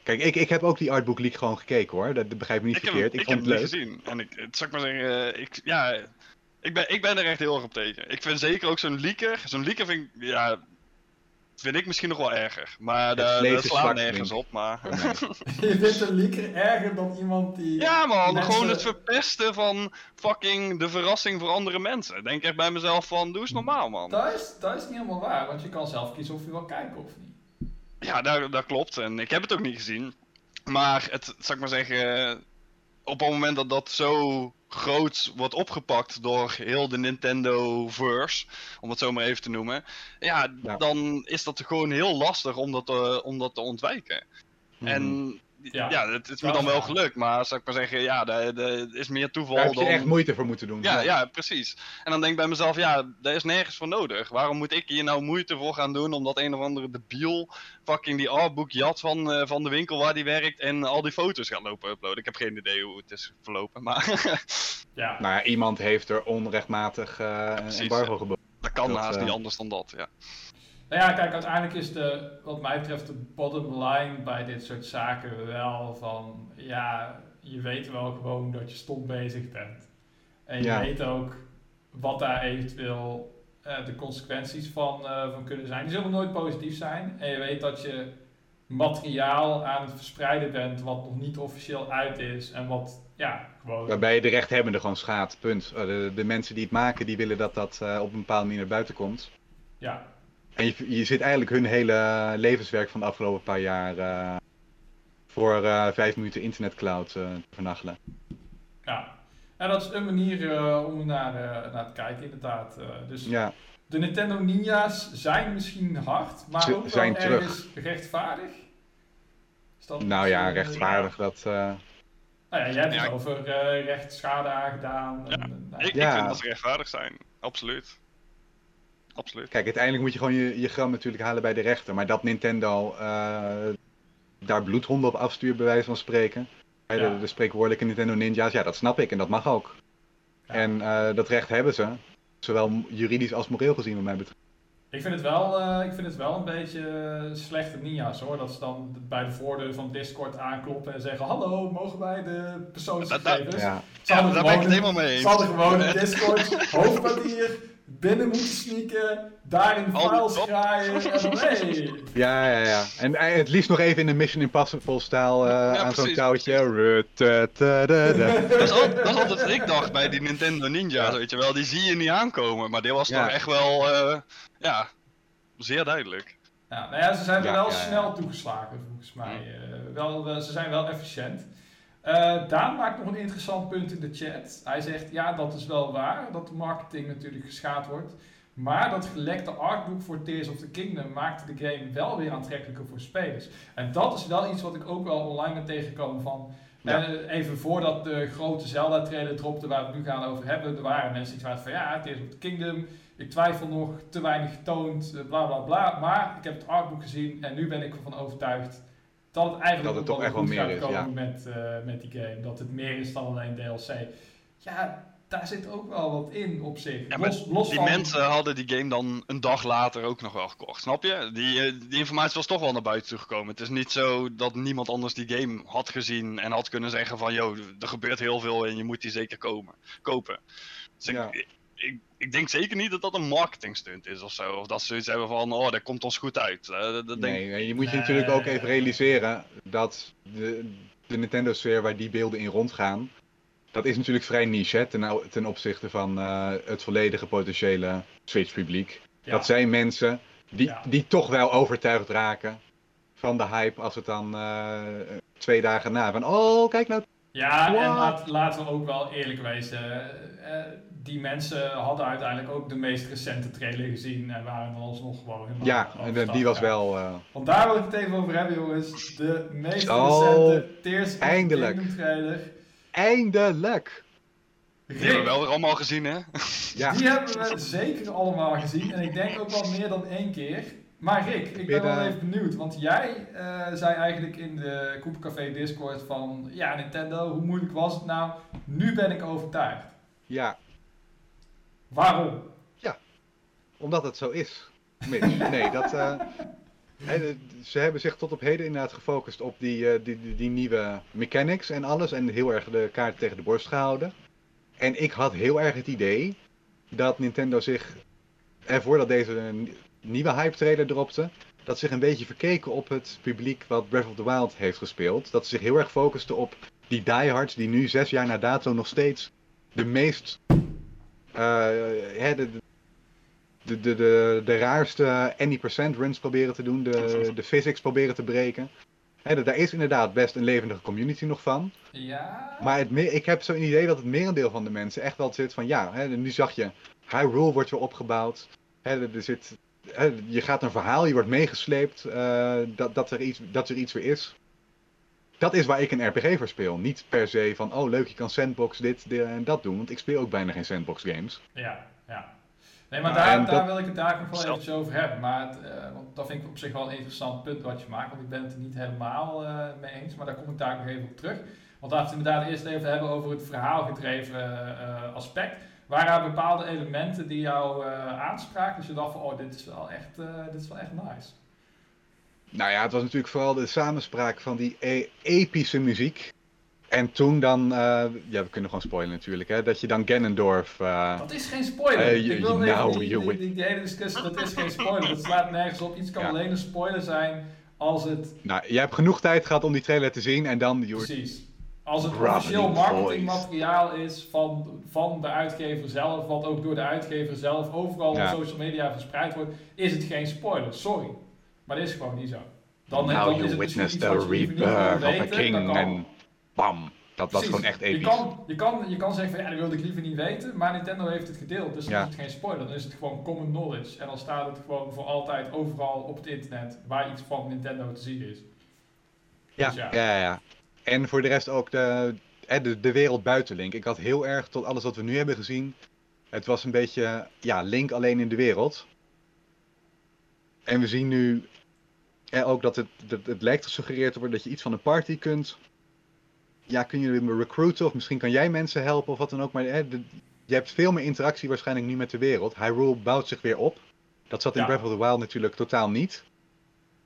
Kijk, ik, ik heb ook die artbook leak gewoon gekeken hoor. Dat, dat begrijp me niet Ik heb, verkeerd. hem- Ik, ik vond heb het leuk. gezien. En ik, het, zal ik maar zeggen, ik, ja, ik ben, ik ben er echt heel erg op tegen. Ik vind zeker ook zo'n leaker, zo'n leaker vind ik, ja, vind ik misschien nog wel erger. Maar daar is slaat nergens op, maar... Je vindt een leaker erger dan iemand die... Ja man, mensen- gewoon het verpesten van fucking de verrassing voor andere mensen. Ik Denk echt bij mezelf van, doe eens normaal man. Dat is, dat is niet helemaal waar, want je kan zelf kiezen of je wil kijken of niet. Ja, dat, dat klopt. En ik heb het ook niet gezien. Maar het, zal ik maar zeggen, op het moment dat dat zo groot wordt opgepakt door heel de Nintendo-verse, om het zo maar even te noemen, ja, Ja. dan is dat gewoon heel lastig om dat, te- om dat te ontwijken. Mhm. En ja, Ja, het, het is me dan wel gelukt, maar zou ik maar zeggen, ja, er is meer toeval Daar heb je dan... echt moeite voor moeten doen. Ja, ja, precies. En dan denk ik bij mezelf, ja, daar is nergens voor nodig. Waarom moet ik hier nou moeite voor gaan doen omdat een of andere debiel fucking die artbook jat van, eh, van de winkel waar die werkt en al die foto's gaat lopen uploaden? Ik heb geen idee hoe het is verlopen, maar Ja, Nou ja, iemand heeft er onrechtmatig eh een Precies, embargo geboden. dat kan Dat, haast eh, niet anders dan dat, ja. Nou ja, kijk, uiteindelijk is de, wat mij betreft, de bottom line bij dit soort zaken wel van, ja, je weet wel gewoon dat je stom bezig bent. En je Ja. weet ook wat daar eventueel eh, de consequenties van, eh, van kunnen zijn. Die zullen nooit positief zijn. En je weet dat je materiaal aan het verspreiden bent wat nog niet officieel uit is. En wat, ja, gewoon... Waarbij je de rechthebbende gewoon schaadt, punt. Eh, De, de mensen die het maken, die willen dat dat op een bepaalde manier naar buiten komt. Ja, En je, je zit eigenlijk hun hele levenswerk van de afgelopen paar jaar eh, voor eh, vijf minuten internetcloud eh, te vernachelen. ja. En dat is een manier eh, om naar, eh, naar te kijken, inderdaad. Eh, dus Ja, De Nintendo Ninja's zijn misschien hard, maar Ze ook wel zijn terug. ergens rechtvaardig. Is dat nou ja, rechtvaardig dat... eh, Nou ja, jij hebt Ja, het over eh rechtsschade aangedaan. Ja, En, nou, Ik, Ja. ik vind dat ze rechtvaardig zijn, absoluut. Absoluut. Kijk, uiteindelijk moet je gewoon je, je gram natuurlijk halen bij de rechter. Maar dat Nintendo eh, daar bloedhonden op afstuurt, bij wijze van spreken. Ja. De, de spreekwoordelijke Nintendo Ninja's, ja, dat snap ik en dat mag ook. ja. En eh, dat recht hebben ze. Zowel juridisch als moreel gezien, wat mij betreft. ik, vind het wel, eh, ik vind het wel een beetje slechte Ninja's hoor. Dat ze dan bij de voordeur van Discord aankloppen en zeggen: Hallo, mogen wij de persoonsgegevens? Ja. Ja, daar ben ik het helemaal mee Ze hadden gewoon in Discord hoofdkwartier binnen moeten sneaken, daarin die files graaien en dan hey. Ja, ja, ja. En eh, het liefst nog even in de Mission Impossible stijl eh, aan zo'n precies, touwtje. Dat is, al- dat is altijd wat ik dacht bij die Nintendo Ninja's, weet je wel. Die zie je niet aankomen, maar dit was Ja. toch echt wel, eh, ja, zeer duidelijk. Ja, nou ja, ze zijn Ja, wel ja, ja. snel toegeslagen volgens mij. Eh, wel, wel- ze zijn wel efficiënt. Eh, Daan maakt nog een interessant punt in de chat. Hij zegt, ja, dat is wel waar, dat de marketing natuurlijk geschaad wordt. Maar dat gelekte artbook voor Tears of the Kingdom maakte de game wel weer aantrekkelijker voor spelers. En dat is wel iets wat ik ook wel online ben tegengekomen van... Ja. eh, even voordat de grote Zelda-trailer dropte waar we het nu gaan over hebben, er waren mensen die zeiden van ja, Tears of the Kingdom, ik twijfel nog, te weinig getoond, eh, bla bla bla. Maar ik heb het artbook gezien en nu ben ik ervan overtuigd dat het eigenlijk Dat het ook toch wel echt wel goed meer gaat is, komen met, eh, met die game. Dat het meer is dan alleen DLC. Ja, daar zit ook wel wat in op zich. Ja, los, los Die van... mensen hadden die game dan een dag later ook nog wel gekocht, snap je? Die, eh, die informatie was toch wel naar buiten toegekomen. Het is niet zo dat niemand anders die game had gezien en had kunnen zeggen van, yo, er gebeurt heel veel en je moet die zeker komen, kopen. Dus Ja. ik, ik, ik denk zeker niet dat dat een marketingstunt is of zo. Of dat ze zoiets hebben van, oh, dat komt ons goed uit. Eh, dat, dat denk Nee, je moet je Nee. natuurlijk ook even realiseren dat de, de Nintendo-sfeer waar die beelden in rondgaan, dat is natuurlijk vrij niche hè, ten, ten opzichte van eh, het volledige potentiële Switch-publiek. Ja. Dat zijn mensen die, Ja. die toch wel overtuigd raken van de hype als het dan eh, twee dagen na van, oh, kijk nou. Ja, en laat, laten we ook wel eerlijk wezen. eh, die mensen hadden uiteindelijk ook de meest recente trailer gezien en waren dan alsnog gewoon helemaal Ja, en overstag die was wel... eh, Want daar wil ik het even over hebben, jongens. De meest Oh, recente Tears of the eindelijk. Kingdom trailer. eindelijk! Die hebben we Rick, wel weer allemaal gezien, hè? Ja, die hebben we zeker allemaal gezien. En ik denk ook wel meer dan één keer. Maar Rick, ik ben wel eh, even benieuwd. Want jij eh, zei eigenlijk in de Koepelcafé Discord van... Ja, Nintendo, hoe moeilijk was het nou? Nu ben ik overtuigd. ja, Waarom? Omdat het zo is. Mitch. Nee, dat. eh, ze hebben zich tot op heden inderdaad gefocust op die, eh, die, die, die nieuwe mechanics en alles. En heel erg de kaart tegen de borst gehouden. En ik had heel erg het idee dat Nintendo zich, en voordat deze nieuwe hype trailer dropte, dat ze zich een beetje verkeken op het publiek wat Breath of the Wild heeft gespeeld. Dat ze zich heel erg focusten op die diehards die nu zes jaar na dato nog steeds de meest eh, hè, de, de, de, de, de raarste any percent runs proberen te doen, de, de physics proberen te breken. Hè, daar is inderdaad best een levendige community nog van. Ja... Maar het ik heb zo'n idee dat het merendeel van de mensen echt wel zit van ja, hè, nu zag je, Hyrule wordt weer opgebouwd. Hè, er er zit, hè, je gaat een verhaal, je wordt meegesleept, eh, dat, dat, er iets, dat er iets weer is. Dat is waar ik een RPG voor speel. Niet per se van, oh leuk, je kan sandbox dit, dit en dat doen. Want ik speel ook bijna geen sandbox games. Ja, ja. Nee, maar Maar daar, daar dat- wil ik het daar nog wel eventjes over hebben. Maar het, eh, want dat vind ik op zich wel een interessant punt wat je maakt. Want ik ben het er niet helemaal eh, mee eens. Maar daar kom ik daar nog even op terug. Want laten we het inderdaad eerst even hebben over het verhaalgedreven eh, aspect. Waren er bepaalde elementen die jou eh, aanspraken? Dus je dacht van, oh, dit is wel echt, eh, dit is wel echt nice. Nou ja, het was natuurlijk vooral de samenspraak van die e- epische muziek. En toen dan, eh, ja, we kunnen gewoon spoilen natuurlijk, hè, dat je dan Ganondorf... eh, Dat is geen spoiler. Eh, je- ik wil nou, die, je die, weet- die, die hele discussie, dat is geen spoiler. Dat slaat nergens op. Iets kan Ja. alleen een spoiler zijn als het nou, jij hebt genoeg tijd gehad om die trailer te zien en dan... je Precies. Als het officieel marketingmateriaal is van, van de uitgever zelf, wat ook door de uitgever zelf overal Ja. op social media verspreid wordt, is het geen spoiler. Sorry. Maar dat is gewoon niet zo. Dan, Now dan you is witness the je rebirth of a king en bam. Dat was gewoon echt Je episch. kan, je, kan, je kan zeggen van ja, dat wilde ik liever niet weten, maar Nintendo heeft het gedeeld, dus dan Ja. is het geen spoiler. Dan is het gewoon common knowledge. En dan staat het gewoon voor altijd overal op het internet waar iets van Nintendo te zien is. Ja, Dus ja. ja, ja. En voor de rest ook de, de, de wereld buiten Link. Ik had heel erg tot alles wat we nu hebben gezien. Het was een beetje, ja, Link alleen in de wereld. En we zien nu eh, ook dat het, dat het lijkt gesuggereerd te worden dat je iets van een party kunt. Ja, kun je me recruiten of misschien kan jij mensen helpen of wat dan ook. Maar de- je hebt veel meer interactie waarschijnlijk nu met de wereld. Hyrule bouwt zich weer op. Dat zat in Ja. Breath of the Wild natuurlijk totaal niet.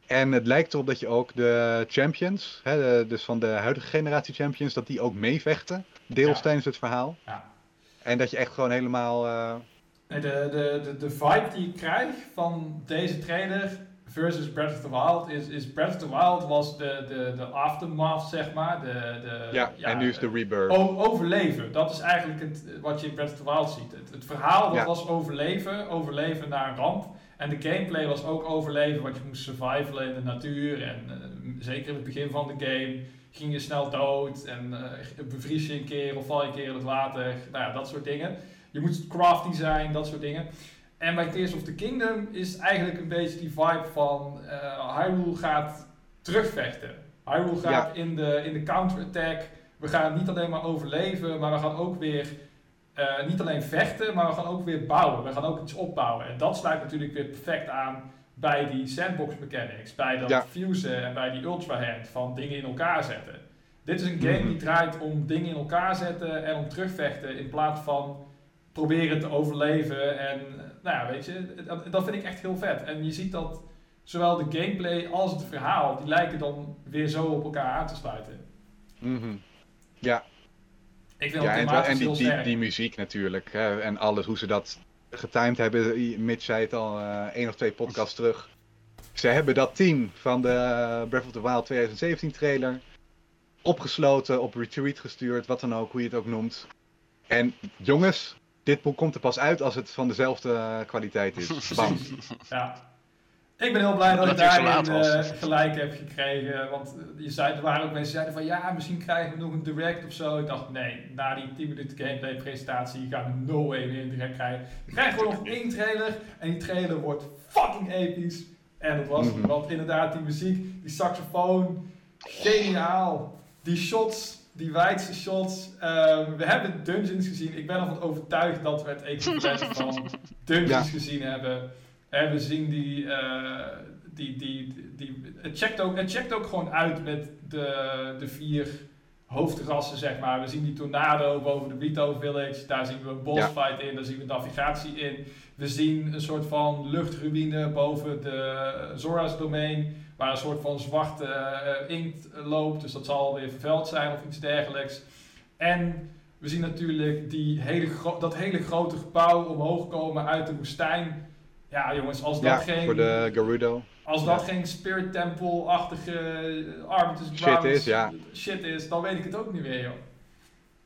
En het lijkt erop dat je ook de champions, hè, de- dus van de huidige generatie champions, dat die ook meevechten. Deels Ja. tijdens het verhaal. Ja. En dat je echt gewoon helemaal. Nee, de, de, de, de vibe die ik krijg van deze trailer versus Breath of the Wild is, is Breath of the Wild was de, de, de aftermath, zeg maar. De, de, ja, en nu is de rebirth. overleven. Dat is eigenlijk het, wat je in Breath of the Wild ziet. Het, het verhaal dat Ja. was overleven, overleven naar een ramp. En de gameplay was ook overleven, want je moest survivalen in de natuur. En eh, zeker in het begin van de game ging je snel dood en eh, bevries je een keer of val je een keer in het water. Nou ja, dat soort dingen. Je moet crafty zijn, dat soort dingen. En bij Tears of the Kingdom is eigenlijk een beetje die vibe van eh Hyrule gaat terugvechten. Hyrule gaat in de, in de counter-attack. We gaan niet alleen maar overleven, maar we gaan ook weer eh, niet alleen vechten, maar we gaan ook weer bouwen. We gaan ook iets opbouwen. En dat sluit natuurlijk weer perfect aan bij die sandbox mechanics, bij dat Ja. fusen en bij die ultra hand van dingen in elkaar zetten. Dit is een game Mhm. die draait om dingen in elkaar zetten en om terugvechten in plaats van proberen te overleven. En nou ja, weet je, dat, dat vind ik echt heel vet. En je ziet dat zowel de gameplay als het verhaal, die lijken dan weer zo op elkaar aan te sluiten. Mhm. Ja, Ik vind ja het en, die, heel die, muziek natuurlijk. Hè, en alles, hoe ze dat getimed hebben. Mitch zei het al eh één of twee podcasts terug. Ze hebben dat team van de Breath of the Wild 2017 trailer opgesloten, op retreat gestuurd, wat dan ook, hoe je het ook noemt. En jongens, dit boek komt er pas uit als het van dezelfde eh, kwaliteit is. Bam. Ja. Ik ben heel blij dat, Dat ik daarin eh, gelijk heb gekregen. Want eh, je zei, er waren ook mensen die zeiden van ja, misschien krijgen we nog een direct of zo. Ik dacht nee, na die 10 minuten gameplay presentatie gaan we no way meer een direct krijgen. We krijgen gewoon nog één trailer en die trailer wordt fucking episch. En dat was, Mhm. want inderdaad die muziek, die saxofoon, geniaal. Die shots, die wijdse shots. Ehm, we hebben dungeons gezien. Ik ben ervan overtuigd dat we het equivalent van dungeons Ja. gezien hebben. En we zien die, eh, die, die, die, het, checkt ook, het checkt ook gewoon uit met de, de vier hoofdrassen, zeg maar. We zien die tornado boven de Rito Village, daar zien we een boss fight in, daar zien we navigatie in. We zien een soort van luchtruïne boven de Zora's domein, waar een soort van zwarte eh, inkt loopt, dus dat zal weer vervuild zijn of iets dergelijks. En we zien natuurlijk die hele dat hele grote gebouw omhoog komen uit de woestijn. Ja, jongens, als dat Ja, geen, voor de Gerudo. als dat geen Spirit Temple-achtige Arbitr's Shit is, ja. shit is, dan weet ik het ook niet meer, joh.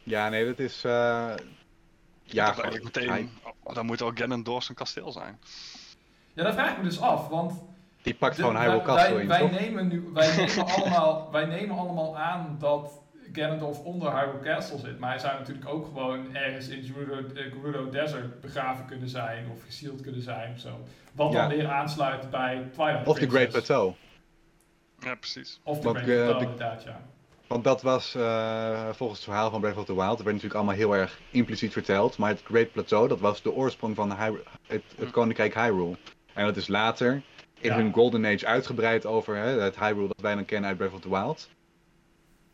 Ja, nee, dat is. eh, Ja, dat meteen, oh, dan moet ook Ganondorf zijn kasteel zijn. Ja, dat vraag ik me dus af, want die pakt de- gewoon wij, Hyrule Castle wij, in, wij toch? nemen nu, wij nemen allemaal, wij nemen allemaal aan dat Ganondorf onder Hyrule Castle zit, maar hij zou natuurlijk ook gewoon ergens in Gerudo, eh, Gerudo Desert begraven kunnen zijn of gesield kunnen zijn of zo. Wat Ja. dan weer aansluit bij Twilight Of de Great. Plateau. Ja, precies. Of de Great eh, Plateau, de- inderdaad, ja. Want dat was uh, volgens het verhaal van Breath of the Wild, dat werd natuurlijk allemaal heel erg impliciet verteld. Maar het Great Plateau, dat was de oorsprong van het, het, hm. Koninkrijk Hyrule. En dat is later in hun Golden Age uitgebreid over hè, het Hyrule dat wij dan kennen uit Breath of the Wild.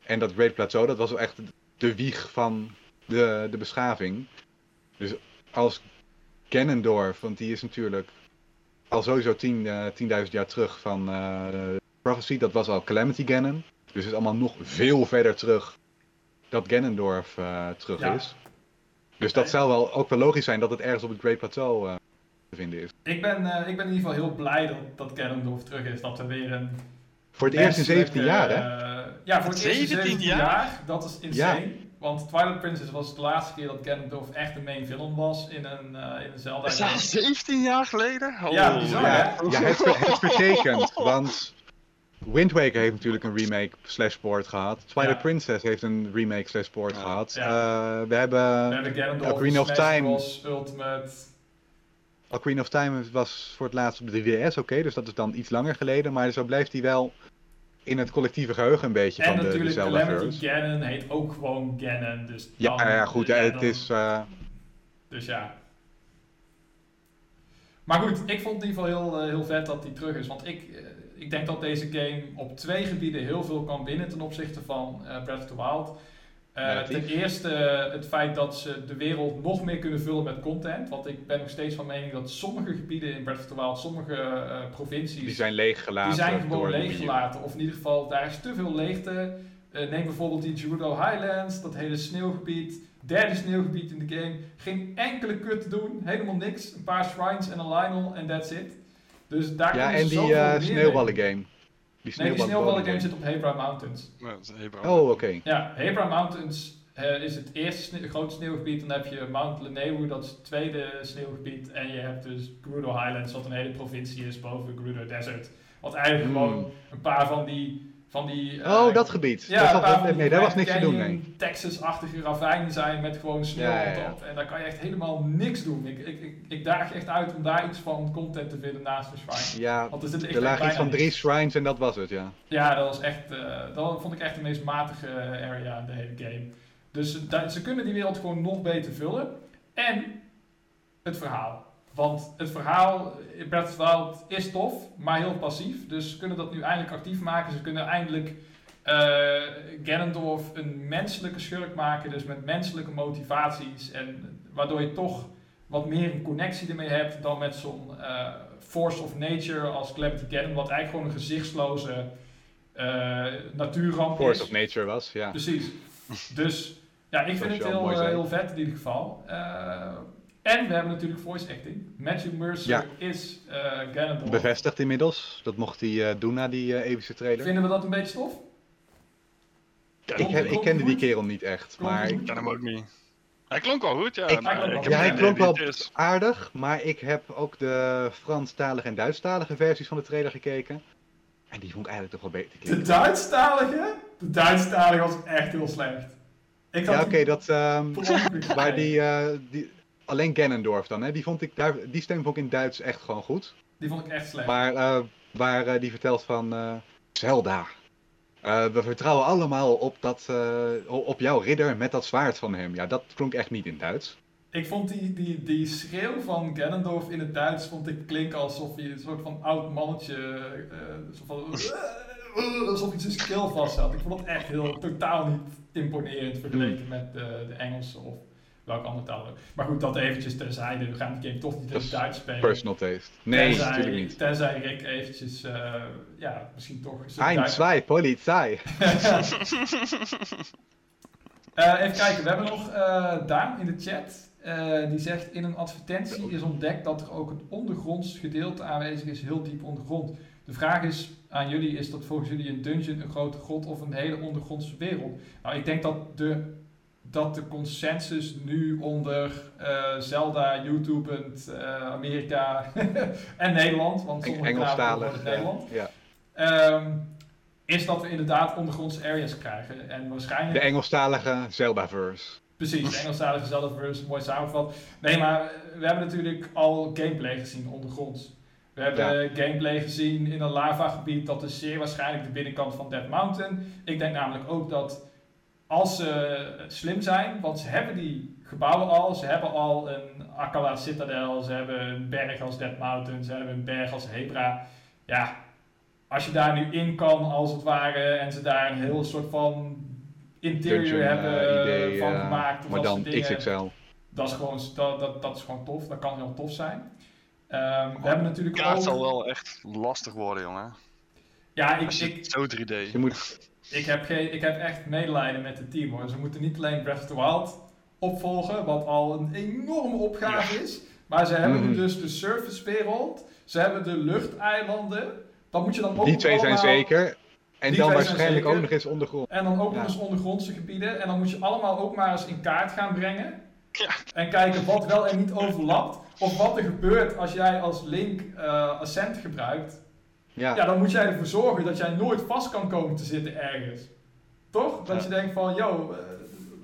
En dat Great Plateau, dat was echt de wieg van de, de beschaving. Dus als Ganondorf, want die is natuurlijk al sowieso 10.000 uh, jaar terug van uh, Prophecy, dat was al Calamity Ganon. Dus het is allemaal nog veel verder terug dat Ganondorf uh, terug is. Dus dat zou wel ook wel logisch zijn dat het ergens op het Great Plateau te vinden is. Ik ben, uh, ik ben in ieder geval heel blij dat, dat Ganondorf terug is. Dat we weer een. Voor het eerst in 17 jaar, hè? ja, voor het eerst in 17 jaar? jaar. Dat is insane. Ja. Want Twilight Princess was de laatste keer dat Ganondorf echt de main villain was in een, uh, in een Zelda. Is dat 17 jaar geleden? Oh. Ja, bizar, ja, hè? Ja, het, het betekent, want Wind Waker heeft natuurlijk een remake slash port gehad. Twilight Princess heeft een remake slash port gehad. Uh, we hebben, we hebben Ocarina of Time. Ultimate. Ocarina of Time was voor het laatst op de 3DS, oké, dus dat is dan iets langer geleden. Maar zo blijft hij wel in het collectieve geheugen een beetje en van de, de Zelda En natuurlijk Ganon heet ook gewoon Ganon, dus Ja, ja goed, het is... Uh... Dus ja. Maar goed, ik vond het in ieder geval heel, uh, heel vet dat hij terug is, want ik... Uh, ik denk dat deze game op twee gebieden heel veel kan winnen ten opzichte van uh, Breath of the Wild. Uh, ten eerste het feit dat ze de wereld nog meer kunnen vullen met content. Want ik ben nog steeds van mening dat sommige gebieden in Breath of the Wild, sommige uh, provincies... Die zijn leeggelaten. Die zijn gewoon leeggelaten. Of in ieder geval, daar is te veel leegte. neem bijvoorbeeld die Gerudo Highlands, dat hele sneeuwgebied. Derde sneeuwgebied in de game. Geen enkele kut te doen, helemaal niks. Een paar shrines en een Lionel en that's it. Dus daar ja, en die sneeuwballen game. Die sneeuwballen, game zit op Hebra Mountains. oh, oké. Ja, Hebra Mountains uh, is het eerste sne grote sneeuwgebied. Dan heb je Mount Lenewu, dat is het tweede sneeuwgebied. En je hebt dus Gerudo Highlands, wat een hele provincie is boven Gerudo Desert. Wat eigenlijk hmm. gewoon een paar van die van die... Uh, oh, dat gebied. Ja, dat nee, daar was niks te doen, nee. Texas-achtige ravijnen zijn met gewoon sneeuw ja, ja, op. En daar kan je echt helemaal niks doen. Ik, ik, ik, ik daag echt uit om daar iets van content te vinden naast de shrine. Ja, Want er, zit er lagen iets van drie shrines en dat was het, ja. Ja, dat was echt... Uh, dat vond ik echt de meest matige area in de hele game. Dus ze kunnen die wereld gewoon nog beter vullen. En het verhaal. Want het verhaal in Breath of the Wild is tof, maar heel passief. Dus ze kunnen dat nu eindelijk actief maken. Ze kunnen eindelijk uh, Ganondorf een menselijke schurk maken. Dus met menselijke motivaties. En waardoor je toch wat meer een connectie ermee hebt dan met zo'n uh, Force of Nature als Calamity Ganon. Wat eigenlijk gewoon een gezichtsloze uh, natuurramp Force of Nature was, ja. Precies. Dus ja, ik vind het heel, heel vet in ieder geval. En we hebben natuurlijk voice acting. Matthew Mercer is uh, Ganondorf. Bevestigd inmiddels. Dat mocht hij uh, doen na die uh, epische trailer. Vinden we dat een beetje stof? Ja, ik, ik, kende die kerel niet echt. maar ik ken hem ook niet. Hij klonk wel goed, ja. Ik, maar ja, hij klonk wel aardig. Maar ik heb ook de Franstalige en Duitsstalige versies van de trailer gekeken. En die vond ik eigenlijk toch wel beter. De Duitsstalige? De Duitsstalige was echt heel slecht. Ik ja, oké, okay, dat... Um, waar die, die, Alleen Ganondorf dan, hè? Die, vond ik, daar, die stem vond ik in Duits echt gewoon goed. Die vond ik echt slecht. Maar uh, waar uh, die vertelt van uh, Zelda. we vertrouwen allemaal op, dat, op jouw ridder met dat zwaard van hem. Ja, dat klonk echt niet in Duits. Ik vond die, die, die schreeuw van Ganondorf in het Duits vond ik klinken alsof hij een soort van oud mannetje. van, alsof hij zijn skill vast had. Ik vond het echt heel totaal niet imponerend vergeleken hmm. met de, de Engelse of welke andere taal Maar goed, dat eventjes terzijde. We gaan de game toch niet in het Duits spelen. Personal taste. Nee, tenzij, natuurlijk niet. Tenzij Rick eventjes, uh, ja, misschien toch... Ein, zwei, politie. uh, even kijken, we hebben nog uh, Daan in de chat. Uh, die zegt, in een advertentie is ontdekt dat er ook een ondergronds gedeelte aanwezig is, heel diep ondergrond. De vraag is aan jullie, is dat volgens jullie een dungeon, een grote grot of een hele ondergrondse wereld? Nou, ik denk dat de dat de consensus nu onder uh, Zelda, YouTube, uh, Amerika en Nederland, want sommige Engelstalig, het Nederland, ja. um, is dat we inderdaad ondergrondse areas krijgen. En waarschijnlijk... De Engelstalige Zelda-verse. Precies, de Engelstalige Zelda-verse, mooi samengevat. Nee, maar we hebben natuurlijk al gameplay gezien ondergronds. We hebben gameplay gezien in een lavagebied. Dat is zeer waarschijnlijk de binnenkant van Dead Mountain. Ik denk namelijk ook dat als ze slim zijn, want ze hebben die gebouwen al. Ze hebben al een Akala Citadel, ze hebben een berg als Dead Mountain, ze hebben een berg als Hebra. Ja, als je daar nu in kan als het ware en ze daar een heel soort van interior Dungeon, hebben eh, idee, van eh, gemaakt. Of Maar dan dingen. XXL. Dat is, gewoon, dat, dat, dat is gewoon tof, dat kan heel tof zijn. Ehm, we hebben natuurlijk kaart ook... zal wel echt lastig worden, jongen. Ja, ik, ik, het zo 3D. Je moet, Ik heb, geen, ik heb echt medelijden met het team hoor. Ze moeten niet alleen Breath of the Wild opvolgen, wat al een enorme opgave is. Maar ze hebben nu Mhm. dus de surfacewereld, ze hebben de luchteilanden. Dan moet je dan ook die twee zijn allemaal- zeker. En Die dan waarschijnlijk ook nog eens ondergrond. En dan ook nog Ja. eens ondergrondse gebieden. En dan moet je allemaal ook maar eens in kaart gaan brengen. Ja. En kijken wat wel en niet overlapt. Of wat er gebeurt als jij als Link eh, Ascent gebruikt. Ja, Ja, dan moet jij ervoor zorgen dat jij nooit vast kan komen te zitten ergens. Toch? Dat Ja. je denkt van, yo, eh,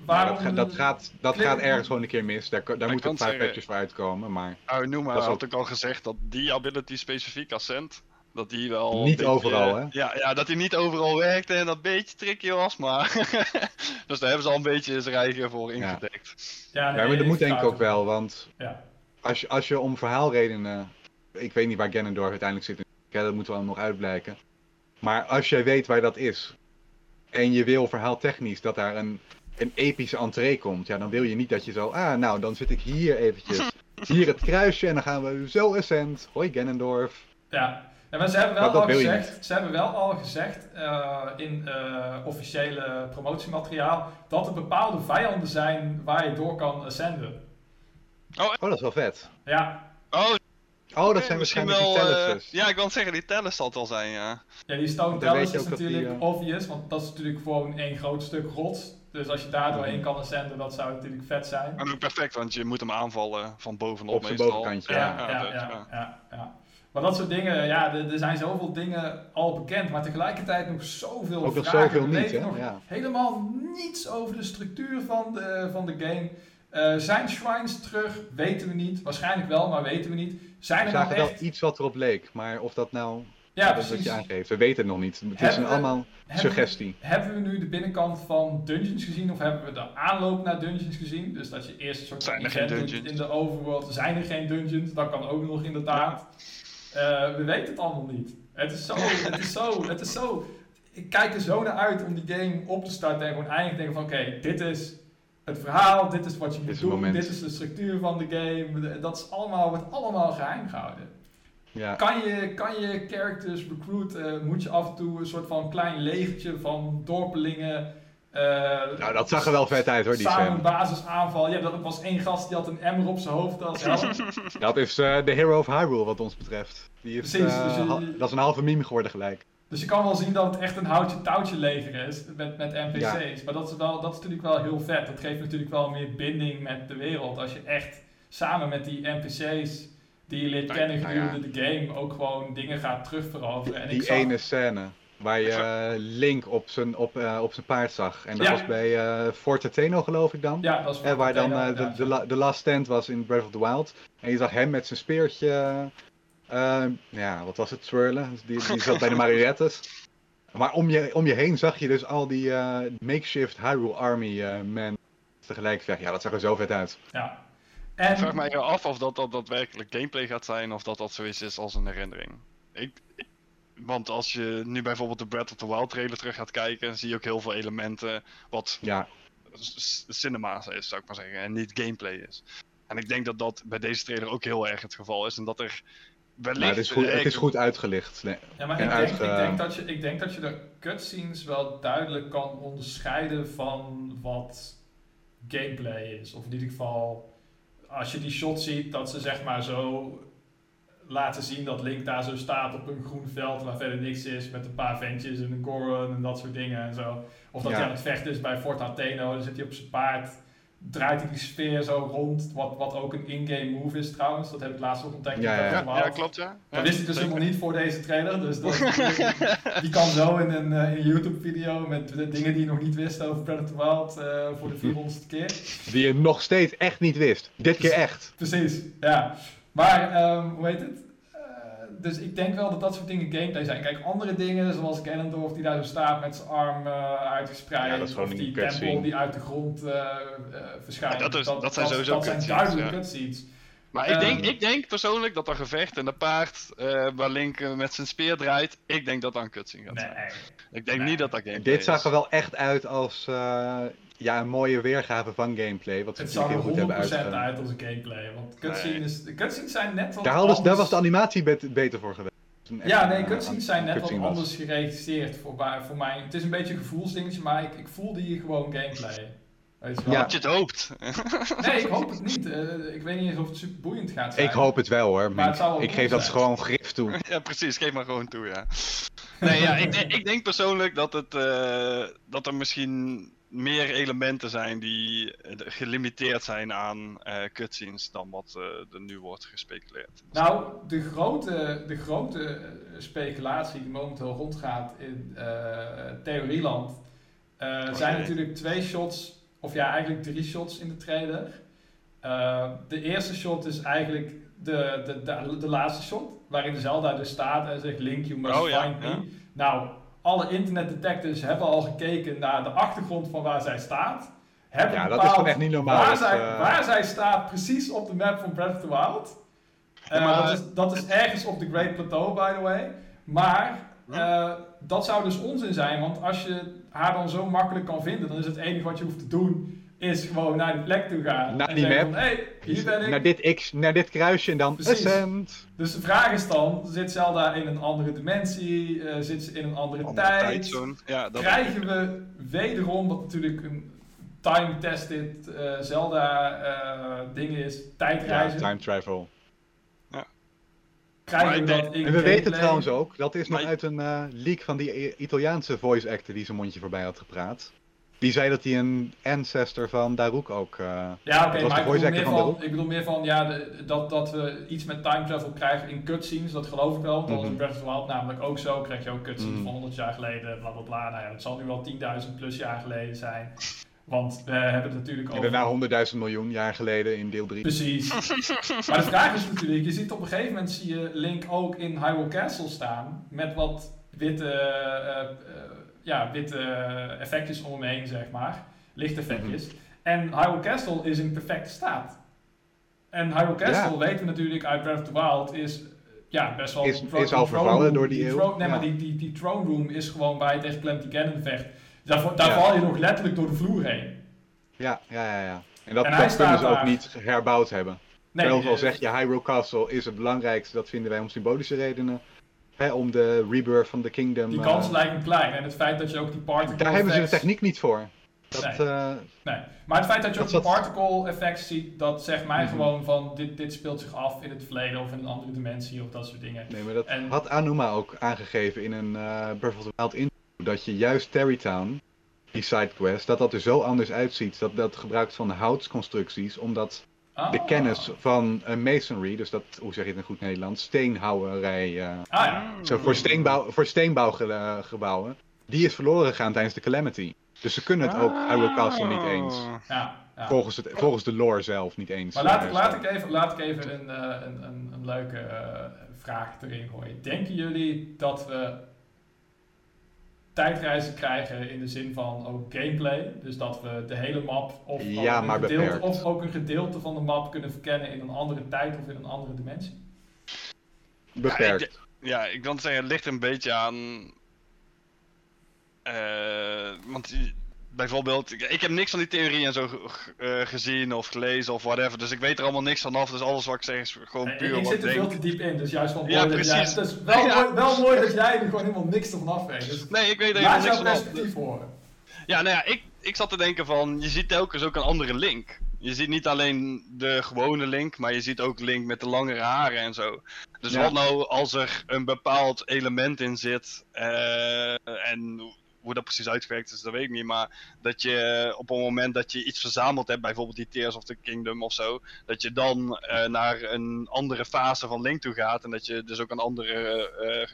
waarom... dat, ga- dat, gaat, dat gaat ergens gewoon een keer mis. Daar, daar moeten een paar patches voor uitkomen. Maar Nou, noem maar, Dat is had ik al gezegd dat die ability specifiek Ascent, dat die wel... Niet beetje, overal, hè? Ja, ja, dat die niet overal werkte en dat een beetje tricky was, maar... dus daar hebben ze al een beetje zijn eigen voor Ja. ingedekt. Ja, nee, Ja, maar dat moet denk ik ook wel, want Ja. als je, als je om verhaalredenen. Ik weet niet waar Ganondorf uiteindelijk zit, ja, dat moeten we allemaal nog uitblijken. Maar als jij weet waar dat is, en je wil verhaaltechnisch dat daar een, een epische entree komt, ja, dan wil je niet dat je zo, ah, nou, dan zit ik hier eventjes, hier het kruisje, en dan gaan we zo ascent. Hoi Ganondorf. Ja. Ja, maar ze hebben wel al gezegd, ze hebben wel al gezegd eh, in eh, officiële promotiemateriaal dat er bepaalde vijanden zijn waar je door kan ascenden. Oh, dat is wel vet. Ja, Oh, Oh, dat zijn misschien waarschijnlijk die wel... eh, Telluses. ja, ik wil zeggen, die Tellus zal het wel zijn, ja. ja die Stone je is ook die, natuurlijk eh, obvious, want dat is natuurlijk gewoon één groot stuk rots. Dus als je daar doorheen Mhm. kan ascenden, dat zou natuurlijk vet zijn. En ook perfect, want je moet hem aanvallen van bovenop Op zijn bovenkantje, Ja, ja. ja, ja, ja, ja. Maar dat soort dingen, ja, er, er zijn zoveel dingen al bekend, maar tegelijkertijd nog zoveel Ook nog vragen. zoveel niet, hè? nog Ja. helemaal niets over de structuur van de, van de game. Eh, zijn shrines terug? Weten we niet. Waarschijnlijk wel, maar weten we niet. Zijn We er nou zagen wel echt... iets wat erop leek, maar of dat nou Ja, dat is wat precies. je aangeeft, we weten het nog niet. Het is een we- allemaal Hebben, suggestie. hebben we nu de binnenkant van dungeons gezien of hebben we de aanloop naar dungeons gezien? Dus dat je eerst een soort van Zijn er geen event doet dungeons? in de overworld. Zijn er geen dungeons? Dat kan ook nog inderdaad. Eh, we weten het allemaal niet. Het is zo, het is zo, het is zo. Ik kijk er zo naar uit om die game op te starten en gewoon eindelijk denken van oké, dit is het verhaal, dit is wat je moet doen, moment. dit is de structuur van de game. Dat is allemaal, wordt allemaal geheim gehouden. Ja. Kan je, kan je characters recruiten? Moet je af en toe een soort van klein legertje van dorpelingen... eh, Nou, dat zag er wel vet uit hoor, die Samen Sam. een basisaanval. Ja, dat was één gast die had een emmer op zijn hoofd als. Dat is eh, de hero of Hyrule wat ons betreft. Die is, Precies, eh, dus je- dat is een halve meme geworden gelijk. Dus je kan wel zien dat het echt een houtje-touwtje leger is met, met NPC's. Maar dat is, wel, dat is natuurlijk wel heel vet. Dat geeft natuurlijk wel meer binding met de wereld. Als je echt samen met die NPC's die je leert Nou, kennen nou ja. gedurende de game ook gewoon dingen gaat terugveroveren. En ik Die zag, ene scène waar je eh, Link op zijn, op, eh, op zijn paard zag. En dat Ja. was bij eh Fort Ateno geloof ik dan. Ja, dat Eh, waar dan de, de, de last stand was in Breath of the Wild. En je zag hem met zijn speertje. Eh, ja, wat was het? Swirlen. Die, die zat bij de marionettes. Maar om je, om je heen zag je dus al die eh, makeshift Hyrule Army eh men tegelijk vechten. Ja, dat zag er zo vet uit. Ja. Ik En, vraag mij af of dat, dat daadwerkelijk gameplay gaat zijn of dat dat zoiets is als een herinnering. Ik, ik- want als je nu bijvoorbeeld de Breath of the Wild trailer terug gaat kijken, zie je ook heel veel elementen wat Ja, cinema's is, zou ik maar zeggen, en niet gameplay is. En ik denk dat dat bij deze trailer ook heel erg het geval is en dat er wellicht... nou, het, is goed, het eh, is goed uitgelicht. Nee. ja, maar ik denk, uitge- ik, denk dat je, ik denk dat je de cutscenes wel duidelijk kan onderscheiden van wat gameplay is. Of in ieder geval, als je die shot ziet, dat ze zeg maar zo laten zien dat Link daar zo staat op een groen veld waar verder niks is, met een paar ventjes en een Goron en dat soort dingen en zo. Of dat Ja. hij aan het vechten is bij Fort Atheno, dan zit hij op zijn paard, draait hij die sfeer zo rond, wat, wat ook een in-game move is trouwens. Dat heb ik laatst ook ontdekt. Ja, ja, klopt ja. Dat wist ik dus helemaal niet voor deze trailer. Dus dat, die kan zo in een, eh, in een YouTube-video met de dingen die je nog niet wist over Breath of the Wild eh, voor de 400ste keer. Die je nog steeds echt niet wist. Dit keer echt. Precies, ja. Maar, ehm, hoe heet het? Dus ik denk wel dat dat soort dingen gameplay zijn. Kijk, andere dingen, zoals Ganondorf die daar zo staat met zijn arm eh, uitgespreid. Ja, dat is gewoon of een die cutscene. tempel die uit de grond eh, eh, verschijnt. Ja, dat is- dat zijn sowieso Dat zijn cutscenes, duidelijk ja. cutscenes. Maar ik denk, Ehm. ik denk persoonlijk dat dat gevecht en de paard eh, waar Link met zijn speer draait, ik denk dat dat een cutscene gaat Nee, zijn. echt. Ik denk Nee. niet dat dat gameplay Dit zag er wel echt uit als eh, ja, een mooie weergave van gameplay. Wat ze Het zag er heel goed 100% hebben uitgevoerd. uit als een gameplay. Want cutscenes, Nee. cutscenes zijn net wat Daar, hadden ze- daar anders- was de animatie bet- beter voor geweest. Ja, nee, cutscenes zijn net wat was. anders geregisseerd voor, voor mij. Het is een beetje een gevoelsdingetje, maar ik, ik voelde hier gewoon gameplay. Weet je wel? Ja. Dat je het hoopt. Nee, ik hoop het niet. Eh, ik weet niet eens of het super boeiend gaat zijn. Ik hoop het wel hoor. Maar het zou wel ik cool geef dat gewoon grif toe. ja, precies. Geef maar gewoon toe, ja. Nee, ja, ik, denk- ik denk persoonlijk dat, het, eh, dat er misschien meer elementen zijn die eh, gelimiteerd zijn aan eh, cutscenes dan wat eh, er nu wordt gespeculeerd. Nou, de grote, de grote speculatie die momenteel rondgaat in Theorieland zijn natuurlijk twee shots, of ja, eigenlijk drie shots in de trailer. De eerste shot is eigenlijk de, de, de, de laatste shot, waarin Zelda dus staat en zegt Link, you must Oh, ja, find me. ja. Nou, alle internet detectives hebben al gekeken naar de achtergrond van waar zij staat. Hebben Ja, dat is gewoon echt niet normaal. Waar, Dat, zij, eh, waar zij staat, precies op de map van Breath of the Wild. Ja, Eh, maar- dat, is, dat is ergens op de Great Plateau, by the way. Maar eh, dat zou dus onzin zijn, want als je haar dan zo makkelijk kan vinden, dan is het enige wat je hoeft te doen, is gewoon naar die plek toe gaan. Naar en die map. van, hey, hier ben ik. Naar dit X, naar dit kruisje en dan Precies. ascend. Dus de vraag is dan, zit Zelda in een andere dimensie? Eh, zit ze in een andere, Andere tijd? tijdzone. Ja, dat Krijgen we wederom, wat natuurlijk een time-tested eh, Zelda-ding is, Ja, tijdreizen? time travel. Krijgen we dat in En we weten trouwens ook, dat is nog Maar- uit een eh, leak van die I- Italiaanse voice actor die zijn mondje voorbij had gepraat. Die zei dat hij een ancestor van Daruk ook... eh, Ja, oké, Dat maar ik bedoel, meer van ik bedoel meer van, ja, de- dat, dat we iets met time travel krijgen in cutscenes, dat geloof ik wel. Want dat was in Mhm. Breath of the Wild namelijk ook zo, krijg je ook cutscenes Mhm. van 100 jaar geleden, bla bla bla. Nou ja, het zal nu wel 10.000 plus jaar geleden zijn. Want we hebben het natuurlijk en over... daarna 100.000 miljoen jaar geleden in deel 3. Precies. maar de vraag is natuurlijk, je ziet op een gegeven moment zie je Link ook in Hyrule Castle staan, met wat witte, eh, eh, ja, witte effectjes om hem heen, zeg maar. Lichteffectjes. Mhm. En Hyrule Castle is in perfecte staat. En Hyrule Castle, weten we natuurlijk uit Breath of the Wild, is eh, ja, best wel... Is- is al vervallen room. door die eeuw, throne- nee, ja. maar die, die, die throne room is gewoon waar je tegen Calamity Ganon vecht. Daar, daar Ja. val je nog letterlijk door de vloer heen. Ja, ja, ja, ja. En dat, En hij dat kunnen ze ook niet herbouwd hebben. Nee, Terwijl al eh, zeg je, Hyrule Castle is het belangrijkste, dat vinden wij om symbolische redenen. Hè, om de rebirth van de kingdom. Die eh, kans lijkt me klein. En het feit dat je ook die particle daar hebben ze de techniek niet voor. Dat, Nee. eh, Nee. Maar het feit dat je ook zat- particle effects ziet, dat zegt mij Mhm. gewoon van dit, dit speelt zich af in het verleden of in een andere dimensie of dat soort dingen. nee, maar dat En- had Anuma ook aangegeven in een eh Breath of the Wild interview. Dat je juist Terrytown, die sidequest, dat dat er zo anders uitziet. Dat dat gebruikt van houtconstructies, omdat de Ah. kennis van eh, masonry, dus dat, hoe zeg je het in goed Nederlands, steenhouwerij, eh, Ah ja. zo voor, steenbouw, voor steenbouwgebouwen, die is verloren gegaan tijdens de Calamity. Dus ze kunnen het ook Hyrule Castle niet eens. Ah. ja, ja. Volgens, het, volgens de lore zelf niet eens. Maar laat, eh, laat, ik even, laat ik even een, eh, een, een, een leuke eh, vraag erin gooien. Denken jullie dat we tijdreizen krijgen in de zin van ook gameplay? Dus dat we de hele map of, Ja, ook, een maar gedeelte, beperkt. of ook een gedeelte van de map kunnen verkennen in een andere tijd of in een andere dimensie? Beperkt. Ja, ik, ja, ik wil zeggen, het ligt een beetje aan. eh, want bijvoorbeeld, ik, ik heb niks van die theorie en zo eh, gezien of gelezen of whatever, dus ik weet er allemaal niks vanaf. Dus alles wat ik zeg is gewoon puur ik, ik zit er veel te diep in, dus juist mooi Ja, jij... precies. Het is wel, Ja. mooi, wel mooi dat jij er gewoon helemaal niks ervan af weet. Dus Nee, ik weet er helemaal niks vanaf. perspectief horen. Ja, nou ja, ik, ik zat te denken van, je ziet telkens ook een andere Link. Je ziet niet alleen de gewone Link, maar je ziet ook Link met de langere haren en zo. Dus Ja. wat nou als er een bepaald element in zit, eh, en hoe dat precies uitgewerkt is, dat weet ik niet, maar dat je op het moment dat je iets verzameld hebt, bijvoorbeeld die Tears of the Kingdom of zo, dat je dan eh, naar een andere fase van Link toe gaat en dat je dus ook een andere, eh, eh,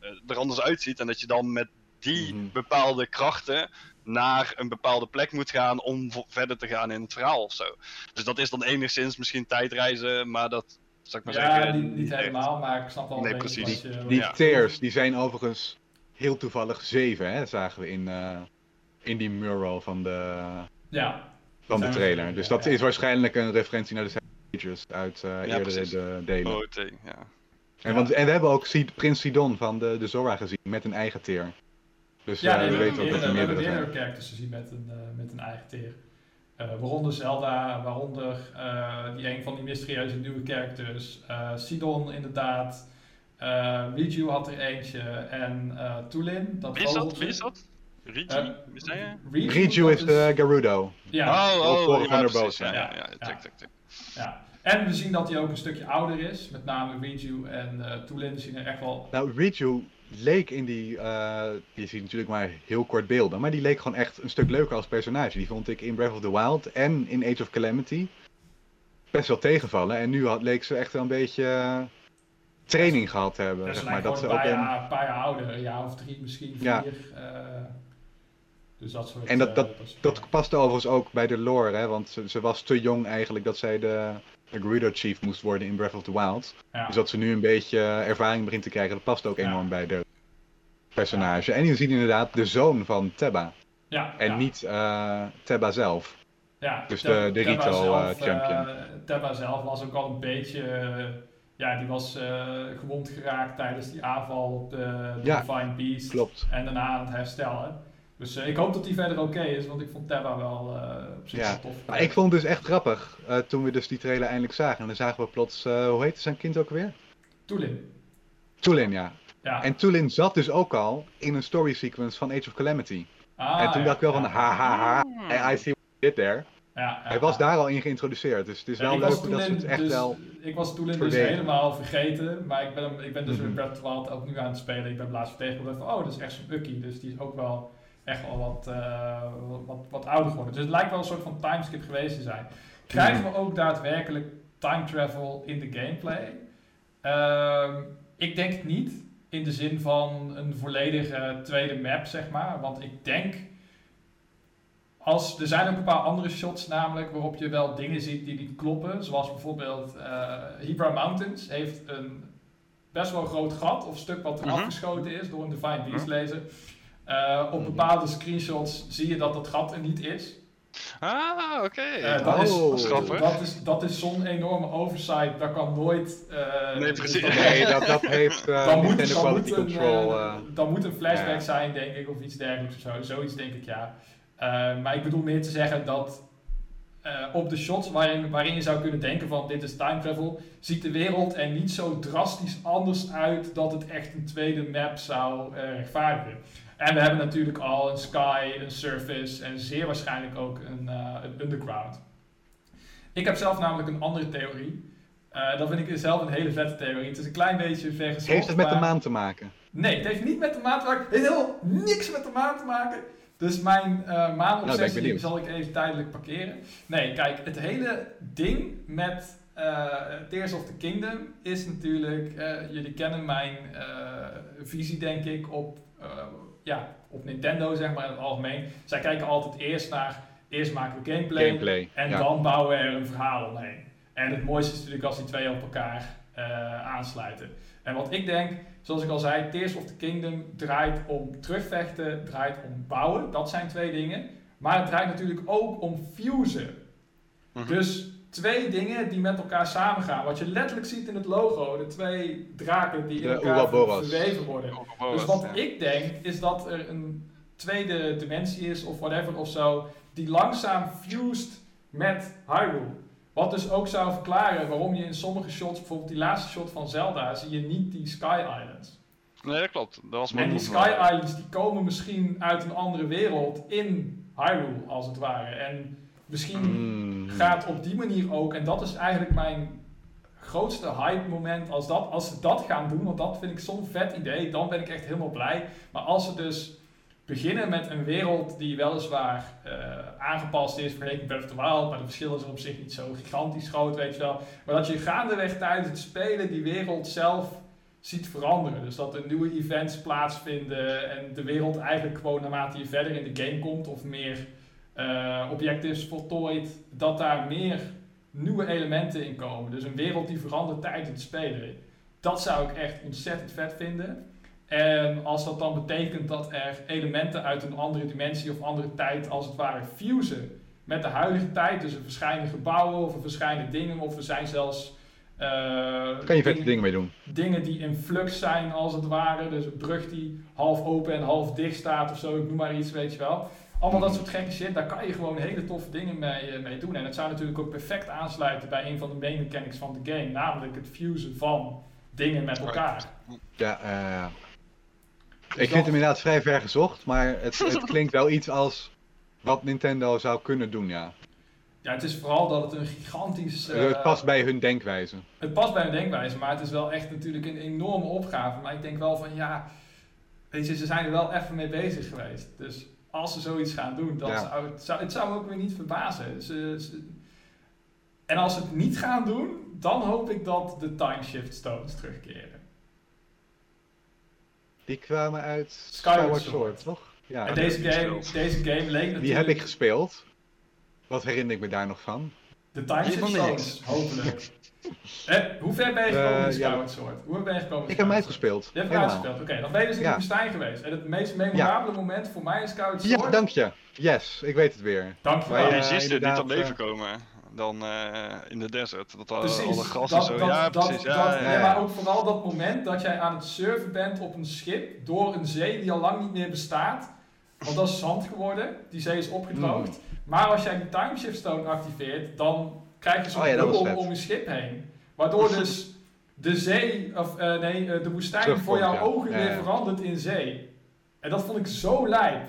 eh, er anders uitziet en dat je dan met die Mhm. bepaalde krachten naar een bepaalde plek moet gaan om verder te gaan in het verhaal of zo. Dus dat is dan enigszins misschien tijdreizen, maar dat Zal ik maar Ja, zeggen. niet, helemaal, maar ik snap wel Nee, een precies. je... Die je- tears, die zijn overigens heel toevallig zeven, hè, zagen we in, eh, in die mural van de, Ja, van de we trailer. Dus ja, dat ja. is waarschijnlijk een referentie naar de Sages uit eh eerdere precies. de delen. Ja. En, want, en we hebben ook Sid- Prins Sidon van de, de Zora gezien met een eigen teer. Dus ja eh, nee, we we, weten ook dat er we hebben meerdere zijn. characters gezien met een, met een eigen teer. Eh, waaronder Zelda, waaronder eh, die een van die mysterieuze nieuwe characters. Eh, Sidon inderdaad. Eh Riju had er eentje. En eh Tulin, dat Wie is dat? Wie is dat? Eh, Wie zei je? Riju dat is de Gerudo. Ja, oh, ook oh, voor ja, precies, ja, ja. ja, ja, Ja. check, check, check. ja. En we zien dat hij ook een stukje ouder is. Met name Riju en eh Tulin zien er echt wel... Nou, Riju leek in die, eh, je ziet natuurlijk maar heel kort beelden, maar die leek gewoon echt een stuk leuker als personage. Die vond ik in Breath of the Wild en in Age of Calamity best wel tegenvallen. En nu had, leek ze echt wel een beetje training gehad hebben. Ja, ze zeg maar. Dat ze ook een paar, een, jaar, een paar jaar ouder. Een jaar of drie, misschien vier. Ja. eh, dus dat soort... En dat- eh, dat- dingen. dat paste overigens ook bij de lore, hè, want ze, ze was te jong eigenlijk dat zij de, de Gerudo Chief moest worden in Breath of the Wild. Ja. Dus dat ze nu een beetje ervaring begint te krijgen, dat past ook Ja. enorm bij de personage. En je ziet inderdaad de zoon van Tebba. ja, En niet eh Tebba zelf. Ja, Dus de- de Tebba Rito, zelf, champion. eh, Tebba zelf was ook al een beetje... ja, die was eh, gewond geraakt tijdens die aanval op de, de Ja, Divine Beast. Klopt. En daarna aan het herstellen. Dus eh, ik hoop dat hij verder oké is, want ik vond Tebba wel eh op zich Ja, tof. Maar ik vond het dus echt grappig eh, toen we dus die trailer eindelijk zagen. En dan zagen we plots, eh, hoe heette zijn kind ook weer? Tulin. Tulin, ja. Ja. En Tulin zat dus ook al in een story sequence van Age of Calamity. Ah, en toen ja, dacht ik wel van, ha ha ha, I see what you did there. Ja, Hij was daar al in geïntroduceerd, dus het is wel leuk dat ze het echt dus- wel... Ik was toen in dus helemaal vergeten, maar ik ben, hem- ik ben dus Mhm. met Breath of the Wild ook nu aan het spelen. Ik ben laatst vertegenwoordigd van, oh, dat is echt zo'n Ucky, dus die is ook wel echt wel wat, eh, wat, wat, wat ouder geworden. Dus het lijkt wel een soort van timeskip geweest te zijn. Krijgen we ook daadwerkelijk time travel in de gameplay? Ehm, ik denk het niet, in de zin van een volledige tweede map, zeg maar. Want ik denk als, er zijn ook een paar andere shots namelijk waarop je wel dingen ziet die niet kloppen. Zoals bijvoorbeeld Hebra Mountains heeft een best wel groot gat of stuk wat er Mhm. afgeschoten is door een Divine Beast Mhm. laser. Eh, op Mhm. bepaalde screenshots zie je dat dat gat er niet is. Ah, oké. Eh, dat, Oh. is, Dat is dat is, dat is zo'n enorme oversight. Dat kan nooit. eh, Nee, precies. dat- Nee, dat, dat heeft dan, moet, dan, Quality moet een, Control... dan moet een flashback ja. zijn, denk ik, of iets dergelijks of zo. Zoiets denk ik, ja. Eh, maar ik bedoel meer te zeggen dat eh, op de shots waarin, waarin je zou kunnen denken van dit is time travel, ziet de wereld er niet zo drastisch anders uit dat het echt een tweede map zou eh, rechtvaardigen. En we hebben natuurlijk al een sky, een surface en zeer waarschijnlijk ook een, eh, een underground. Ik heb zelf namelijk een andere theorie. Dat vind ik zelf een hele vette theorie. Het is een klein beetje vergezocht. heeft het met de maan te maken? Nee, het heeft niet met de maan te maken. Het heeft helemaal niks met de maan te maken. Dus mijn Nou, benieuwd. zal ik even tijdelijk parkeren. Nee, kijk, het hele ding met eh, Tears of the Kingdom is natuurlijk... eh, jullie kennen mijn visie, denk ik, op, ja, op Nintendo, zeg maar, in het algemeen. Zij kijken altijd eerst naar... Eerst maken we gameplay, Gameplay. en ja. dan bouwen we er een verhaal omheen. En het mooiste is natuurlijk als die twee op elkaar aansluiten. En wat ik denk, zoals ik al zei, Tears of the Kingdom draait om terugvechten, draait om bouwen. Dat zijn twee dingen. Maar het draait natuurlijk ook om fusen. Mhm. Dus twee dingen die met elkaar samengaan. Wat je letterlijk ziet in het logo. De twee draken die in De elkaar verweven worden. Dus wat ja. ik denk, is dat er een tweede dimensie is of whatever of zo, die langzaam fused met Hyrule. Wat dus ook zou verklaren waarom je in sommige shots, bijvoorbeeld die laatste shot van Zelda, zie je niet die Sky Islands. Nee, dat klopt. Dat was En die Sky Islands die komen misschien uit een andere wereld in Hyrule, als het ware. En misschien Mm. gaat op die manier ook, en dat is eigenlijk mijn grootste hype moment, als, dat, als ze dat gaan doen, want dat vind ik zo'n vet idee, dan ben ik echt helemaal blij. Maar als ze dus beginnen met een wereld die weliswaar eh, aangepast is vergeleken met the Wild, maar de verschillen zijn op zich niet zo gigantisch groot, weet je wel. Maar dat je gaandeweg tijdens het spelen die wereld zelf ziet veranderen. Dus dat er nieuwe events plaatsvinden en de wereld eigenlijk gewoon naarmate je verder in de game komt of meer eh, objectives voltooid, dat daar meer nieuwe elementen in komen. Dus een wereld die verandert tijdens het spelen. Dat zou ik echt ontzettend vet vinden. En als dat dan betekent dat er elementen uit een andere dimensie of andere tijd als het ware fusen met de huidige tijd. Dus er verschijnen gebouwen of er verschijnen dingen of er zijn zelfs... Uh, kan je vette dingen mee doen. Dingen die in flux zijn als het ware. Dus een brug die half open en half dicht staat of zo. Ik noem maar iets, weet je wel. Allemaal dat soort gekke shit, daar kan je gewoon hele toffe dingen mee, uh, mee doen. En het zou natuurlijk ook perfect aansluiten bij een van de main mechanics van de game. Namelijk het fusen van dingen met elkaar. Ja, uh, ik vind hem inderdaad vrij ver gezocht, maar het, het klinkt wel iets als wat Nintendo zou kunnen doen, ja. Ja, het is vooral dat het een gigantisch... Uh, het past bij hun denkwijze. Het past bij hun denkwijze, maar het is wel echt natuurlijk een enorme opgave. Maar ik denk wel van, ja, weet je, ze zijn er wel even mee bezig geweest. Dus als ze zoiets gaan doen, dan zou, het, zou, het zou ook weer niet verbazen. Ze, ze, en als ze het niet gaan doen, dan hoop ik dat de Time Shift Stones terugkeren. Die kwamen uit Skyward, Sword, toch? Ja, en deze game, deze game leek natuurlijk... Die heb ik gespeeld. Wat herinner ik me daar nog van? De Time hopelijk. Eh, hoe ver ben je gekomen in Skyward Sword? Hoe ben je gekomen Ik heb hem uitgespeeld. Je hebt hem uitgespeeld, oké. dan ben je dus in de woestijn geweest. En het meest memorabele moment voor mij in Skyward Sword... Ja, dank je. Yes, ik weet het weer. Dank je wel. Maar je uh, niet om leven komen dan uh, in de desert. Dat al, precies, alle gas dat, en zo. Dat, ja, dat, precies. Dat, ja, ja, ja, maar ook vooral dat moment dat jij aan het surfen bent op een schip door een zee die al lang niet meer bestaat. Want dat is zand geworden. Die zee is opgedroogd. Mm. Maar als jij die timeshift stone activeert, dan krijg je zo'n oh, bubbel om je schip heen. Waardoor dus de zee, of uh, nee, uh, de woestijn voor jouw ogen weer verandert in zee. En dat vond ik zo lijp.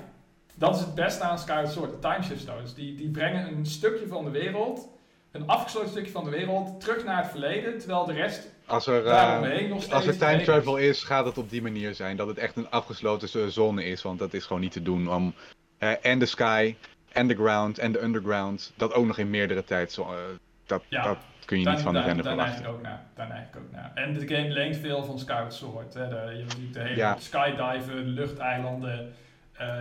Dat is het beste aan Skyward Sword, de timeshift stones. Die, die brengen een stukje van de wereld een afgesloten stukje van de wereld terug naar het verleden, terwijl de rest als er, uh, nog steeds Als er time travel is, gaat het op die manier zijn. Dat het echt een afgesloten zone is, want dat is gewoon niet te doen om uh, en de sky, en de ground, en de underground, dat ook nog in meerdere tijd. Uh, dat, ja, dat kun je niet van de render verwachten. Daar neig ik ook naar. Daar neig ik ook naar. En de game leent veel van Skyward Sword. Hè. De, je ziet de hele ja. skydiven, luchteilanden.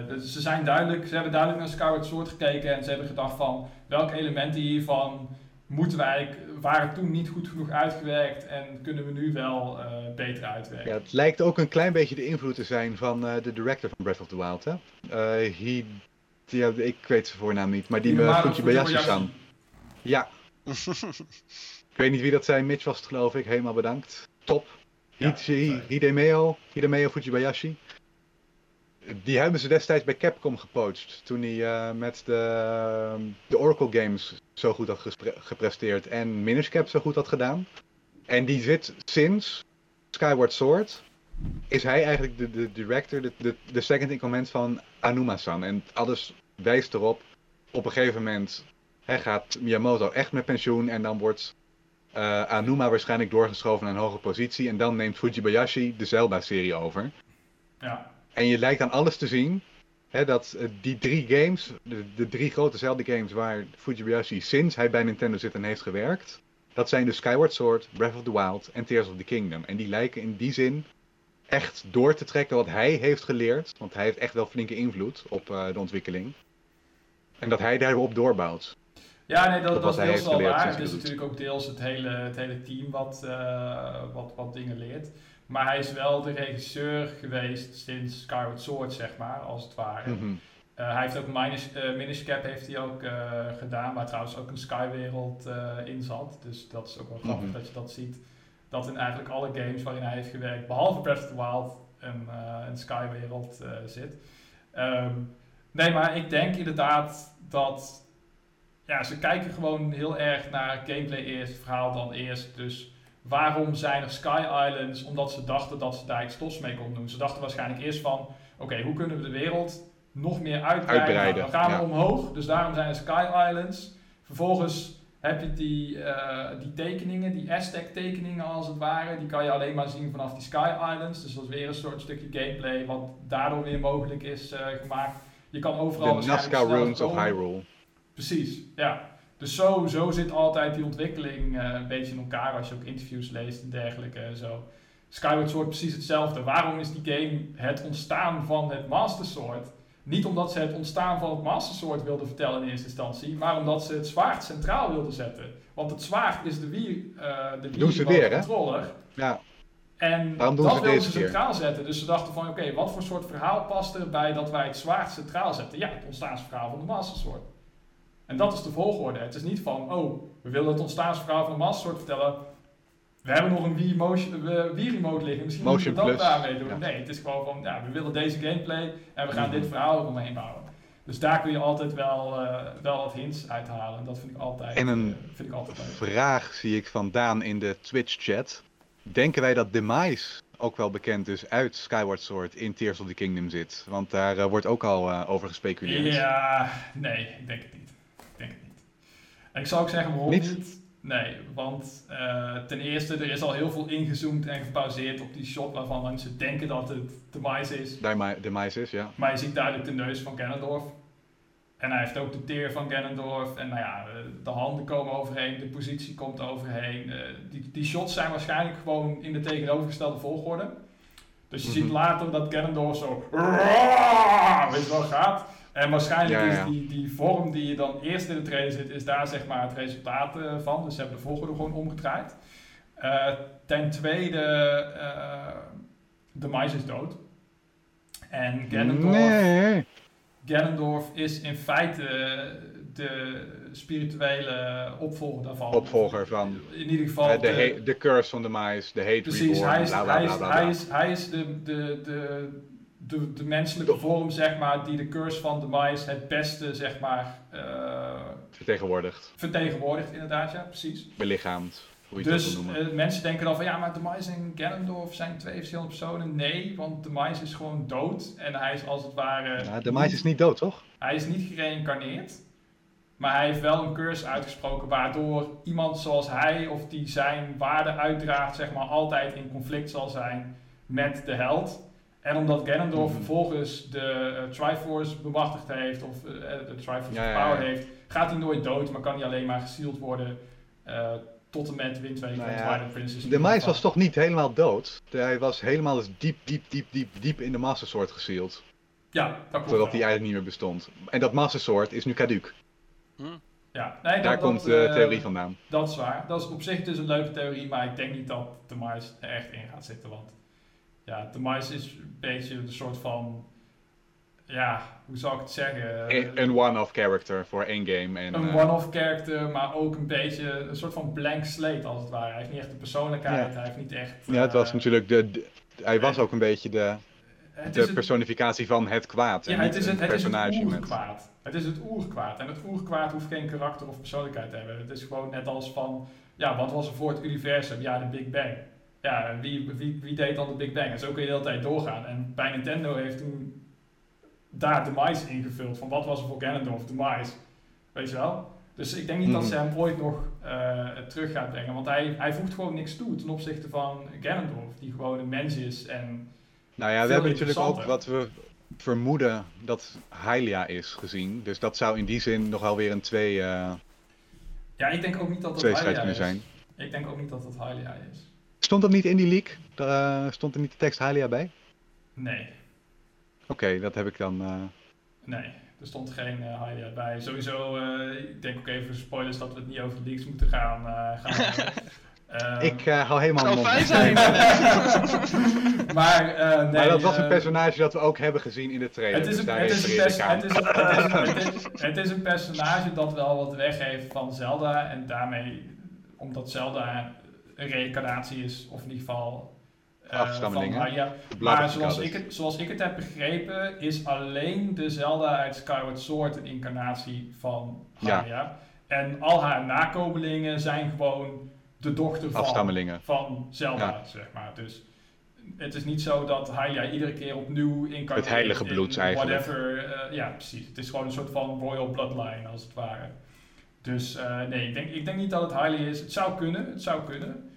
Dus ze zijn duidelijk, ze hebben duidelijk naar Skyward Sword gekeken en ze hebben gedacht van welke elementen hiervan moeten wij waren toen niet goed genoeg uitgewerkt en kunnen we nu wel uh, beter uitwerken. Ja, het lijkt ook een klein beetje de invloed te zijn van uh, de director van Breath of the Wild. Hè? Uh, he, ja, ik weet zijn voornaam niet, maar die me Bayashi-san. Ja. ik weet niet wie dat zijn, Mitch was het geloof ik, helemaal bedankt. Top. Ja, Hidemeo, Hidemeo Fujibayashi die hebben ze destijds bij Capcom gepoached. Toen hij uh, met de, de Oracle Games zo goed had gepresteerd en Minish Cap zo goed had gedaan. En die zit sinds Skyward Sword. Is hij eigenlijk de, de director, de, de, de second in command van Anuma-san. En alles wijst erop. Op een gegeven moment gaat Miyamoto echt met pensioen. En dan wordt uh, Anuma waarschijnlijk doorgeschoven naar een hoge positie. En dan neemt Fujibayashi de Zelda-serie over. Ja. En je lijkt aan alles te zien hè, dat uh, die drie games, de, de drie grote Zelda-games waar Fujibayashi sinds hij bij Nintendo zit en heeft gewerkt, dat zijn dus Skyward Sword, Breath of the Wild en Tears of the Kingdom. En die lijken in die zin echt door te trekken wat hij heeft geleerd, want hij heeft echt wel flinke invloed op uh, de ontwikkeling. En dat hij daarop doorbouwt. Ja, nee, dat, dat is deels wel waar. Het is natuurlijk ook deels het hele, het hele team wat, uh, wat, wat dingen leert. Maar hij is wel de regisseur geweest sinds Skyward Sword, zeg maar, als het ware. Mm -hmm. uh, hij heeft ook uh, Minish Cap heeft hij ook uh, gedaan, waar trouwens ook een Skywereld in zat. Dus dat is ook wel grappig mm -hmm. dat je dat ziet. Dat in eigenlijk alle games waarin hij heeft gewerkt, behalve Breath of the Wild, een, een Skywereld zit. Um, nee, maar ik denk inderdaad dat ja, ze kijken gewoon heel erg naar gameplay eerst, verhaal dan eerst. Dus waarom zijn er Sky Islands? Omdat ze dachten dat ze daar iets tofs mee konden doen. Ze dachten waarschijnlijk eerst van, oké, hoe kunnen we de wereld nog meer uitbreiden? uitbreiden dan gaan we omhoog, dus daarom zijn er Sky Islands. Vervolgens heb je die, uh, die tekeningen, die Aztec tekeningen als het ware, die kan je alleen maar zien vanaf die Sky Islands. Dus dat is weer een soort stukje gameplay wat daardoor weer mogelijk is uh, gemaakt. Je kan overal... De Nazca Ruins of Hyrule. Precies, ja. Dus zo, zo zit altijd die ontwikkeling uh, een beetje in elkaar als je ook interviews leest en dergelijke. En zo. Skyward Sword precies hetzelfde. Waarom is die game het ontstaan van het Master Sword? Niet omdat ze het ontstaan van het Master Sword wilden vertellen in eerste instantie, maar omdat ze het zwaard centraal wilden zetten. Want het zwaard is de Wii, uh, de Doen ze weer, hè? controller. Ja, En Waarom doen dat ze wilden ze keer? centraal zetten. Dus ze dachten van, oké, wat voor soort verhaal past erbij dat wij het zwaard centraal zetten? Ja, het ontstaansverhaal van de Master Sword. En dat is de volgorde. Het is niet van, oh, we willen het ontstaansverhaal van de Master Sword vertellen. We hebben nog een Wii, motion, Wii Remote liggen, misschien Motion moeten we dat daarmee doen. Ja. Nee, het is gewoon van, ja, we willen deze gameplay en we gaan Mhm. dit verhaal eromheen bouwen. Dus daar kun je altijd wel, eh, wel wat hints uithalen. En dat vind ik altijd, En een vind ik altijd leuk. vraag zie ik van Daan in de Twitch-chat. Denken wij dat Demise, ook wel bekend dus uit Skyward Sword, in Tears of the Kingdom zit? Want daar eh, wordt ook al eh, over gespeculeerd. Ja, nee, ik denk het niet. Ik denk het niet. En ik zou ook zeggen waarom Niet? niet. Nee, want eh, ten eerste, er is al heel veel ingezoomd en gepauzeerd op die shot waarvan mensen denken dat het de mais is. Demi- Demise is, ja. Maar je ziet duidelijk de neus van Ganondorf. En hij heeft ook de teer van Ganondorf. En nou ja, eh, de handen komen overheen, de positie komt overheen. Eh, die, die shots zijn waarschijnlijk gewoon in de tegenovergestelde volgorde. Dus je Mhm. ziet later dat Ganondorf zo... Weet je wel, gaat. En waarschijnlijk Ja, ja. is die, die vorm die je dan eerst in de trailer zit, is daar zeg maar het resultaat eh, van. Dus ze hebben de volgorde gewoon omgedraaid. Eh, ten tweede, eh, de mais is dood. En Ganondorf... Nee. Ganondorf is in feite de spirituele opvolger daarvan. Opvolger van In ieder geval. De, de- de curse van Demise, de hate precies, reborn, hij is, bla bla hij is, hij is, hij is de, de, de, de, de menselijke De- vorm, zeg maar, die de curse van Demise het beste, zeg maar, eh, Vertegenwoordigd, vertegenwoordigt, inderdaad, ja, precies. belichaamd, hoe je Dus eh, mensen denken dan van ja, maar Demise en Ganondorf zijn twee verschillende personen. Nee, want Demise is gewoon dood en hij is als het ware. ja, Demise is niet dood, toch? Hij is niet gereïncarneerd, maar hij heeft wel een curse uitgesproken waardoor iemand zoals hij of die zijn waarde uitdraagt, zeg maar, altijd in conflict zal zijn met de held. En omdat Ganondorf Mhm. vervolgens de eh, Triforce bemachtigd heeft, of eh, de Triforce Ja, ja, Power ja. heeft, gaat hij nooit dood, maar kan hij alleen maar gesield worden eh, tot en met Wind 2 Nou van ja, Twilight Princess. Demise was toch niet helemaal dood? Hij was helemaal dus diep, diep, diep, diep, diep in de Master Sword gesealed. Ja, dat klopt. Totdat wel. hij eigenlijk niet meer bestond. En dat Master Sword is nu caduc. Ja, nee, dat, Daar dat, komt de theorie vandaan. Dat is waar. Dat is op zich dus een leuke theorie, maar ik denk niet dat de mais er echt in gaat zitten. Want ja, de mais is een beetje een soort van, ja, hoe zou ik het zeggen? Een- Een one-off character voor één game. En, een eh, one-off character, maar ook een beetje een soort van blank slate als het ware. Hij heeft niet echt een persoonlijkheid, hij heeft niet echt... ja, het was eh, natuurlijk de, de- hij was ook een beetje de, de het- personificatie van het kwaad. Ja, het is het, een het, is het met... oerkwaad. Het is het oerkwaad. En het oerkwaad hoeft geen karakter of persoonlijkheid te hebben. Het is gewoon net als van, ja, wat was er voor het universum? Ja, de Big Bang. Ja, wie, wie, wie deed dan de Big Bang? En zo kun je de hele tijd doorgaan. En bij Nintendo heeft toen daar de mais ingevuld. Van wat was er voor Ganondorf? De mais. Weet je wel? Dus ik denk niet dat ze hem ooit nog eh, terug gaat brengen. Want hij, hij voegt gewoon niks toe ten opzichte van Ganondorf. Die gewoon een mens is en... Nou ja, we hebben natuurlijk ook wat we vermoeden dat Hylia is gezien. Dus dat zou in die zin nog wel weer een twee, eh Ja, ik denk ook niet dat dat Hylia is. zijn. Ik denk ook niet dat het Hylia is. Stond dat niet in die leak? Daar, eh, stond er niet de tekst Hylia bij? Nee, Oké, dat heb ik dan... eh, nee. Er stond geen eh Hylia bij. Sowieso, eh, ik denk ook even spoilers dat we het niet over leaks moeten gaan. eh, gaan. Ehm, ik eh, hou helemaal Zou mijn fijn zijn. maar eh, nee, maar dat was een personage dat we ook hebben gezien in de trailer. Het is, een, personage dat wel wat weggeeft van Zelda. En daarmee, omdat Zelda reïncarnatie is, of in ieder geval eh, van Afstammelingen. Hylia. Blood Maar zoals ik, het, zoals ik het heb begrepen, is alleen de Zelda uit Skyward Sword een incarnatie van Ja. Hylia. En al haar nakomelingen zijn gewoon de dochter van, Afstammelingen. van Zelda, Ja. zeg maar. Dus het is niet zo dat Hylia iedere keer opnieuw incarneert. Het heilige in bloed eigenlijk. Whatever, eh, ja, precies. Het is gewoon een soort van royal bloodline, als het ware. Dus eh, nee, ik denk, ik denk niet dat het Hylia is. Het zou kunnen, het zou kunnen.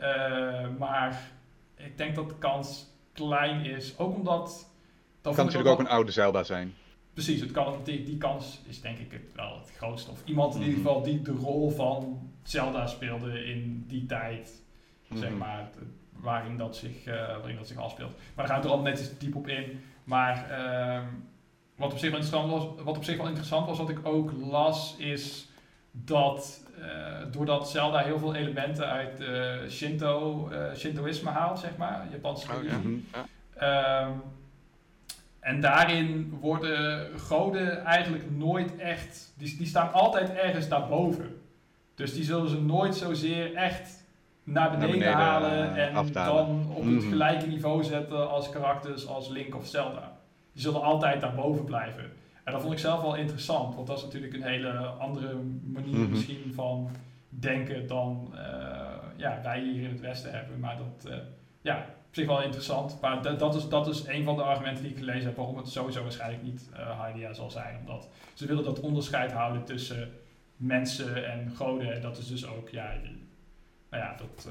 Eh, maar ik denk dat de kans klein is. Ook omdat... Het Dan kan natuurlijk ook een oude Zelda zijn. Precies, het kan, die, die kans is denk ik het, wel het grootste. Of iemand in Mhm. ieder geval die de rol van Zelda speelde in die tijd. Zeg Mhm. maar, de- waarin, dat zich, eh, waarin dat zich afspeelt. Maar daar gaan we er al net eens diep op in. Maar ehm, wat op zich wel interessant was, wat op zich wel interessant was, wat ik ook las, is dat doordat Zelda heel veel elementen uit uh, Shinto, uh, Shintoïsme haalt, zeg maar, Japanse Oh, ja. religie. Mhm. Ehm, en daarin worden goden eigenlijk nooit echt, die, die staan altijd ergens daarboven. Dus die zullen ze nooit zozeer echt naar beneden, beneden, halen eh, en afdalen. dan op het Mhm. gelijke niveau zetten als karakters als Link of Zelda. Die zullen altijd daarboven blijven. En dat vond ik zelf wel interessant, want dat is natuurlijk een hele andere manier Mhm. misschien van denken dan eh, ja, wij hier in het Westen hebben. Maar dat, eh, ja, op zich wel interessant. Maar dat- is, dat is een van de argumenten die ik gelezen heb waarom het sowieso waarschijnlijk niet Hydia zal zijn. Omdat ze willen dat onderscheid houden tussen mensen en goden. En dat is dus ook, ja, nou ja, dat,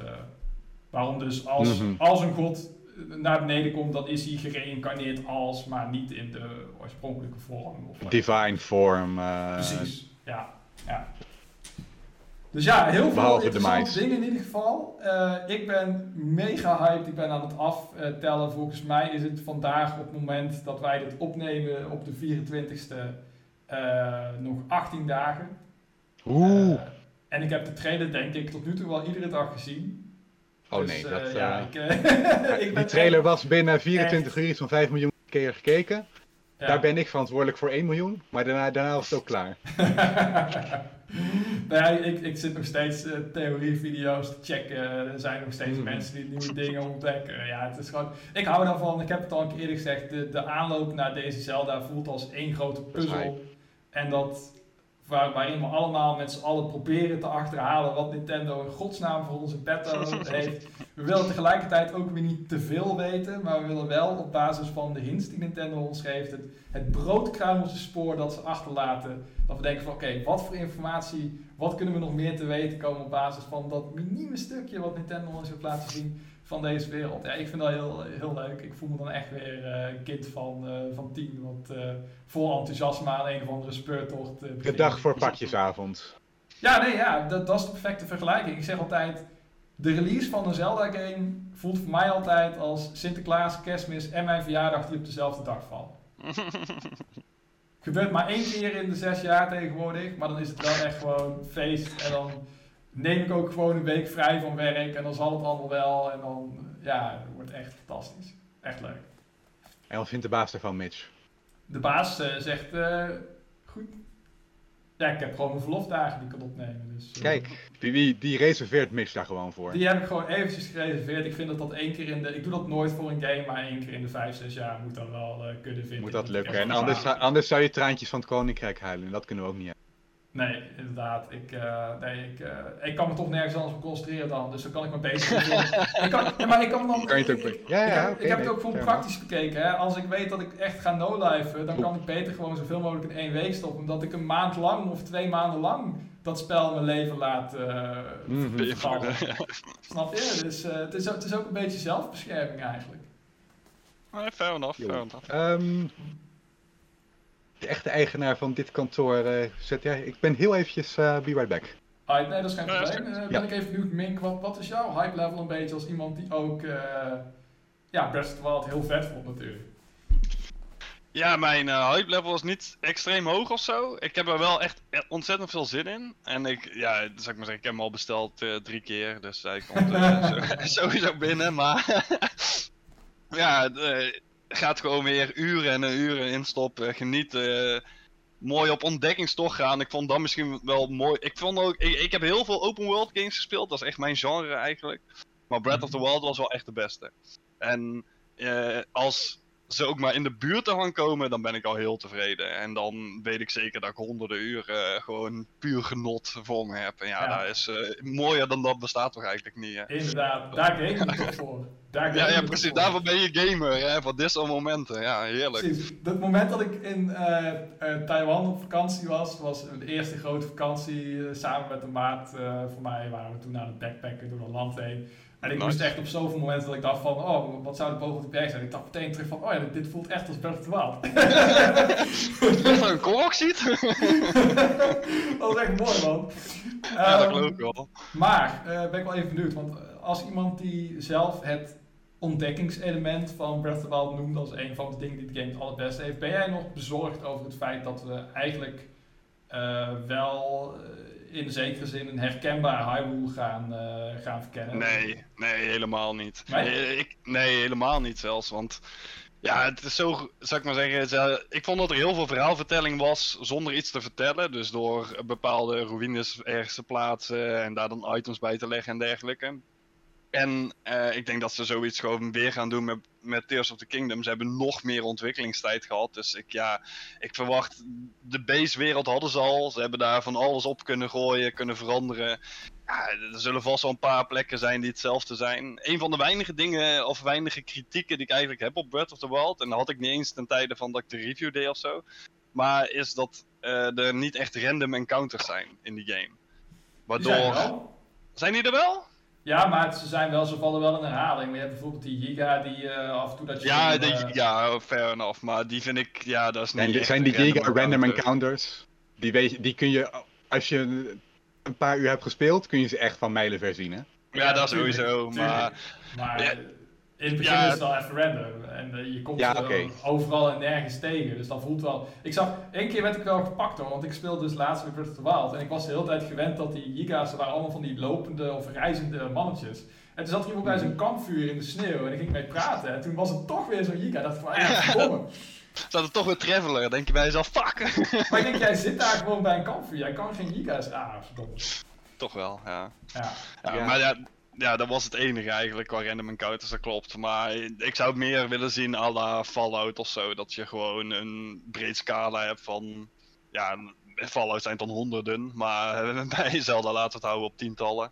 waarom dus als, Mhm. als een god naar beneden komt, dan is hij gereïncarneerd als, maar niet in de oorspronkelijke vorm. Of wat. Divine form. eh, Precies, ja. ja. Dus ja, heel veel Behalve interessante dingen in ieder geval. Eh, ik ben mega hyped, ik ben aan het aftellen. Volgens mij is het vandaag op het moment dat wij dit opnemen op de 24ste eh, nog 18 dagen. Oeh. Eh, en ik heb de trailer denk ik tot nu toe wel iedere dag gezien. Oh Dus, nee, eh, dat, ja, eh, ik, eh, ik die trailer was binnen 24 uur iets van 5 miljoen keer gekeken. Ja. Daar ben ik verantwoordelijk voor 1 miljoen, maar daarna, daarna was het ook klaar. nee, ik, ik zit nog steeds theorievideo's te checken. Er zijn nog steeds Mhm. mensen die nieuwe dingen ontdekken. Ja, het is gewoon... Ik hou daarvan, ik heb het al een keer eerder gezegd, de, de aanloop naar deze Zelda voelt als één grote puzzel. En dat... Waar, waarin we allemaal met z'n allen proberen te achterhalen wat Nintendo in godsnaam voor onze petto heeft. We willen tegelijkertijd ook weer niet te veel weten, maar we willen wel op basis van de hints die Nintendo ons geeft, het, het broodkruimelse spoor dat ze achterlaten, dat we denken van oké, wat voor informatie, wat kunnen we nog meer te weten komen op basis van dat minieme stukje wat Nintendo ons heeft laten zien van deze wereld. Ja, ik vind dat heel, heel leuk. Ik voel me dan echt weer eh, een kind van, eh, van tien, wat eh, vol enthousiasme aan een of andere speurtocht De dag voor pakjesavond. Ja, nee, ja, dat, dat is de perfecte vergelijking. Ik zeg altijd, de release van een Zelda-game voelt voor mij altijd als Sinterklaas, Kerstmis en mijn verjaardag die op dezelfde dag vallen. Gebeurt maar één keer in de zes jaar tegenwoordig, maar dan is het wel echt gewoon feest. En dan neem ik ook gewoon een week vrij van werk en dan zal het allemaal wel. En dan, ja, het wordt echt fantastisch. Echt leuk. En wat vindt de baas ervan, Mitch? De baas eh, zegt, eh, goed. Ja, ik heb gewoon mijn verlofdagen die ik kan opnemen. Dus, eh, Kijk, die, die, die reserveert Mitch daar gewoon voor. Die heb ik gewoon eventjes gereserveerd. Ik vind dat dat één keer in de... Ik doe dat nooit voor een game, maar één keer in de vijf, zes jaar moet dat wel kunnen vinden. Moet dat lukken. En anders, anders zou je traantjes van het koninkrijk huilen. En dat kunnen we ook niet hebben. Nee, inderdaad. Ik, eh, nee, ik, eh, ik kan me toch nergens anders op concentreren dan. Dus dan kan ik me beter doen. ik kan, ja, maar ik kan dan... Kan je het ook ik, be- Ja, ik ja, heb, oké, ik heb nee, het ook gewoon fair praktisch bekeken. Hè. Als ik weet dat ik echt ga no-lifen, dan kan ik beter gewoon zoveel mogelijk in één week stoppen. Omdat ik een maand lang of twee maanden lang dat spel mijn leven laat vervallen. Snap je? Dus eh, het, is, ook- het is ook een beetje zelfbescherming eigenlijk. Nee, fair enough, fair enough. Ehm, de echte eigenaar van dit kantoor eh, zet... Ja, ik ben heel eventjes... eh be right back. Nee, dat is geen probleem. Eh, Ja. ben ik even benieuwd, Mink, wat, wat is jouw hype level een beetje als iemand die ook eh ja, Breath the Wild heel vet vond natuurlijk? Ja, mijn eh, hype level is niet extreem hoog of zo. Ik heb er wel echt ontzettend veel zin in. En ik, ja, zou ik maar zeggen, ik heb hem al besteld eh, drie keer. Dus hij komt eh, sowieso binnen. Maar ja, eh, gaat gewoon weer uren en uren instoppen. Genieten. eh, mooi op ontdekkingstocht gaan. Ik vond dat misschien wel mooi. Ik, vond ook, ik, heb heel veel open world games gespeeld. Dat is echt mijn genre eigenlijk. Maar Breath of the Wild was wel echt de beste. En eh, als ze ook maar in de buurt ervan komen, dan ben ik al heel tevreden. En dan weet ik zeker dat ik honderden uren eh, gewoon puur genot voor me heb. En ja, Ja. dat is eh, mooier dan dat bestaat toch eigenlijk niet. Hè? Inderdaad, daar game je toch voor. Daar Ja, ja, precies. voor. Daarvoor ben je gamer, hè? Voor dit soort momenten. Ja, heerlijk. Precies. Dat moment dat ik in eh, Taiwan op vakantie was, was de eerste grote vakantie samen met een maat. voor mij waren we toen aan het backpacken door het land heen. En ik Nice. moest echt op zoveel momenten dat ik dacht van, oh, wat zou de boven op de berg zijn? Ik dacht meteen terug van, oh ja, dit, voelt echt als Breath of the Wild. Is dat een ziet? dat was echt mooi, man. ja, dat Ehm, geloof ik wel. Maar, eh, ben ik wel even benieuwd, want als iemand die zelf het ontdekkingselement van Breath of the Wild noemde als een van de dingen die de game het allerbeste heeft. Ben jij nog bezorgd over het feit dat we eigenlijk eh, wel uh, in zekere zin een herkenbaar Hyrule gaan, uh, gaan verkennen? Nee, nee, helemaal niet. Nee? Ik, nee, helemaal niet zelfs, want... Ja, het is zo, zou ik maar zeggen. Ik vond dat er heel veel verhaalvertelling was zonder iets te vertellen. Dus door bepaalde ruïnes ergens te plaatsen en daar dan items bij te leggen en dergelijke. En uh, ik denk dat ze zoiets gewoon weer gaan doen met, met Tears of the Kingdom. Ze hebben nog meer ontwikkelingstijd gehad. Dus ik, ja, ik verwacht. De base-wereld hadden ze al. Ze hebben daar van alles op kunnen gooien, kunnen veranderen. Ja, er zullen vast wel een paar plekken zijn die hetzelfde zijn. Een van de weinige dingen, of weinige kritieken die ik eigenlijk heb op Breath of the Wild. En dat had ik niet eens ten tijde van dat ik de review deed of zo. Maar is dat uh, er niet echt random encounters zijn in die game. Waardoor. Zijn, zijn die er wel? Ja, maar ze zijn wel, ze vallen wel in herhaling. Maar je hebt bijvoorbeeld die Giga die uh, af en toe dat je... Ja, in, die, uh, ja, fair enough. Maar die vind ik, ja, dat is niet En zijn die Giga random random encounter. encounters? Die, weet die kun je, als je een paar uur hebt gespeeld, kun je ze echt van mijlen ver zien, hè? Ja, dat tuurlijk, sowieso. tuurlijk. Maar Maar Ja. In het begin Ja. is het wel even random. En eh, je komt Ja, overal en nergens tegen. Dus dat voelt wel... Ik zag... één keer werd ik wel gepakt hoor. Want ik speelde dus laatst met Breath of the Wild. En ik was de hele tijd gewend dat die giga's... Ze waren allemaal van die lopende of reizende mannetjes. En toen zat er iemand bij zo'n kampvuur in de sneeuw. En ik ging mee praten. En toen was het toch weer zo'n giga. dacht ik van... Ja, verdomme. staat er toch weer Traveler, dan denk je bij jezelf, fuck. Maar ik denk, jij zit daar gewoon bij een kampvuur. Jij kan geen giga's... Ah, verdomme. toch wel, ja. Ja. ja, Ja. Maar ja, ja, dat was het enige eigenlijk qua random encounters, dat klopt. Maar ik zou meer willen zien à la Fallout of zo. Dat je gewoon een breed scala hebt van... Ja, Fallout zijn dan honderden, maar bij Zelda laten we het houden op tientallen.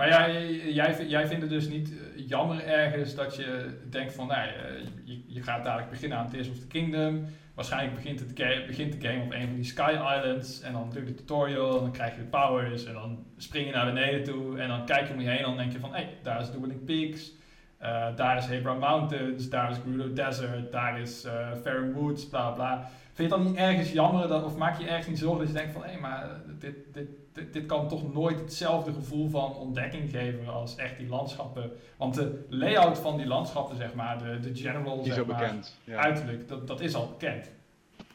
Maar jij, jij, jij vindt het dus niet eh, jammer ergens dat je denkt van, nou, eh, je, je gaat dadelijk beginnen aan Tears of the Kingdom. Waarschijnlijk begint, het begint de game op een van die Sky Islands. En dan doe je de tutorial, en dan krijg je de powers. En dan spring je naar beneden toe. En dan kijk je om je heen en dan denk je van, hé, hey, daar is Dueling Peaks. eh, daar is Hebron Mountains, daar is Gerudo Desert, daar is Fair Woods, bla bla. Vind je dan niet ergens jammer, of maak je ergens niet zorgen dat je denkt van, hé, maar dit, dit, dit, dit kan toch nooit hetzelfde gevoel van ontdekking geven als echt die landschappen. Want de layout van die landschappen, zeg maar, de, de general, Die zeg maar, bekend. Ja. uiterlijk, dat, dat is al bekend.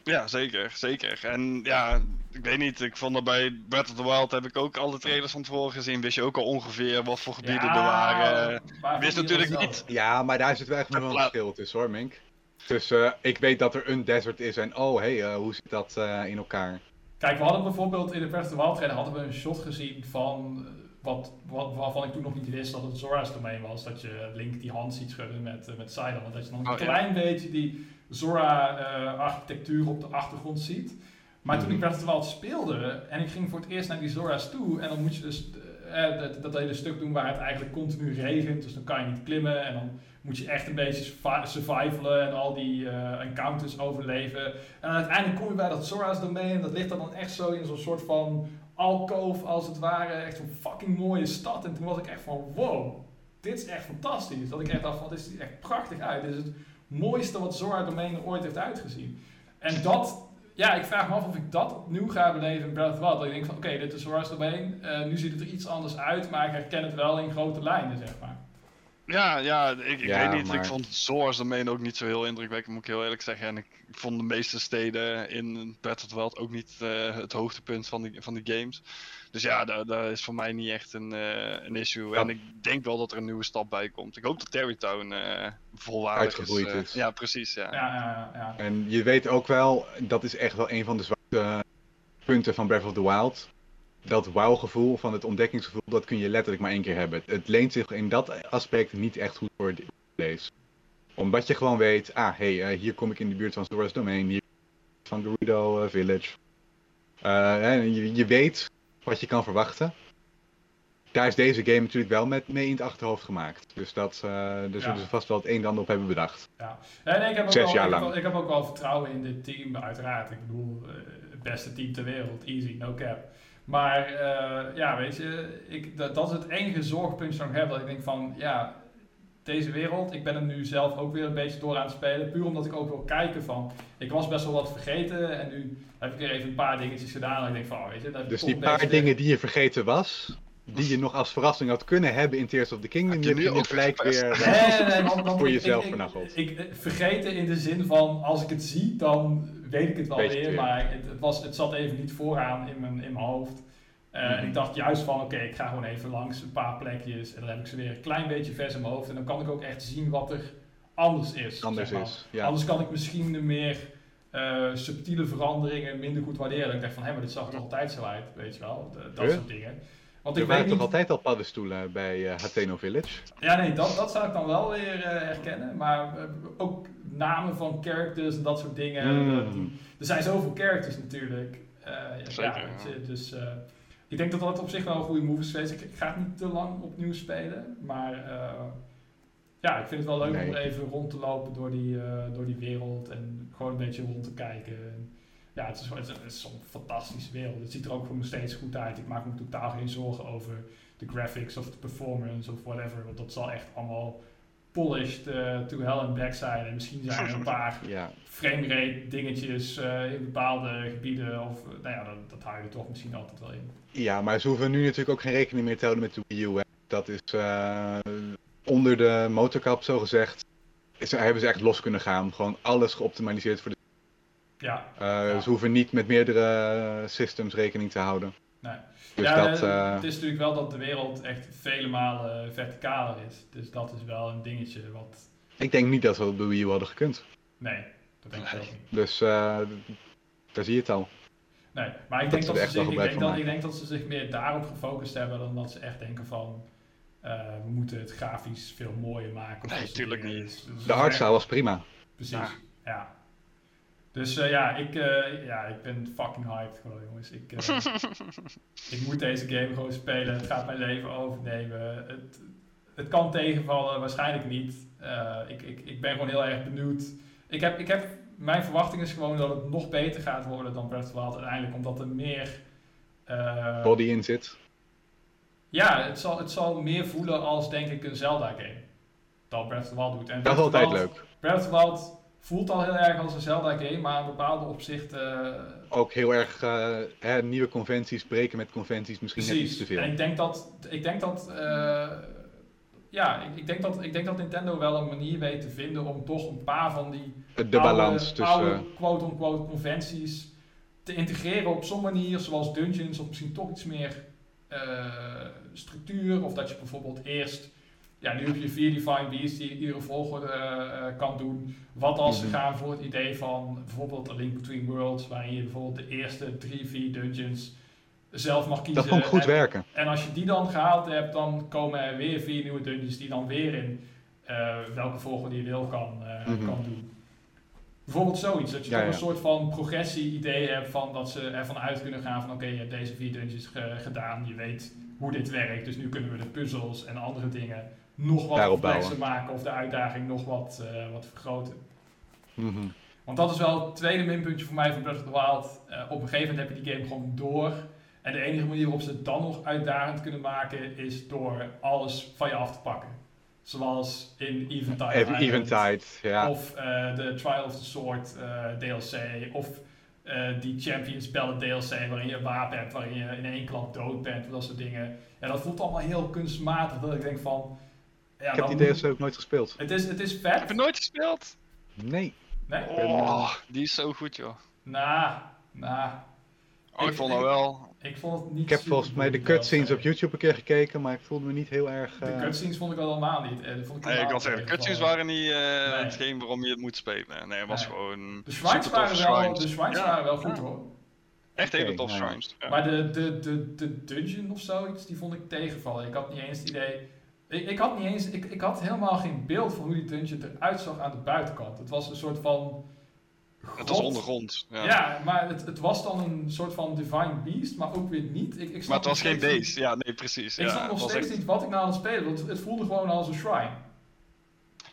Ja, zeker, zeker. En ja, ik weet niet, ik vond dat bij Breath of the Wild heb ik ook alle trailers van tevoren gezien. Wist je ook al ongeveer wat voor gebieden er waren. wist natuurlijk niet. Ja, maar daar zit wel echt wel een verschil tussen hoor, Mink. Dus eh, ik weet dat er een desert is en oh, hé, hey, eh, hoe zit dat eh, in elkaar? Kijk, we hadden bijvoorbeeld in de Breath of the Wild trailer hadden we een shot gezien van eh, wat, wat, waarvan ik toen nog niet wist dat het Zora's domein was. Dat je Link die hand ziet schudden met, eh, met Sidon. Want dat je nog een Oh, ja. klein beetje die Zora-architectuur op de achtergrond ziet. Maar toen ik Mhm. Breath of the Wild speelde en ik ging voor het eerst naar die Zora's toe. En dan moet je dus eh, dat, dat hele stuk doen waar het eigenlijk continu regent. Dus dan kan je niet klimmen en dan moet je echt een beetje survi- survivalen en al die eh, encounters overleven. En uiteindelijk kom je bij dat Zora's domein dat ligt dan echt zo in zo'n soort van alcove als het ware. Echt zo'n fucking mooie stad. En toen was ik echt van wow, dit is echt fantastisch. Dat ik echt dacht van dit ziet echt prachtig uit. Dit is het mooiste wat Zora domein ooit heeft uitgezien. En dat, ja, ik vraag me af of ik dat opnieuw ga beleven in Breath of Wild. Dat ik denk van oké, dit is Zora's domein. Eh, nu ziet het er iets anders uit, maar ik herken het wel in grote lijnen, zeg maar. Ja, ja, ik, ik Ja, weet niet. maar- Ik vond Zoars domein ook niet zo heel indrukwekkend, moet ik heel eerlijk zeggen. En ik vond de meeste steden in Breath of the Wild ook niet eh, het hoogtepunt van die, van die games. Dus ja, daar, daar is voor mij niet echt een, eh, een issue. Ja. En ik denk wel dat er een nieuwe stap bij komt. Ik hoop dat Terrytown eh volwaardig Uitgegroeid is. is. Ja, precies. Ja. Ja, ja, ja. En je weet ook wel, dat is echt wel een van de zwakke punten van Breath of the Wild. Dat wow-gevoel van het ontdekkingsgevoel, dat kun je letterlijk maar één keer hebben. Het leent zich in dat aspect niet echt goed voor de- deze. Omdat je gewoon weet, ah, hé, hey, eh, hier kom ik in de buurt van Zora's Domain, hier van Gerudo eh, Village. Eh, en je, je weet wat je kan verwachten. Daar is deze game natuurlijk wel met mee in het achterhoofd gemaakt. Dus dat, daar zullen ze vast wel het een en ander op hebben bedacht. Ja, nee, nee, ik, heb ook Zes wel, jaar ik, heb lang. ik heb ook wel vertrouwen in dit team, uiteraard. Ik bedoel, het beste team ter wereld, easy, no cap. Maar eh, ja, weet je, ik, dat, dat is het enige zorgpuntje dat ik heb. Dat ik denk van, ja, deze wereld, ik ben er nu zelf ook weer een beetje door aan het spelen. Puur omdat ik ook wil kijken van, ik was best wel wat vergeten. En nu heb ik er even een paar dingetjes gedaan. En ik denk van, oh, weet je, dat Dus die paar deze- dingen die je vergeten was, die je nog als verrassing had kunnen hebben in Tears of the Kingdom, je die heb nu je ook gelijk weer... Nee, eh, nee, nee, Voor ik- jezelf ik. Ik, ik vergeten in de zin van, als ik het zie, dan weet ik het wel weer. Maar het, het, was, het zat even niet vooraan in mijn, in mijn hoofd. Eh, En Mhm. ik dacht juist van, oké, ik ga gewoon even langs een paar plekjes. En dan heb ik ze weer een klein beetje vers in mijn hoofd. En dan kan ik ook echt zien wat er anders is. anders zeg maar. is. Ja. Anders kan ik misschien de meer eh, subtiele veranderingen minder goed waarderen. Dat ik denk van, hé, maar dit zag er altijd zo uit, weet je wel. Dat soort dingen. Want er ik waren weet toch niet... altijd al paddenstoelen bij eh Hateno Village? Ja, nee, dat, dat zou ik dan wel weer eh, herkennen. Maar eh, ook namen van characters en dat soort dingen. Mm. Eh, die- er zijn zoveel characters natuurlijk. Eh, ja, Zeker, ja, dus eh, ik denk dat dat op zich wel een goede move is geweest. Ik, ik ga het niet te lang opnieuw spelen. Maar eh, ja, ik vind het wel leuk Nee. om even rond te lopen door die, eh, door die wereld. En gewoon een beetje rond te kijken. Ja, het is, het is- zo'n fantastische wereld. Het ziet er ook voor me steeds goed uit. Ik maak me totaal geen zorgen over de graphics of de performance of whatever. Want dat zal echt allemaal polished eh, to hell and back zijn. En misschien zijn er een paar Ja. framerate dingetjes eh, in bepaalde gebieden. Of eh, nou ja, dat, dat hou je er toch misschien altijd wel in. ja, maar ze hoeven nu natuurlijk ook geen rekening meer te houden met de Wii U. Hè. Dat is eh, onder de motorkap, zo gezegd. Is, hebben ze echt los kunnen gaan. Gewoon alles geoptimaliseerd voor de. Ja, eh, Ja. Ze hoeven niet met meerdere eh, systems rekening te houden. nee. Dus ja, dat. eh, het is natuurlijk wel dat de wereld echt vele malen verticaler is. Dus dat is wel een dingetje wat... ik denk niet dat we op de Wii U hadden gekund. Nee, dat denk ik Nee. ook niet. Dus eh, daar zie je het al. Nee, maar ik Dat denk dat, ze zich, ik, denk dat, ik denk dat ze zich meer daarop gefocust hebben dan dat ze echt denken van eh, we moeten het grafisch veel mooier maken. Nee, dat soort tuurlijk dingen. niet. Dus- De artstyle was prima. Precies, Ja. ja. Dus eh, ja, ik, eh, ja, ik ben fucking hyped gewoon jongens. Ik, eh, ik moet deze game gewoon spelen. Het gaat mijn leven overnemen. Het, het kan tegenvallen, waarschijnlijk niet. Eh, ik, ik, ik ben gewoon heel erg benieuwd. Ik heb, ik heb, mijn verwachting is gewoon dat het nog beter gaat worden dan Breath of the Wild uiteindelijk. Omdat er meer... eh, Body in zit. ja, het zal, het zal meer voelen als denk ik een Zelda game. Dan Breath of the Wild doet. En Dat is altijd leuk. Breath of the Wild voelt al heel erg als een Zelda game, maar in bepaalde opzichten... eh, Ook heel erg eh, hè, nieuwe conventies, breken met conventies, misschien net iets precies. te veel. En ik denk dat... Ik denk dat eh, ja, ik, ik, denk dat, ik denk dat Nintendo wel een manier weet te vinden om toch een paar van die De oude, balans tussen. quote-unquote conventies te integreren op zo'n manier, zoals dungeons, of misschien toch iets meer structuur. Of dat je bijvoorbeeld eerst, ja, nu heb je vier Divine Beasts die iedere volgorde eh, eh, kan doen. Wat als ze gaan voor het idee van bijvoorbeeld A Link Between Worlds, waarin je bijvoorbeeld de eerste drie, vier dungeons zelf mag kiezen. dat vond ik goed en, werken. en als je die dan gehaald hebt, dan komen er weer vier nieuwe dungeons die dan weer in eh, welke volgorde je wil kan, Mhm. kan doen. Bijvoorbeeld zoiets, dat je Ja, toch ja. een soort van progressie-idee hebt van dat ze ervan uit kunnen gaan van oké, je hebt deze vier dungeons ge- gedaan, je weet hoe dit werkt, dus nu kunnen we de puzzels en andere dingen nog wat complexer maken of de uitdaging nog wat, eh, wat vergroten. Mhm. Want dat is wel het tweede minpuntje voor mij van Breath of the Wild. Eh, op een gegeven moment heb je die game gewoon door. En de enige manier waarop ze het dan nog uitdagend kunnen maken is door alles van je af te pakken. Zoals in Eventide. Eventide, ja. Of eh, de Trial of the Sword DLC. Of die Champions Ballad DLC waarin je een wapen hebt, waarin je in één klap dood bent. Dat soort dingen. Ja, dat voelt allemaal heel kunstmatig. Dat ik denk van... Ja, ik heb die DLC ook nooit gespeeld. Het is, het is Heb vet. je nooit gespeeld? Nee. Nee? Oh, die is zo goed, joh. Nou, nou... Oh, ik Ik- vond dat wel. Ik vond het niet Ik heb volgens mij de cutscenes op YouTube een keer gekeken, maar ik voelde me niet heel erg... De eh, cutscenes vond ik wel helemaal niet. eh, vond ik Nee, ik kan zeggen, de cutscenes van- waren niet eh, Nee. hetgeen waarom je het moet spelen. Nee, het was Nee. gewoon. De shrines waren wel, shrines. de shrines Ja, waren wel goed ja. hoor. Echt hele Oké, tof nou ja. shrines. Ja. Maar de, de, de, de dungeon of zoiets, die vond ik tegenvallen. Ik had niet eens het idee... Ik, ik had niet eens... Ik, ik had helemaal geen beeld van hoe die dungeon eruit zag aan de buitenkant. Het was een soort van... het was ondergrond. Ja. Ja, maar het, het was dan een soort van divine beast, maar ook weer niet. Ik, ik maar het was geen niet- beest. Ja, nee, precies. Ik ja, snap nog steeds echt- niet wat ik nou aan het spelen was. Het, voelde gewoon als een shrine.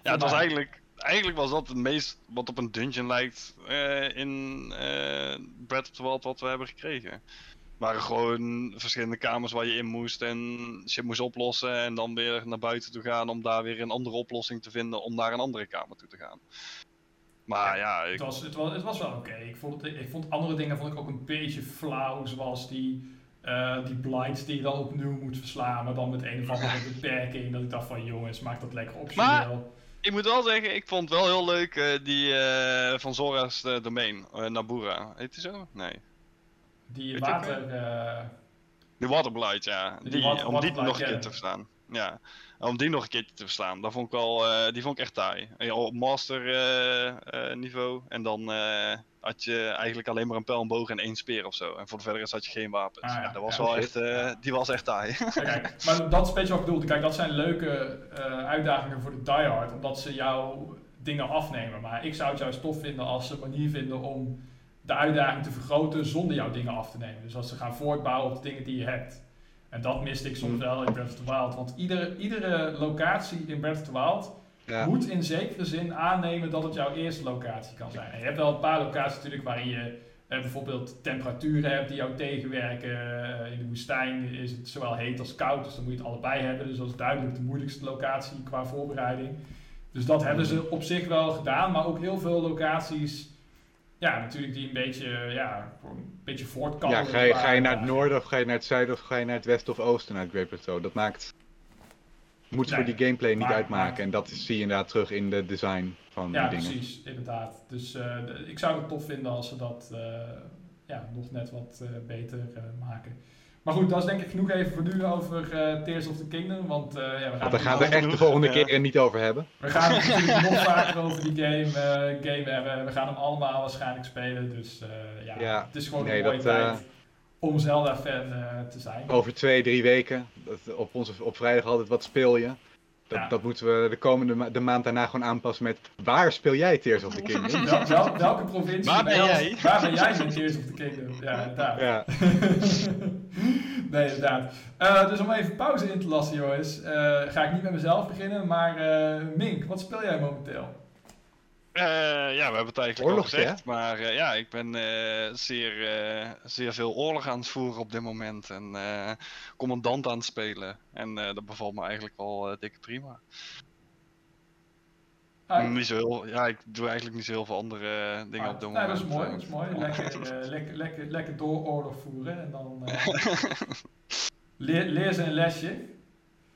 Ja, het was eigenlijk, eigenlijk was dat het meest wat op een dungeon lijkt eh, in eh Breath of the Wild wat we hebben gekregen. Het waren gewoon verschillende kamers waar je in moest en shit moest oplossen en dan weer naar buiten toe gaan om daar weer een andere oplossing te vinden om naar een andere kamer toe te gaan. Maar ja, Het ik, was, het was, het was wel oké. Ik, vond het- ik vond andere dingen vond ik ook een beetje flauw, zoals die Eh, die blights die je dan opnieuw moet verslaan, maar dan met een of andere beperking. Dat ik dacht van jongens, maak dat lekker optioneel. Ik moet wel zeggen, ik vond het wel heel leuk eh, die eh, van Zora's eh, domein, Nabura. Heet die zo? Nee. Die water... eh, De Waterblight, ja. Die Die, water- om die nog een keer te verslaan. Ja. Om die nog een keer te verslaan. Dat vond ik wel, eh, die vond ik echt taai. Ja, op master eh, eh, niveau. En dan eh, had je eigenlijk alleen maar een pijl en boog en één speer of zo. En voor de verder had je geen wapens. Ah, ja. Ja, dat was Ja, wel echt, eh, die was echt taai. Kijk, maar dat is een beetje wat ik bedoelde. Kijk, dat zijn leuke eh, uitdagingen voor de diehard, omdat ze jouw dingen afnemen. Maar ik zou het juist tof vinden als ze een manier vinden om de uitdaging te vergroten zonder jouw dingen af te nemen. Dus als ze gaan voortbouwen op de dingen die je hebt. En dat miste ik soms Mm. wel in Breath of the Wild. Want iedere, iedere locatie in Breath of the Wild Ja. moet in zekere zin aannemen dat het jouw eerste locatie kan zijn. En je hebt wel een paar locaties natuurlijk waarin je eh, bijvoorbeeld temperaturen hebt die jou tegenwerken. Eh, in de woestijn is het zowel heet als koud, dus dan moet je het allebei hebben. Dus dat is duidelijk de moeilijkste locatie qua voorbereiding. Dus dat hebben ze op zich wel gedaan, maar ook heel veel locaties, ja, natuurlijk die een beetje, ja, een beetje voortkabbelen. Ja, ga je, ga je naar het noorden of ga je naar het zuiden of ga je naar het westen of oosten naar het Great Plateau? Dat maakt... Moet voor Nee, die gameplay niet uitmaken. maar- En dat zie je inderdaad terug in de design van Ja, die dingen. precies, inderdaad. Dus eh, ik zou het tof vinden als ze dat eh, ja, nog net wat eh, beter maken. Maar goed, dat is denk ik genoeg even voor nu over eh, Tears of the Kingdom. Want eh, ja, we gaan, daar gaan we echt de volgende keer er niet over hebben. we gaan het natuurlijk nog vaker over die game, eh, game hebben. We gaan hem allemaal waarschijnlijk spelen. Dus eh, ja, Ja, het is gewoon nee, een mooie dat, eh, tijd om Zelda-fan eh, te zijn. Over twee, drie weken. Dat, op, onze, op vrijdag altijd wat speel je. Dat, Ja. dat moeten we de komende ma- de maand daarna gewoon aanpassen met waar speel jij Tears of the Kingdom? Wel, wel- welke provincie? Waar ben jij? Waar ben jij met Tears of the Kingdom? Ja, inderdaad. Ja. nee, inderdaad. Eh, dus om even pauze in te lassen, jongens, eh, ga ik niet met mezelf beginnen. Maar eh, Mink, wat speel jij momenteel? Eh, ja, we hebben het eigenlijk Oorlogje, al gezegd. Maar eh, ja, ik ben eh, zeer, eh, zeer veel oorlog aan het voeren op dit moment. En eh, commandant aan het spelen. En eh, dat bevalt me eigenlijk wel dikke prima. Ah, Niet zo heel, ja, ik doe eigenlijk niet zo heel veel andere dingen ah, op dit nee, moment. dat is mooi, dat is mooi. Lekker, lekker, lekker, lekker door oorlog voeren en dan eh, leer, leer ze een lesje.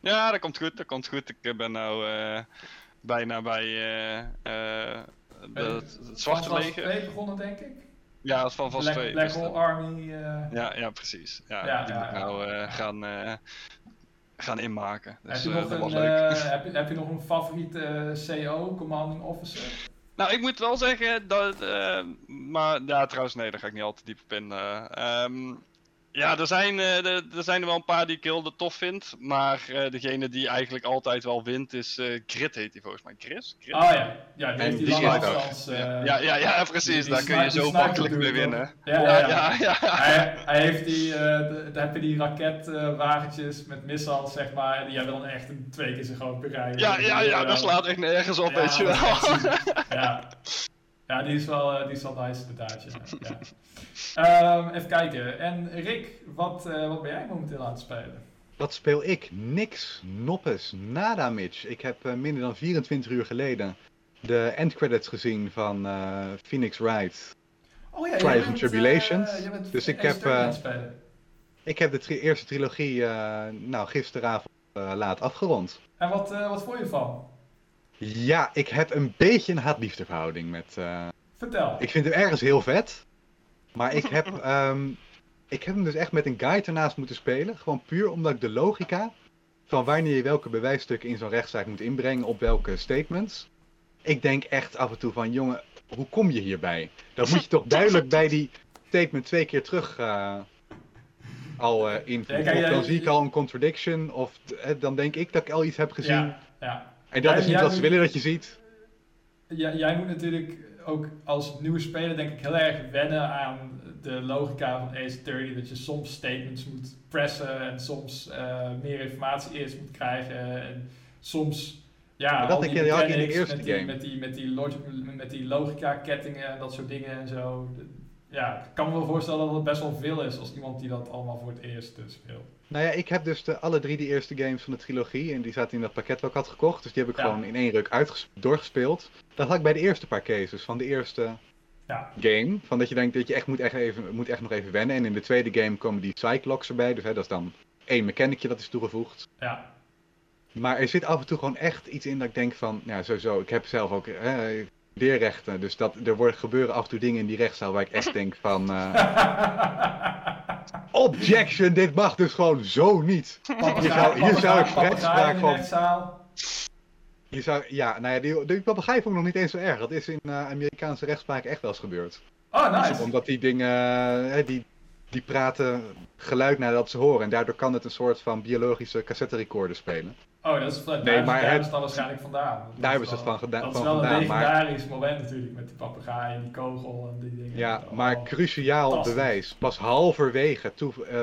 Ja, dat komt goed, dat komt goed. Ik ben nou eh, bijna bij eh, eh, de, het, het Zwarte Van Leger. 2 begonnen, denk ik. Ja, het is van vast 2. Black Hole Army. eh, Ja, ja, precies. Ja, Ja, die ja, moet ja. nou eh, gaan, eh, gaan inmaken. Dus heb, je eh, nog een, eh, heb, je, heb je nog een favoriete eh, CO, Commanding Officer? Nou, ik moet wel zeggen dat. eh, maar ja, trouwens, nee, daar ga ik niet al te diep op in. eh. Ehm, ja, er zijn, eh, er, er zijn er wel een paar die ik heel tof vind. Maar eh, degene die eigenlijk altijd wel wint is eh Grit, heet hij volgens mij. Chris? Grit? Oh ja, ja die heeft die die lange afstands. eh, ja, ja, ja, precies. die- daar kun je zo makkelijk mee winnen. Ja, ja, ja. ja. ja. Hij, hij heeft die, eh, de- daar heb je die raketwagentjes met missiles, zeg maar, en die hebben dan echt een twee keer zo groot bereik. Ja, ja, ja, dat slaat echt nergens op, Ja, weet je wel. Ja. ja, die is wel, eh, die is wel nice inderdaad. Ja. Ja. Ehm, even kijken. En Rick, wat, eh, wat ben jij momenteel aan het spelen? Wat speel ik? Niks, noppes, nada Mitch. Ik heb eh, minder dan 24 uur geleden de endcredits gezien van eh, Phoenix Wright. Oh ja, Trials and Tribulation. bent Dus ik heb. Ik heb de tri- eerste trilogie nou, gisteravond laat afgerond. En wat, wat vond je ervan? Ja, ik heb een beetje een haat-liefdeverhouding met... eh, Vertel. Ik vind hem ergens heel vet. Maar ik heb, ehm, ik heb hem dus echt met een guide ernaast moeten spelen. Gewoon puur omdat ik de logica van wanneer je welke bewijsstukken in zo'n rechtszaak moet inbrengen op welke statements. Ik denk echt af en toe van, jongen, hoe kom je hierbij? Dat moet je toch duidelijk bij die statement twee keer terug eh, al eh invoeren. Ja, kijk, of dan zie ik al een contradiction, of dan denk ik dat ik al iets heb gezien. Ja, ja. En dat Jij- is niet wat ze willen dat je ziet. Ja, jij moet natuurlijk ook als nieuwe speler denk ik heel erg wennen aan de logica van Ace 30. Dat je soms statements moet pressen en soms eh, meer informatie eerst moet krijgen. En soms ja, Maar dat die je- je in de eerste met die, game. Met die, met die, met die logica kettingen en dat soort dingen en zo. Ja, ik kan me wel voorstellen dat het best wel veel is als iemand die dat allemaal voor het eerst eh, speelt. Nou ja, ik heb dus de, alle drie de eerste games van de trilogie. En die zaten in dat pakket wat ik had gekocht. Dus die heb ik Ja. gewoon in één ruk uitges- doorgespeeld. Dat had ik bij de eerste paar cases van de eerste Ja. game. Van dat je denkt dat je echt moet, echt even, moet echt nog even wennen. En in de tweede game komen die Cyclocks erbij. Dus hè, dat is dan één mechanicje dat is toegevoegd. Ja. Maar er zit af en toe gewoon echt iets in dat ik denk van, ja sowieso, ik heb zelf ook hè, leerrechten. Dus dat, er worden, gebeuren af en toe dingen in die rechtszaal waar ik echt denk van, eh, objection, dit mag dus gewoon zo niet. Hier zou, hier zou ik rechtspraak van, rechtszaal. hier zou, ja, nou ja, die, die papegaai vond ik nog niet eens zo erg. Dat is in eh, Amerikaanse rechtspraak echt wel eens gebeurd. Oh, nice. Omdat die dingen, hè, die, die praten geluid nadat ze horen. En daardoor kan het een soort van biologische cassette recorder spelen. Oh, dat is daar, Nee, maar daar het- ze het dan waarschijnlijk vandaan. Dat Daar is hebben ze het van gedaan- Dat is wel een maar- legendarisch moment natuurlijk met die papegaai en die kogel en die dingen. Ja, Oh. maar cruciaal bewijs. Pas halverwege toe, eh,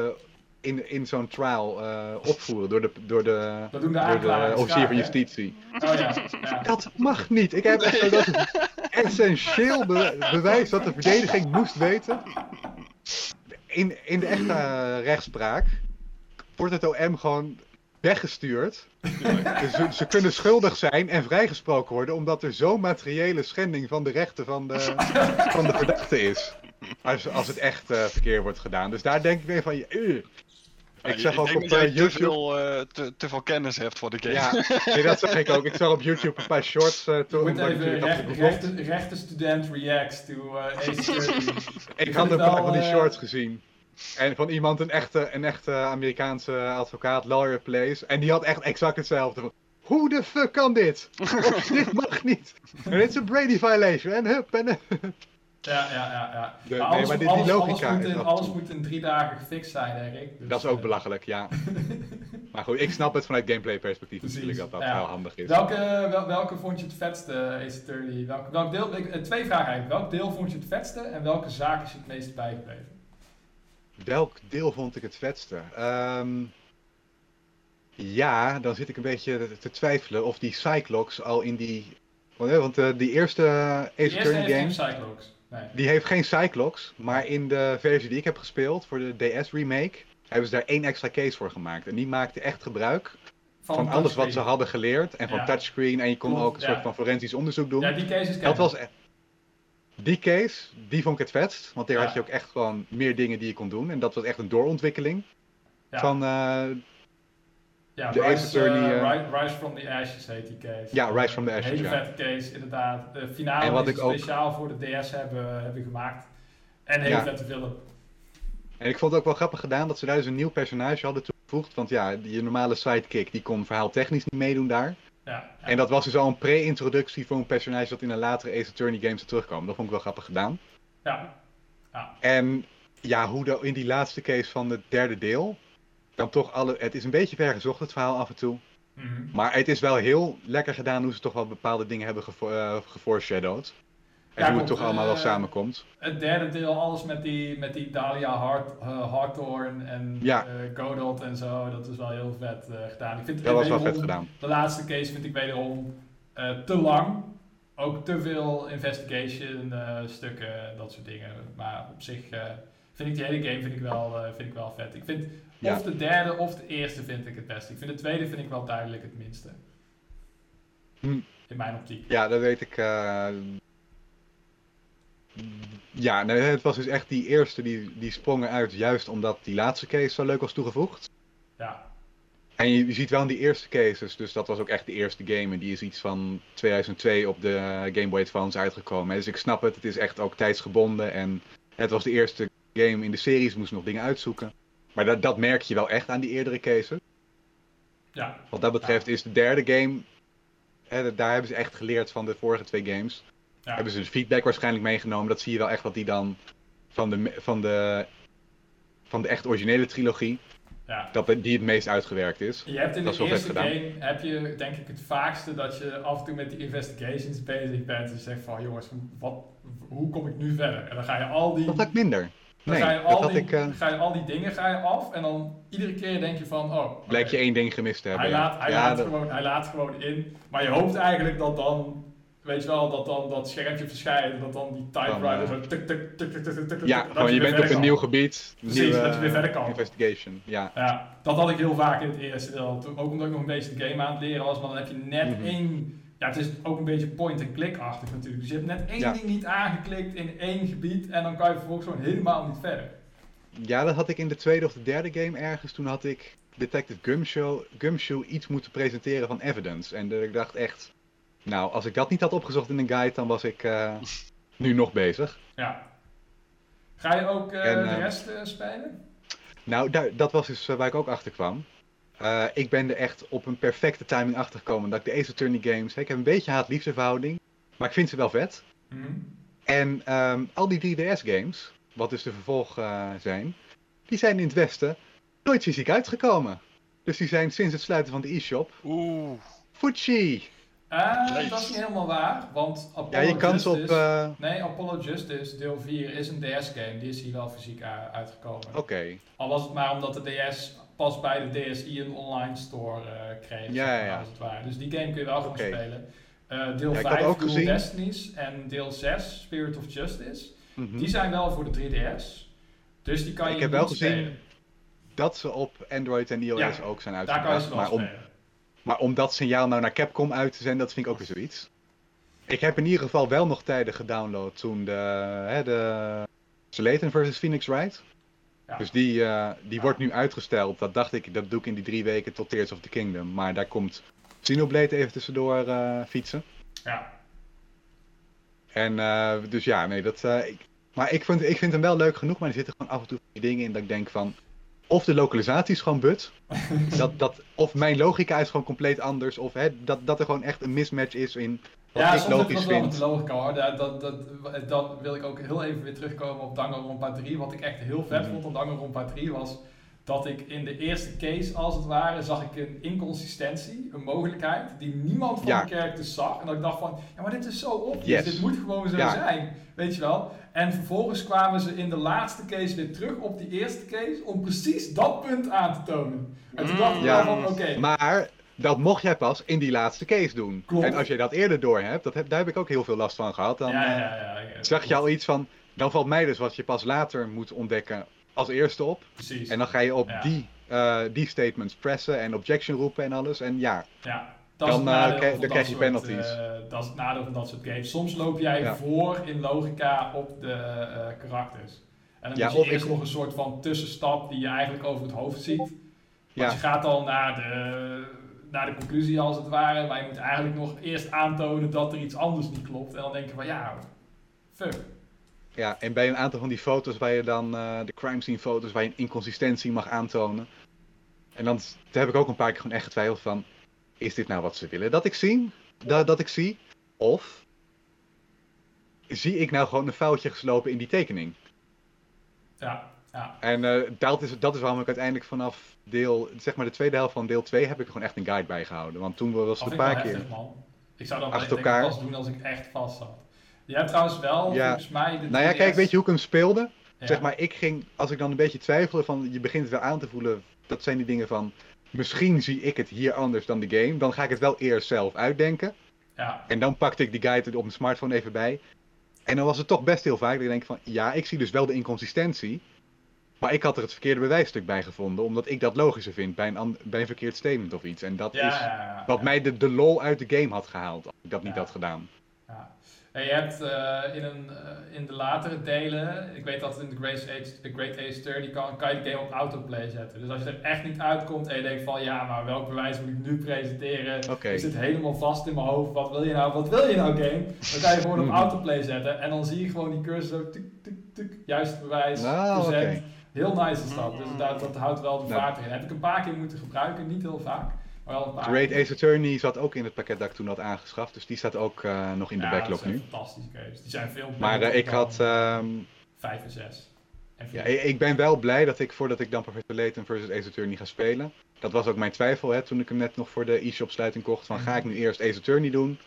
in, in zo'n trial eh, opvoeren door de, door de, door de aanklagers officier van justitie. Oh ja, ja. Dat mag niet. Ik heb echt dat essentieel be- bewijs dat de verdediging moest weten. In, in de echte eh, rechtspraak wordt het OM gewoon weggestuurd. Dus ze, ze kunnen schuldig zijn en vrijgesproken worden omdat er zo'n materiële schending van de rechten van de, van de verdachte is. Als, als het echt eh, verkeerd wordt gedaan. Dus daar denk ik weer van, uh. ik zag ook op eh, te YouTube... veel, eh, te, te veel kennis hebt voor de game. Ja, nee, dat zag ik ook. Ik zag op YouTube een paar shorts uh, toen. ik rechte, rechte student reacts to uh, Ace Ik had een paar van die shorts gezien. En van iemand, een echte, een echte Amerikaanse advocaat, lawyer plays. En die had echt exact hetzelfde. Hoe de fuck kan dit? Of, dit mag niet. En dit is een Brady violation. En hup, en... Ja, ja, ja. ja. De- Maar nee, alles, die logica alles, moet is in, af en alles toe- moet in drie dagen gefixt zijn, Erik. Dus, Dat is ook eh, belachelijk, ja. Maar goed, ik snap het vanuit gameplay perspectief Precies, natuurlijk dat dat ja. wel handig is. Welke, wel, welke vond je het vetste, Ace Attorney? Welk, welk deel, ik, eh, twee vragen eigenlijk. Welk deel vond je het vetste en welke zaak is je het meest bijgebleven? Welk deel vond ik het vetste? Ehm, ja, dan zit ik een beetje te- twijfelen of die Cyclox al in die... Want, hè, want eh, die eerste Ace De eerste Attorney heeft game... geen Cyclops. Nee. Die heeft geen Cyclox, maar in de versie die ik heb gespeeld voor de DS remake hebben ze daar één extra case voor gemaakt. En die maakte echt gebruik van, alles wat ze hadden geleerd en van Ja. touchscreen en je kon ook een ja. soort van forensisch onderzoek doen. Ja, die cases ken dat was e- die case, die vond ik het vetst, want daar Ja. had je ook echt gewoon meer dingen die je kon doen en dat was echt een doorontwikkeling Ja. van eh, Ja, De Rise, Attorney, eh, eh, Rise, from the Ashes heet die case. Ja, Rise from the Ashes, hele vette case, inderdaad. De finale En wat die ik ook- speciaal voor de DS hebben, hebben gemaakt. En Ja. vette film. En ik vond het ook wel grappig gedaan dat ze daar dus een nieuw personage hadden toegevoegd. Want ja, je normale sidekick die kon verhaaltechnisch niet meedoen daar. Ja, ja. En dat was dus al een pre-introductie voor een personage dat in een latere Ace Attorney game zou terugkomen. Dat vond ik wel grappig gedaan. ja. ja. En ja, hoe de, in die laatste case van het derde deel. Dan toch alle. Het is een beetje vergezocht, het verhaal af en toe. Mhm. Maar het is wel heel lekker gedaan hoe ze toch wel bepaalde dingen hebben gefo eh, geforeshadowed. En hoe het toch allemaal wel samenkomt. Het derde deel, alles met die, met die Dahlia Hart, eh, Hawthorne en Ja. eh, Godot en zo. Dat is wel heel vet eh, gedaan. Ik vind Dat was wel vet gedaan. De laatste case vind ik wederom te lang. Ook te veel investigation stukken, dat soort dingen. Maar op zich vind ik die hele game vind ik wel, vind ik wel vet. Ik vind Ja. of de derde of de eerste vind ik het beste. Ik vind de tweede vind ik wel duidelijk het minste. Hm. In mijn optiek. Ja, dat weet ik. Ja, nee, het was dus echt die eerste die, die sprongen uit, juist omdat die laatste case zo leuk was toegevoegd. Ja, En je, je ziet wel in die eerste cases, dus dat was ook echt de eerste game. En die is iets van 2002 op de Game Boy Advance uitgekomen. Dus ik snap het, het is echt ook tijdsgebonden. En het was de eerste game in de series, moest nog dingen uitzoeken. Maar dat, dat merk je wel echt aan die eerdere cases. ja, Wat dat betreft is de derde game, hè, daar hebben ze echt geleerd van de vorige twee games. Ja. Hebben ze de feedback waarschijnlijk meegenomen. Dat zie je wel echt wat die dan van de, van de, van de echt originele trilogie, ja. dat die het meest uitgewerkt is. Je hebt in Dat de eerste game heb je denk ik het vaakste dat je af en toe met die investigations bezig bent en zegt van jongens, wat, hoe kom ik nu verder? En dan ga je al die, Dat had ik minder. dan Nee, ga je dat al had die, ik, eh, ga je al die dingen ga je af en dan iedere keer denk je van oh, je één ding gemist te hebben. hij, ja. laat, hij, Ja, laat dat- gewoon, hij laat gewoon in, maar je hoopt eigenlijk dat dan Weet je wel, dat dan dat schermpje verschijnt, dat dan die typewriter Dan, zo tuk tuk tuk tuk tuk tuk tuk, ja, gewoon je bent op een nieuw gebied. Precies, dat je weer verder kan. Investigation, ja. Ja, dat had ik heel vaak in het eerste deel. Ook omdat ik nog een beetje de game aan het leren was, maar dan heb je net Mhm. één ja, het is ook een beetje point-and-click-achtig natuurlijk. Dus je hebt net één ding niet aangeklikt in één gebied en dan kan je vervolgens gewoon helemaal niet verder. Ja, dat had ik in de tweede of de derde game ergens. Toen had ik Detective Gumshoe, Gumshoe iets moeten presenteren van evidence. En eh, ik dacht echt, nou, als ik dat niet had opgezocht in een guide, dan was ik eh, nu nog bezig. Ja. Ga je ook eh, En, de eh, rest eh, spelen? Nou, daar, dat was dus waar ik ook achter kwam. Eh, ik ben er echt op een perfecte timing achter gekomen. Dat ik de Ace Attorney games, ik heb een beetje haat-liefde verhouding, maar ik vind ze wel vet. Mhm. En ehm, al die 3DS games, wat dus de vervolg eh, zijn, die zijn in het Westen nooit fysiek uitgekomen. Dus die zijn sinds het sluiten van de e-shop Oeh. Fuji. Jeez. dat is niet helemaal waar, want Apollo Ja, je kan ze op. Justice... eh, Nee, Apollo Justice deel 4 is een DS-game. Die is hier wel fysiek uitgekomen. Oké. Al was het maar omdat de DS pas bij de DSi een online store eh, kreeg. Ja, zeg maar, ja. Als het ware. Dus die game kun je wel gewoon Oké. spelen. Deel Ja, ik had 5, ook Dual Destinies en deel 6, Spirit of Justice. mhm. Die zijn wel voor de 3DS. Dus die kan je Ik heb wel gezien. Dat ze op Android en iOS ook zijn Daar kan je uitgebracht. ze wel Maar om, spelen. Maar om dat signaal nou naar Capcom uit te zenden, dat vind ik ook weer zoiets. Ik heb in ieder geval wel nog tijden gedownload toen de, hè, de vs Phoenix Wright. Ja. Dus die, eh, die wordt nu uitgesteld. Dat dacht ik, dat doe ik in die drie weken tot Tears of the Kingdom. Maar daar komt Xenoblade even tussendoor eh, fietsen. Ja. En eh, dus ja, nee, dat. ik, maar ik vind, ik vind hem wel leuk genoeg, maar er zitten gewoon af en toe dingen in dat ik denk van. Of de lokalisatie is gewoon but. dat, dat, of mijn logica is gewoon compleet anders. Of hè, dat, dat er gewoon echt een mismatch is in wat Ja, ik logisch vind. de logica hoor. Dat, dat, dat, dat wil ik ook heel even weer terugkomen op Danganronpa 3. Wat ik echt heel vet Mhm. vond aan Danganronpa 3 was dat ik in de eerste case, als het ware, zag ik een inconsistentie, een mogelijkheid, die niemand van Ja. de characters zag. En dat ik dacht van, ja maar dit is zo obvious, Yes. dit moet gewoon zo Ja. zijn, weet je wel. En vervolgens kwamen ze in de laatste case weer terug op die eerste case om precies dat punt aan te tonen. En toen Mm. dacht ik Ja. wel van, oké, Maar dat mocht jij pas in die laatste case doen. Klopt. En als je dat eerder door hebt, dat heb, daar heb ik ook heel veel last van gehad. Dan eh, ja, ja, ja, zag je al iets van. Dan valt mij dus wat je pas later moet ontdekken als eerste op. Precies. En dan ga je op Ja. die, eh, die statements pressen en objection roepen en alles. En ja, Ja, dat Dan, is het eh, dan dat krijg je penalties. eh, dat is het nadeel van dat soort games. Soms loop jij Ja. voor in logica op de karakters. En dan Ja, moet je of eerst ik- nog een soort van tussenstap die je eigenlijk over het hoofd ziet. Want je gaat al naar de, naar de conclusie als het ware, maar je moet eigenlijk nog eerst aantonen dat er iets anders niet klopt. En dan denk je van ja, fuck. Ja, en bij een aantal van die foto's waar je dan, eh, de crime scene foto's, waar je een inconsistentie mag aantonen. En dan daar heb ik ook een paar keer gewoon echt getwijfeld van, is dit nou wat ze willen dat ik zie? Dat, dat ik zie? Of zie ik nou gewoon een foutje geslopen in die tekening? Ja, ja. En eh, dat, is, dat is waarom ik uiteindelijk vanaf deel, zeg maar de tweede helft van deel 2 heb ik gewoon echt een guide bij gehouden. Want toen was Dat het een paar keer. man. Ik zou dan Achter elkaar. pas doen als ik echt vast zat. Je hebt trouwens wel, Ja. volgens mij, de Nou ja, 3DS kijk, weet je hoe ik hem speelde? Ja. Zeg maar, ik ging, als ik dan een beetje twijfelde van, je begint het wel aan te voelen, dat zijn die dingen van, misschien zie ik het hier anders dan de game, dan ga ik het wel eerst zelf uitdenken. Ja, En dan pakte ik die guide op mijn smartphone even bij. En dan was het toch best heel vaak dat ik denk van, ja, ik zie dus wel de inconsistentie, maar ik had er het verkeerde bewijsstuk bij gevonden, omdat ik dat logischer vind bij een, bij een verkeerd statement of iets. En dat ja, is ja, ja, wat ja. mij de, de lol uit de game had gehaald, als ik dat niet Ja. had gedaan. Ja. En je hebt eh, in, een, eh, in de latere delen, ik weet dat in de Great Age, de Great Age 30 kan, kan je de game op autoplay zetten. Dus als je er echt niet uitkomt en je denkt van ja, maar welk bewijs moet ik nu presenteren? Oké. Ik zit helemaal vast in mijn hoofd, wat wil je nou, wat wil je nou game? Dan kan je gewoon op Mhm. autoplay zetten en dan zie je gewoon die cursor zo tuk tuk tuk, juist bewijs, Ah. Heel nice is dat, dus dat, dat houdt wel de Nou. vaart erin. Heb ik een paar keer moeten gebruiken, niet heel vaak, wel Great. Ace Attorney zat ook in het pakket dat ik toen had aangeschaft, dus die staat ook eh, nog in de backlog dat nu. fantastische games. Die zijn veel Maar beter eh, ik had. ehm, 5 en 6. En ja, 4. ik ben wel blij dat ik voordat ik dan Professor Layton versus Ace Attorney ga spelen. Dat was ook mijn twijfel hè, toen ik hem net nog voor de e-shop sluiting kocht. Van ga ik nu eerst Ace Attorney doen?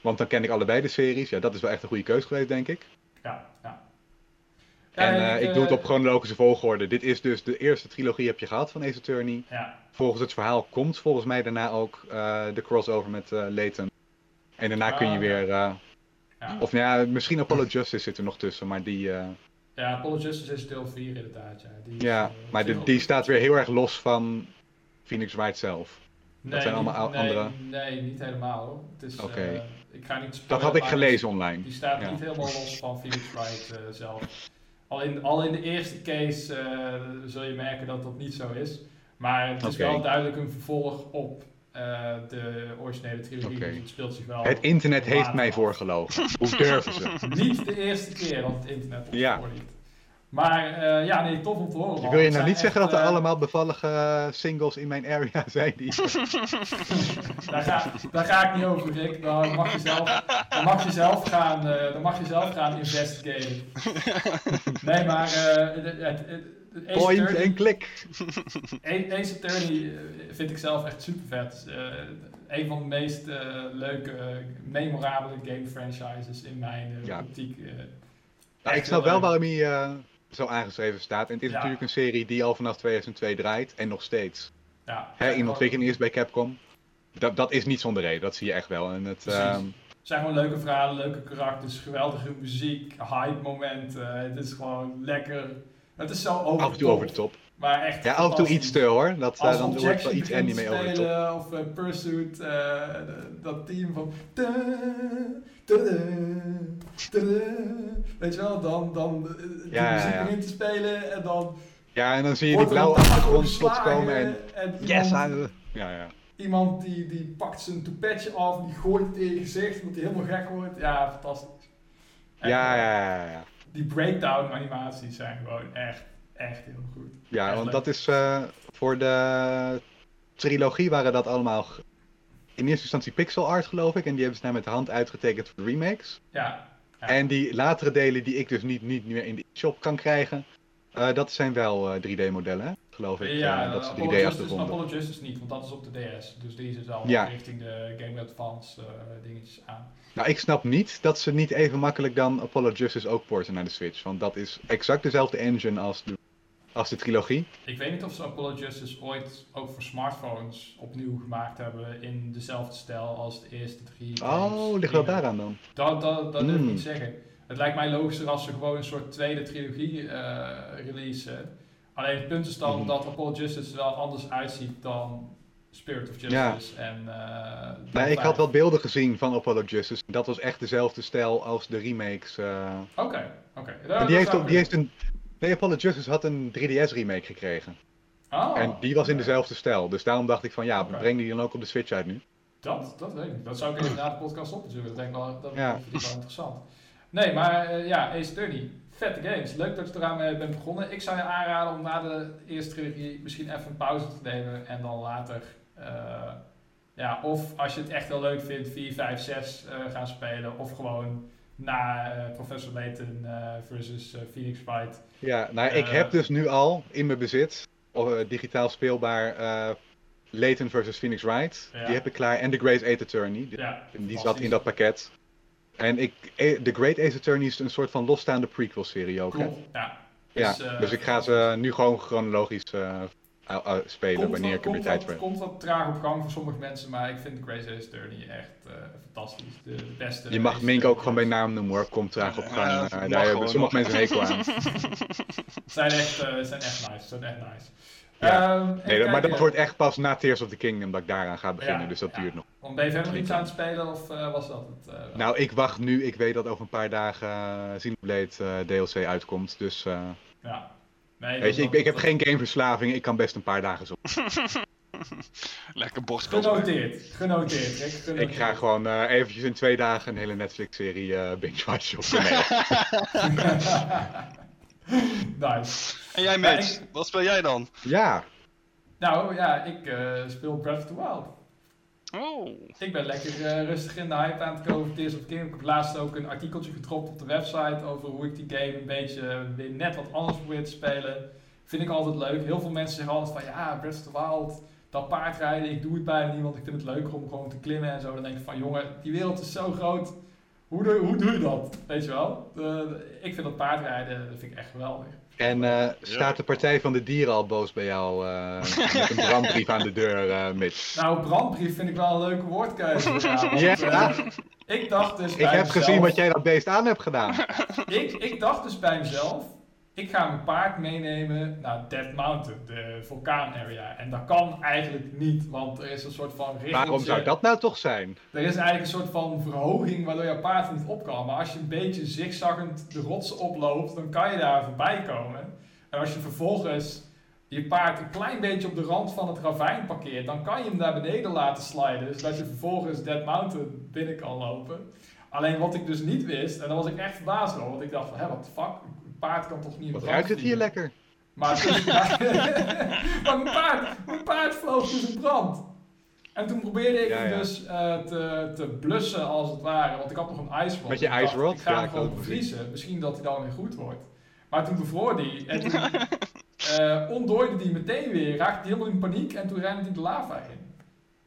Want dan ken ik allebei de series. Ja, dat is wel echt een goede keuze geweest, denk ik. Ja. En eh, ik doe het eh, op chronologische volgorde. Dit is dus de eerste trilogie heb je gehad van Ace Attorney. Ja, Volgens het verhaal komt volgens mij daarna ook eh, de crossover met eh Layton. En daarna kun je Ah, weer. eh, ja. of nou ja, misschien Apollo Justice zit er nog tussen, maar die. eh, ja Apollo Justice is deel 4 inderdaad. Ja, die Ja, eh, maar de, die staat weer heel erg los van Phoenix Wright zelf. Nee, zijn allemaal nee, andere- Nee, niet helemaal. hoor. Het is, Oké. eh, ik ga niet Dat had ik gelezen online. Die staat niet helemaal los van Phoenix Wright eh, zelf. Al in, al in de eerste case eh, zul je merken dat dat niet zo is. Maar het is wel duidelijk een vervolg op eh, de originele trilogie. Oké. Dus het speelt zich wel. Het internet heeft mij voorgelogen. Hoe durven ze? Niet de eerste keer dat het internet ons Ja. voorliet. Maar eh, ja, nee, tof om te horen. Je wil je nou niet zeggen echt, dat er eh, allemaal bevallige eh, singles in mijn area zijn die... Daar ga, daar ga ik niet over, Rick. Dan mag je zelf, dan mag je zelf, gaan, eh, dan mag je zelf gaan investigaten. Nee, maar eh, Ace Point Attorney- en klik. Ace Attorney vind ik zelf echt super vet. een van de meest leuke, memorabele game franchises in mijn eh, Ja. optiek. Nou, ik snap wel waarom hij eh, zo aangeschreven staat. En het is Ja. natuurlijk een serie die al vanaf 2002 draait en nog steeds Ja, hè, in ontwikkeling is bij Capcom. Dat, dat is niet zonder reden, dat zie je echt wel. En het, ehm, Het zijn gewoon leuke verhalen, leuke karakters, geweldige muziek, hype momenten. Het is gewoon lekker. Het is zo over af en toe over de top. Maar echt Ja, af en toe iets te hoor. Dat, Als dan wordt wel iets anime te over de spelen, Of uh, Pursuit, eh, de- dat team van... Weet je wel, dan, dan Ja, ja, muziek ja. te spelen en dan... Ja, en dan zie je die blauwe achtergrond plots komen en... en Yes, iemand, Ja, ja. iemand die, die pakt zijn toepetje af, die gooit het in je gezicht, omdat hij helemaal gek wordt. Ja, fantastisch. Echt, Ja, ja, ja, ja. Die breakdown animaties zijn gewoon echt, echt heel goed. Ja, Echt want leuk. dat is eh, voor de trilogie waren dat allemaal in eerste instantie pixel art geloof ik. En die hebben ze nou met de hand uitgetekend voor de remakes. Ja, Ja. En die latere delen die ik dus niet, niet meer in de shop kan krijgen, eh, dat zijn wel eh, 3D modellen, geloof ik. ja, eh, dat ze Apollo 3D Justice, achtergronden. Apollo Justice niet, want dat is op de DS. Dus die zit al Ja. richting de Game Boy Advance eh, dingetjes aan. Nou, ik snap niet dat ze niet even makkelijk dan Apollo Justice ook porten naar de Switch. Want dat is exact dezelfde engine als de, als de trilogie. Ik weet niet of ze Apollo Justice ooit ook voor smartphones opnieuw gemaakt hebben in dezelfde stijl als de eerste drie. games. Oh, ligt wel Dingen. daaraan dan. Dat, dat, dat durf ik Hmm. niet zeggen. Het lijkt mij logischer als ze gewoon een soort tweede trilogie eh releasen. Alleen het punt is dan Mhm. dat Apollo Justice er wel anders uitziet dan Spirit of Ja. Justice. En, eh, Nee, ik had wel beelden gezien van Apollo Justice. Dat was echt dezelfde stijl als de remakes. eh. Oké, oké. Dat- die dat heeft, ook- die heeft een... Nee, Apollo Justice had een 3DS remake gekregen. Oh, en die was in dezelfde stijl. Dus daarom dacht ik van ja, breng die dan ook op de Switch uit nu. Dat, dat weet ik. Dat zou ik even na de podcast opzoeken. Dat denk ik wel, dat Ja. vind ik wel interessant. Nee, maar eh, ja, Ace Attorney. Vette games. Leuk dat je eraan mee bent begonnen. Ik zou je aanraden om na de eerste trilogie misschien even een pauze te nemen. En dan later, eh, ja, of als je het echt heel leuk vindt, 4, 5, 6 eh, gaan spelen. Of gewoon na eh, Professor Layton eh, versus eh, Phoenix Wright. Ja, nou ik heb dus nu al in mijn bezit, of, digitaal speelbaar, Layton versus Phoenix Wright. Ja. Die heb ik klaar. En The Great Ace Attorney. Die, Ja, die zat in dat pakket. En ik, The Great Ace Attorney is een soort van losstaande prequel serie ook. Hè? Ja. Dus, dus ik ga ze nu gewoon chronologisch uh, uh, spelen Komt wanneer wat- ik er weer komt tijd voor heb. komt wat traag op gang voor sommige mensen, maar ik vind de Crazy Ace Attorney echt eh, fantastisch. De, de beste. Je mag Mink ook gewoon bij naam noemen hoor. Komt traag op gang. Eh, daar hebben sommige mensen een hekel aan. Zijn echt, eh, zijn echt nice. Zijn echt nice. Ja. Ehm, Nee, dat- maar dat wordt echt pas na Tears of the Kingdom dat ik daaraan ga beginnen. Ja, dus dat ja. duurt nog. Want ben je verder nog iets aan het spelen of eh, was dat het? eh, Nou, ik wacht nu. Ik weet dat over een paar dagen uh, Xenoblade eh, DLC uitkomt. Dus eh, ja. Nee, weet je, ik, ik heb geen gameverslaving. Ik kan best een paar dagen zo. Lekker spelen. Genoteerd. Genoteerd, Rick. Genoteerd. Ik ga gewoon eh, eventjes in twee dagen een hele Netflix-serie eh binge-watchen op nice. En jij, Mitch, ik- wat speel jij dan? Ja, Nou ja, ik eh, speel Breath of the Wild. Oh. Ik ben lekker eh, rustig in de hype aan het komen Tears of Kingdom. Ik heb laatst ook een artikeltje gedropt op de website over hoe ik die game een beetje eh, weer net wat anders probeer te spelen. Vind ik altijd leuk. Heel veel mensen zeggen altijd van ja, Breath of the Wild, dat paardrijden, ik doe het bijna niet, want ik vind het leuker om gewoon te klimmen en zo. Dan denk ik van jongen, die wereld is zo groot. Hoe doe, hoe doe je dat? Weet je wel? De- ik vind dat paardrijden, dat vind ik echt geweldig. En eh, staat de Partij van de Dieren al boos bij jou eh, met een brandbrief aan de deur, eh Mitch? Nou, brandbrief vind ik wel een leuke woordkeuze. Ja, want, Ja. ik dacht dus Ik bij heb mezelf- gezien wat jij dat beest aan hebt gedaan. ik, ik dacht dus bij mezelf, ik ga mijn paard meenemen naar Dead Mountain, de vulkaan area. En dat kan eigenlijk niet, want er is een soort van richting. Waarom zou dat nou toch zijn? Er is eigenlijk een soort van verhoging waardoor jouw paard niet op kan. Maar als je een beetje zigzaggend de rotsen oploopt, dan kan je daar voorbij komen. En als je vervolgens je paard een klein beetje op de rand van het ravijn parkeert, dan kan je hem naar beneden laten sliden. Zodat je vervolgens Dead Mountain binnen kan lopen. Alleen wat ik dus niet wist, en daar was ik echt verbaasd over, want ik dacht van, hé, wat fuck, een paard kan toch niet in Wat ruikt het hier lekker? Maar, mijn, paard, mijn paard vloog dus in brand. En toen probeerde ik Ja, hem ja. dus eh, te, te blussen als het ware. Want ik had nog een ice rod. Met je Ik dacht, ice rod? Ik ga Ja, hem ik gewoon bevriezen. Misschien dat hij dan weer goed wordt. Maar toen bevroor hij. En toen eh ontdooide hij meteen weer. Raakte hij helemaal in paniek. En toen rende hij de lava in.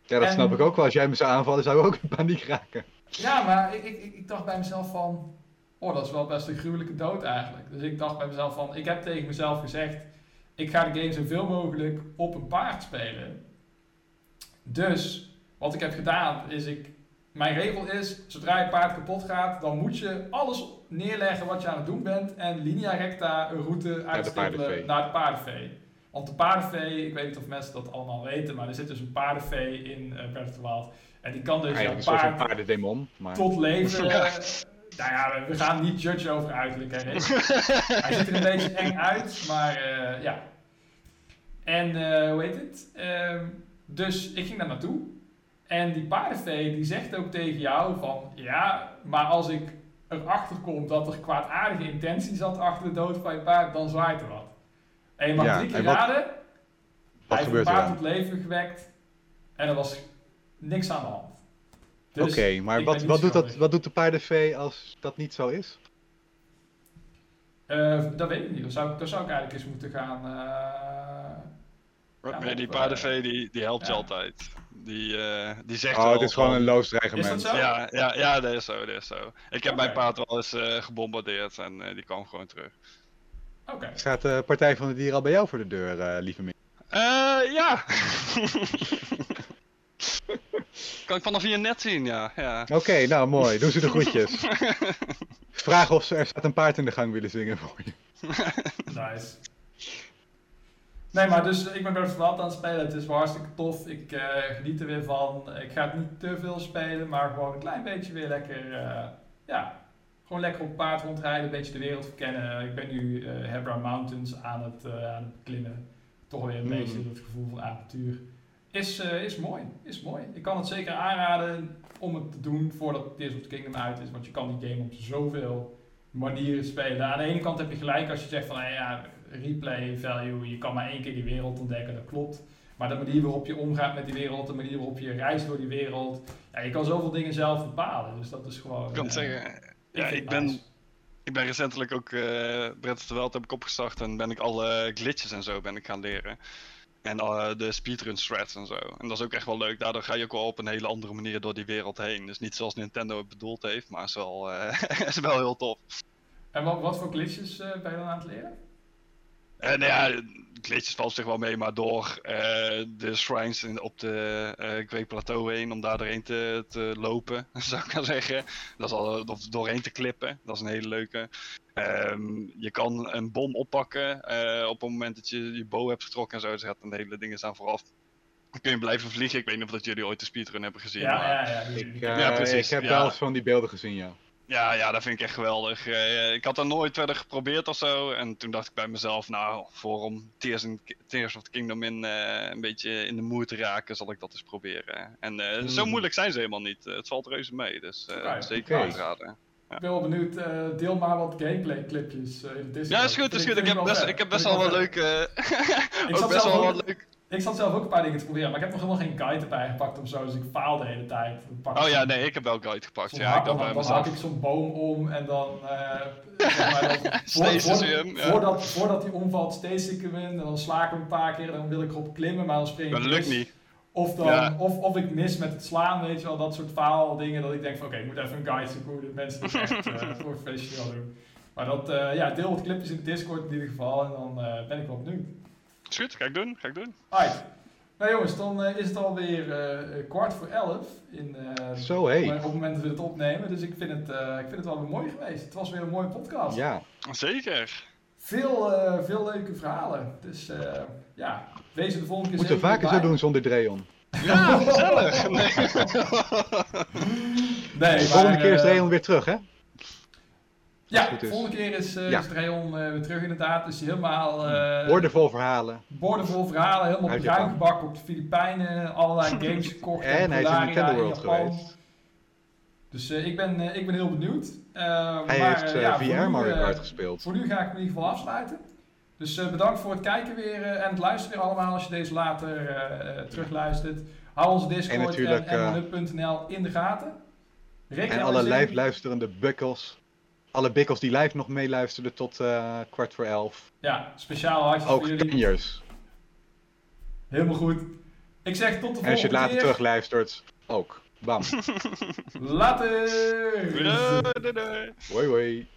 Ja, dat En- snap ik ook wel. Als jij me zou aanvallen, zou ik ook in paniek raken. Ja, maar ik, ik, ik dacht bij mezelf van... Oh, dat is wel best een gruwelijke dood eigenlijk. Dus ik dacht bij mezelf van... Ik heb tegen mezelf gezegd... Ik ga de game zoveel mogelijk op een paard spelen. Dus, wat ik heb gedaan is ik... Mijn regel is, zodra je paard kapot gaat... Dan moet je alles neerleggen wat je aan het doen bent... En linea recta een route uitstippelen naar de paardenvee. Want de paardenvee, ik weet niet of mensen dat allemaal weten... Maar er zit dus een paardenvee in eh Breath of the Wild... En die kan dus jouw een paard paardendemon. Maar... tot leven. Nou ja, we gaan niet judgen over uiterlijk. Hè. Hij ziet er een beetje eng uit, maar eh, ja. En eh, hoe heet het? Ehm, dus ik ging daar naartoe. En die paardenvee die zegt ook tegen jou van... Ja, maar als ik erachter kom dat er kwaadaardige intentie zat achter de dood van je paard... dan zwaait er wat. En je mag Ja, drie keer wat- raden. Wat Hij heeft een paard tot leven gewekt. En er was niks aan de hand. Dus Oké, maar wat, wat, doet dat, wat doet de paardenvee als dat niet zo is? Eh, dat weet ik niet. Dan zou, ik- dan zou ik eigenlijk eens moeten gaan. eh, Ja, Nee, die op, paardenvee die, die helpt je altijd. Die, eh, die zegt Oh, het is gewoon een loos Is dat dreigement. zo? Ja, ja, ja, dat is zo, dat is zo. Ik heb mijn paard wel eens eh, gebombardeerd en eh, die kwam gewoon terug. Oké. Staat de Partij van de Dieren al bij jou voor de deur, eh, lieve Mick? Eh, ja. kan ik vanaf hier net zien, ja. ja. Oké, nou mooi. Doe ze de groetjes. Vraag of ze er staat een paard in de gang willen zingen voor je. Nice. Nee, maar dus ik ben Breath of the Wild aan het spelen. Het is wel hartstikke tof. Ik eh, geniet er weer van. Ik ga het niet te veel spelen, maar gewoon een klein beetje weer lekker. eh, ja, gewoon lekker op paard rondrijden, een beetje de wereld verkennen. Ik ben nu eh Hebra Mountains aan het, eh, aan het klimmen. Toch weer een Hmm. beetje dat gevoel van avontuur. Is, eh, is mooi, is mooi. Ik kan het zeker aanraden om het te doen voordat Tears of the Kingdom uit is. Want je kan die game op zoveel manieren spelen. Aan de ene kant heb je gelijk als je zegt van, nou ja, replay value, je kan maar één keer die wereld ontdekken, dat klopt. Maar de manier waarop je omgaat met die wereld, de manier waarop je reist door die wereld, ja, je kan zoveel dingen zelf bepalen. Dus dat is gewoon... Ik kan eh, zeggen, ja, ik ben, nice. ik ben recentelijk ook eh Breath of the Wild heb ik opgestart en ben ik alle glitches en zo ben ik gaan leren. En eh, de speedrun strats en zo. En dat is ook echt wel leuk. Daardoor ga je ook wel op een hele andere manier door die wereld heen. Dus niet zoals Nintendo het bedoeld heeft, maar is wel, eh, is wel heel tof. En wat, wat voor glitches eh, ben je dan aan het leren? En nou ja, glitches valt zich wel mee, maar door eh, de shrines in, op de eh Great Plateau heen, om daar doorheen te, te lopen, zou ik maar zeggen. Dat is al, of doorheen te klippen, dat is een hele leuke. Ehm, je kan een bom oppakken eh, op het moment dat je je bow hebt getrokken en zo. Er zaten hele dingen aan vooraf. Dan kun je blijven vliegen. Ik weet niet of dat jullie ooit de speedrun hebben gezien. Ja, maar- ja, ja. die- Ik, eh, Ja, precies, ik heb ja. wel eens van die beelden gezien, ja. Ja, ja, dat vind ik echt geweldig. Eh, ik had dat nooit verder geprobeerd of zo. En toen dacht ik bij mezelf, nou, voor om Tears, in, Tears of the Kingdom in, eh, een beetje in de moer te raken, zal ik dat eens proberen. En eh, zo Hmm. moeilijk zijn ze helemaal niet. Eh, het valt reuze mee, dus eh, zeker oké. aanraden. Ik ben wel benieuwd, eh, deel maar wat gameplay clipjes eh, in Discord. Ja, is goed, is goed. Ik heb best, ik heb best wel wat leuke... Ik ook zat best wel wat leuk. Ik zat zelf ook een paar dingen te proberen, maar ik heb nog helemaal geen guide erbij gepakt of zo, dus ik faal de hele tijd. Pak Oh ja, nee, ik heb wel guide gepakt. Ja, ik dan, bij dan mezelf. ik zo'n boom om en dan... zeg maar dan voor- hem, ja. voordat, voordat die omvalt, steeds ik hem in en dan sla ik hem een paar keer en dan wil ik erop klimmen, maar dan spring ik dat lukt niet. Of, dan, Ja. of, of ik mis met het slaan, weet je wel, dat soort faaldingen. Dat ik denk van oké, ik moet even een guide zoeken hoe de mensen dit echt eh professioneel doen. Maar dat, eh, ja, deel wat clipjes in Discord in ieder geval en dan ben ik wel benieuwd. Is goed, ga ik doen, ga ik doen. Alright. Nou jongens, dan eh, is het alweer eh kwart voor elf in, eh, Zo, hé. op, op het moment dat we het opnemen. Dus ik vind het, eh, ik vind het wel weer mooi geweest. Het was weer een mooie podcast. Ja. Zeker. veel, eh, veel leuke verhalen. Dus eh, ja, wees er de volgende keer Moeten we vaker zo doen zonder Dreon. Ja, gezellig. Nee. Nee, De volgende maar, keer is Dreon weer terug, hè? Ja, de volgende keer is, Ja. is Dreon eh, weer terug inderdaad. Dus helemaal eh Woordenvol verhalen. boordevol verhalen, helemaal bruin gebakken op de Filipijnen. Allerlei games gekocht. En hij is in Nintendo in World Japan. geweest. Dus ik, ben, ik ben heel benieuwd. Hij maar, heeft ja, VR nu, Mario Kart gespeeld. Voor nu ga ik hem in ieder geval afsluiten. Dus bedankt voor het kijken weer en het luisteren weer allemaal als je deze later terugluistert. Hou onze Discord En en, in de gaten. Rick, En alle live luisterende bukkels. Alle bikkels die live nog meeluisterden tot eh, kwart voor elf. Ja, speciaal hartjes Ook voor jullie. kanjers. Helemaal goed. Ik zeg tot de En volgende als je het later keer. terugluistert, ook. Bam. Later! Doei, doei, doei. Hoi hoi.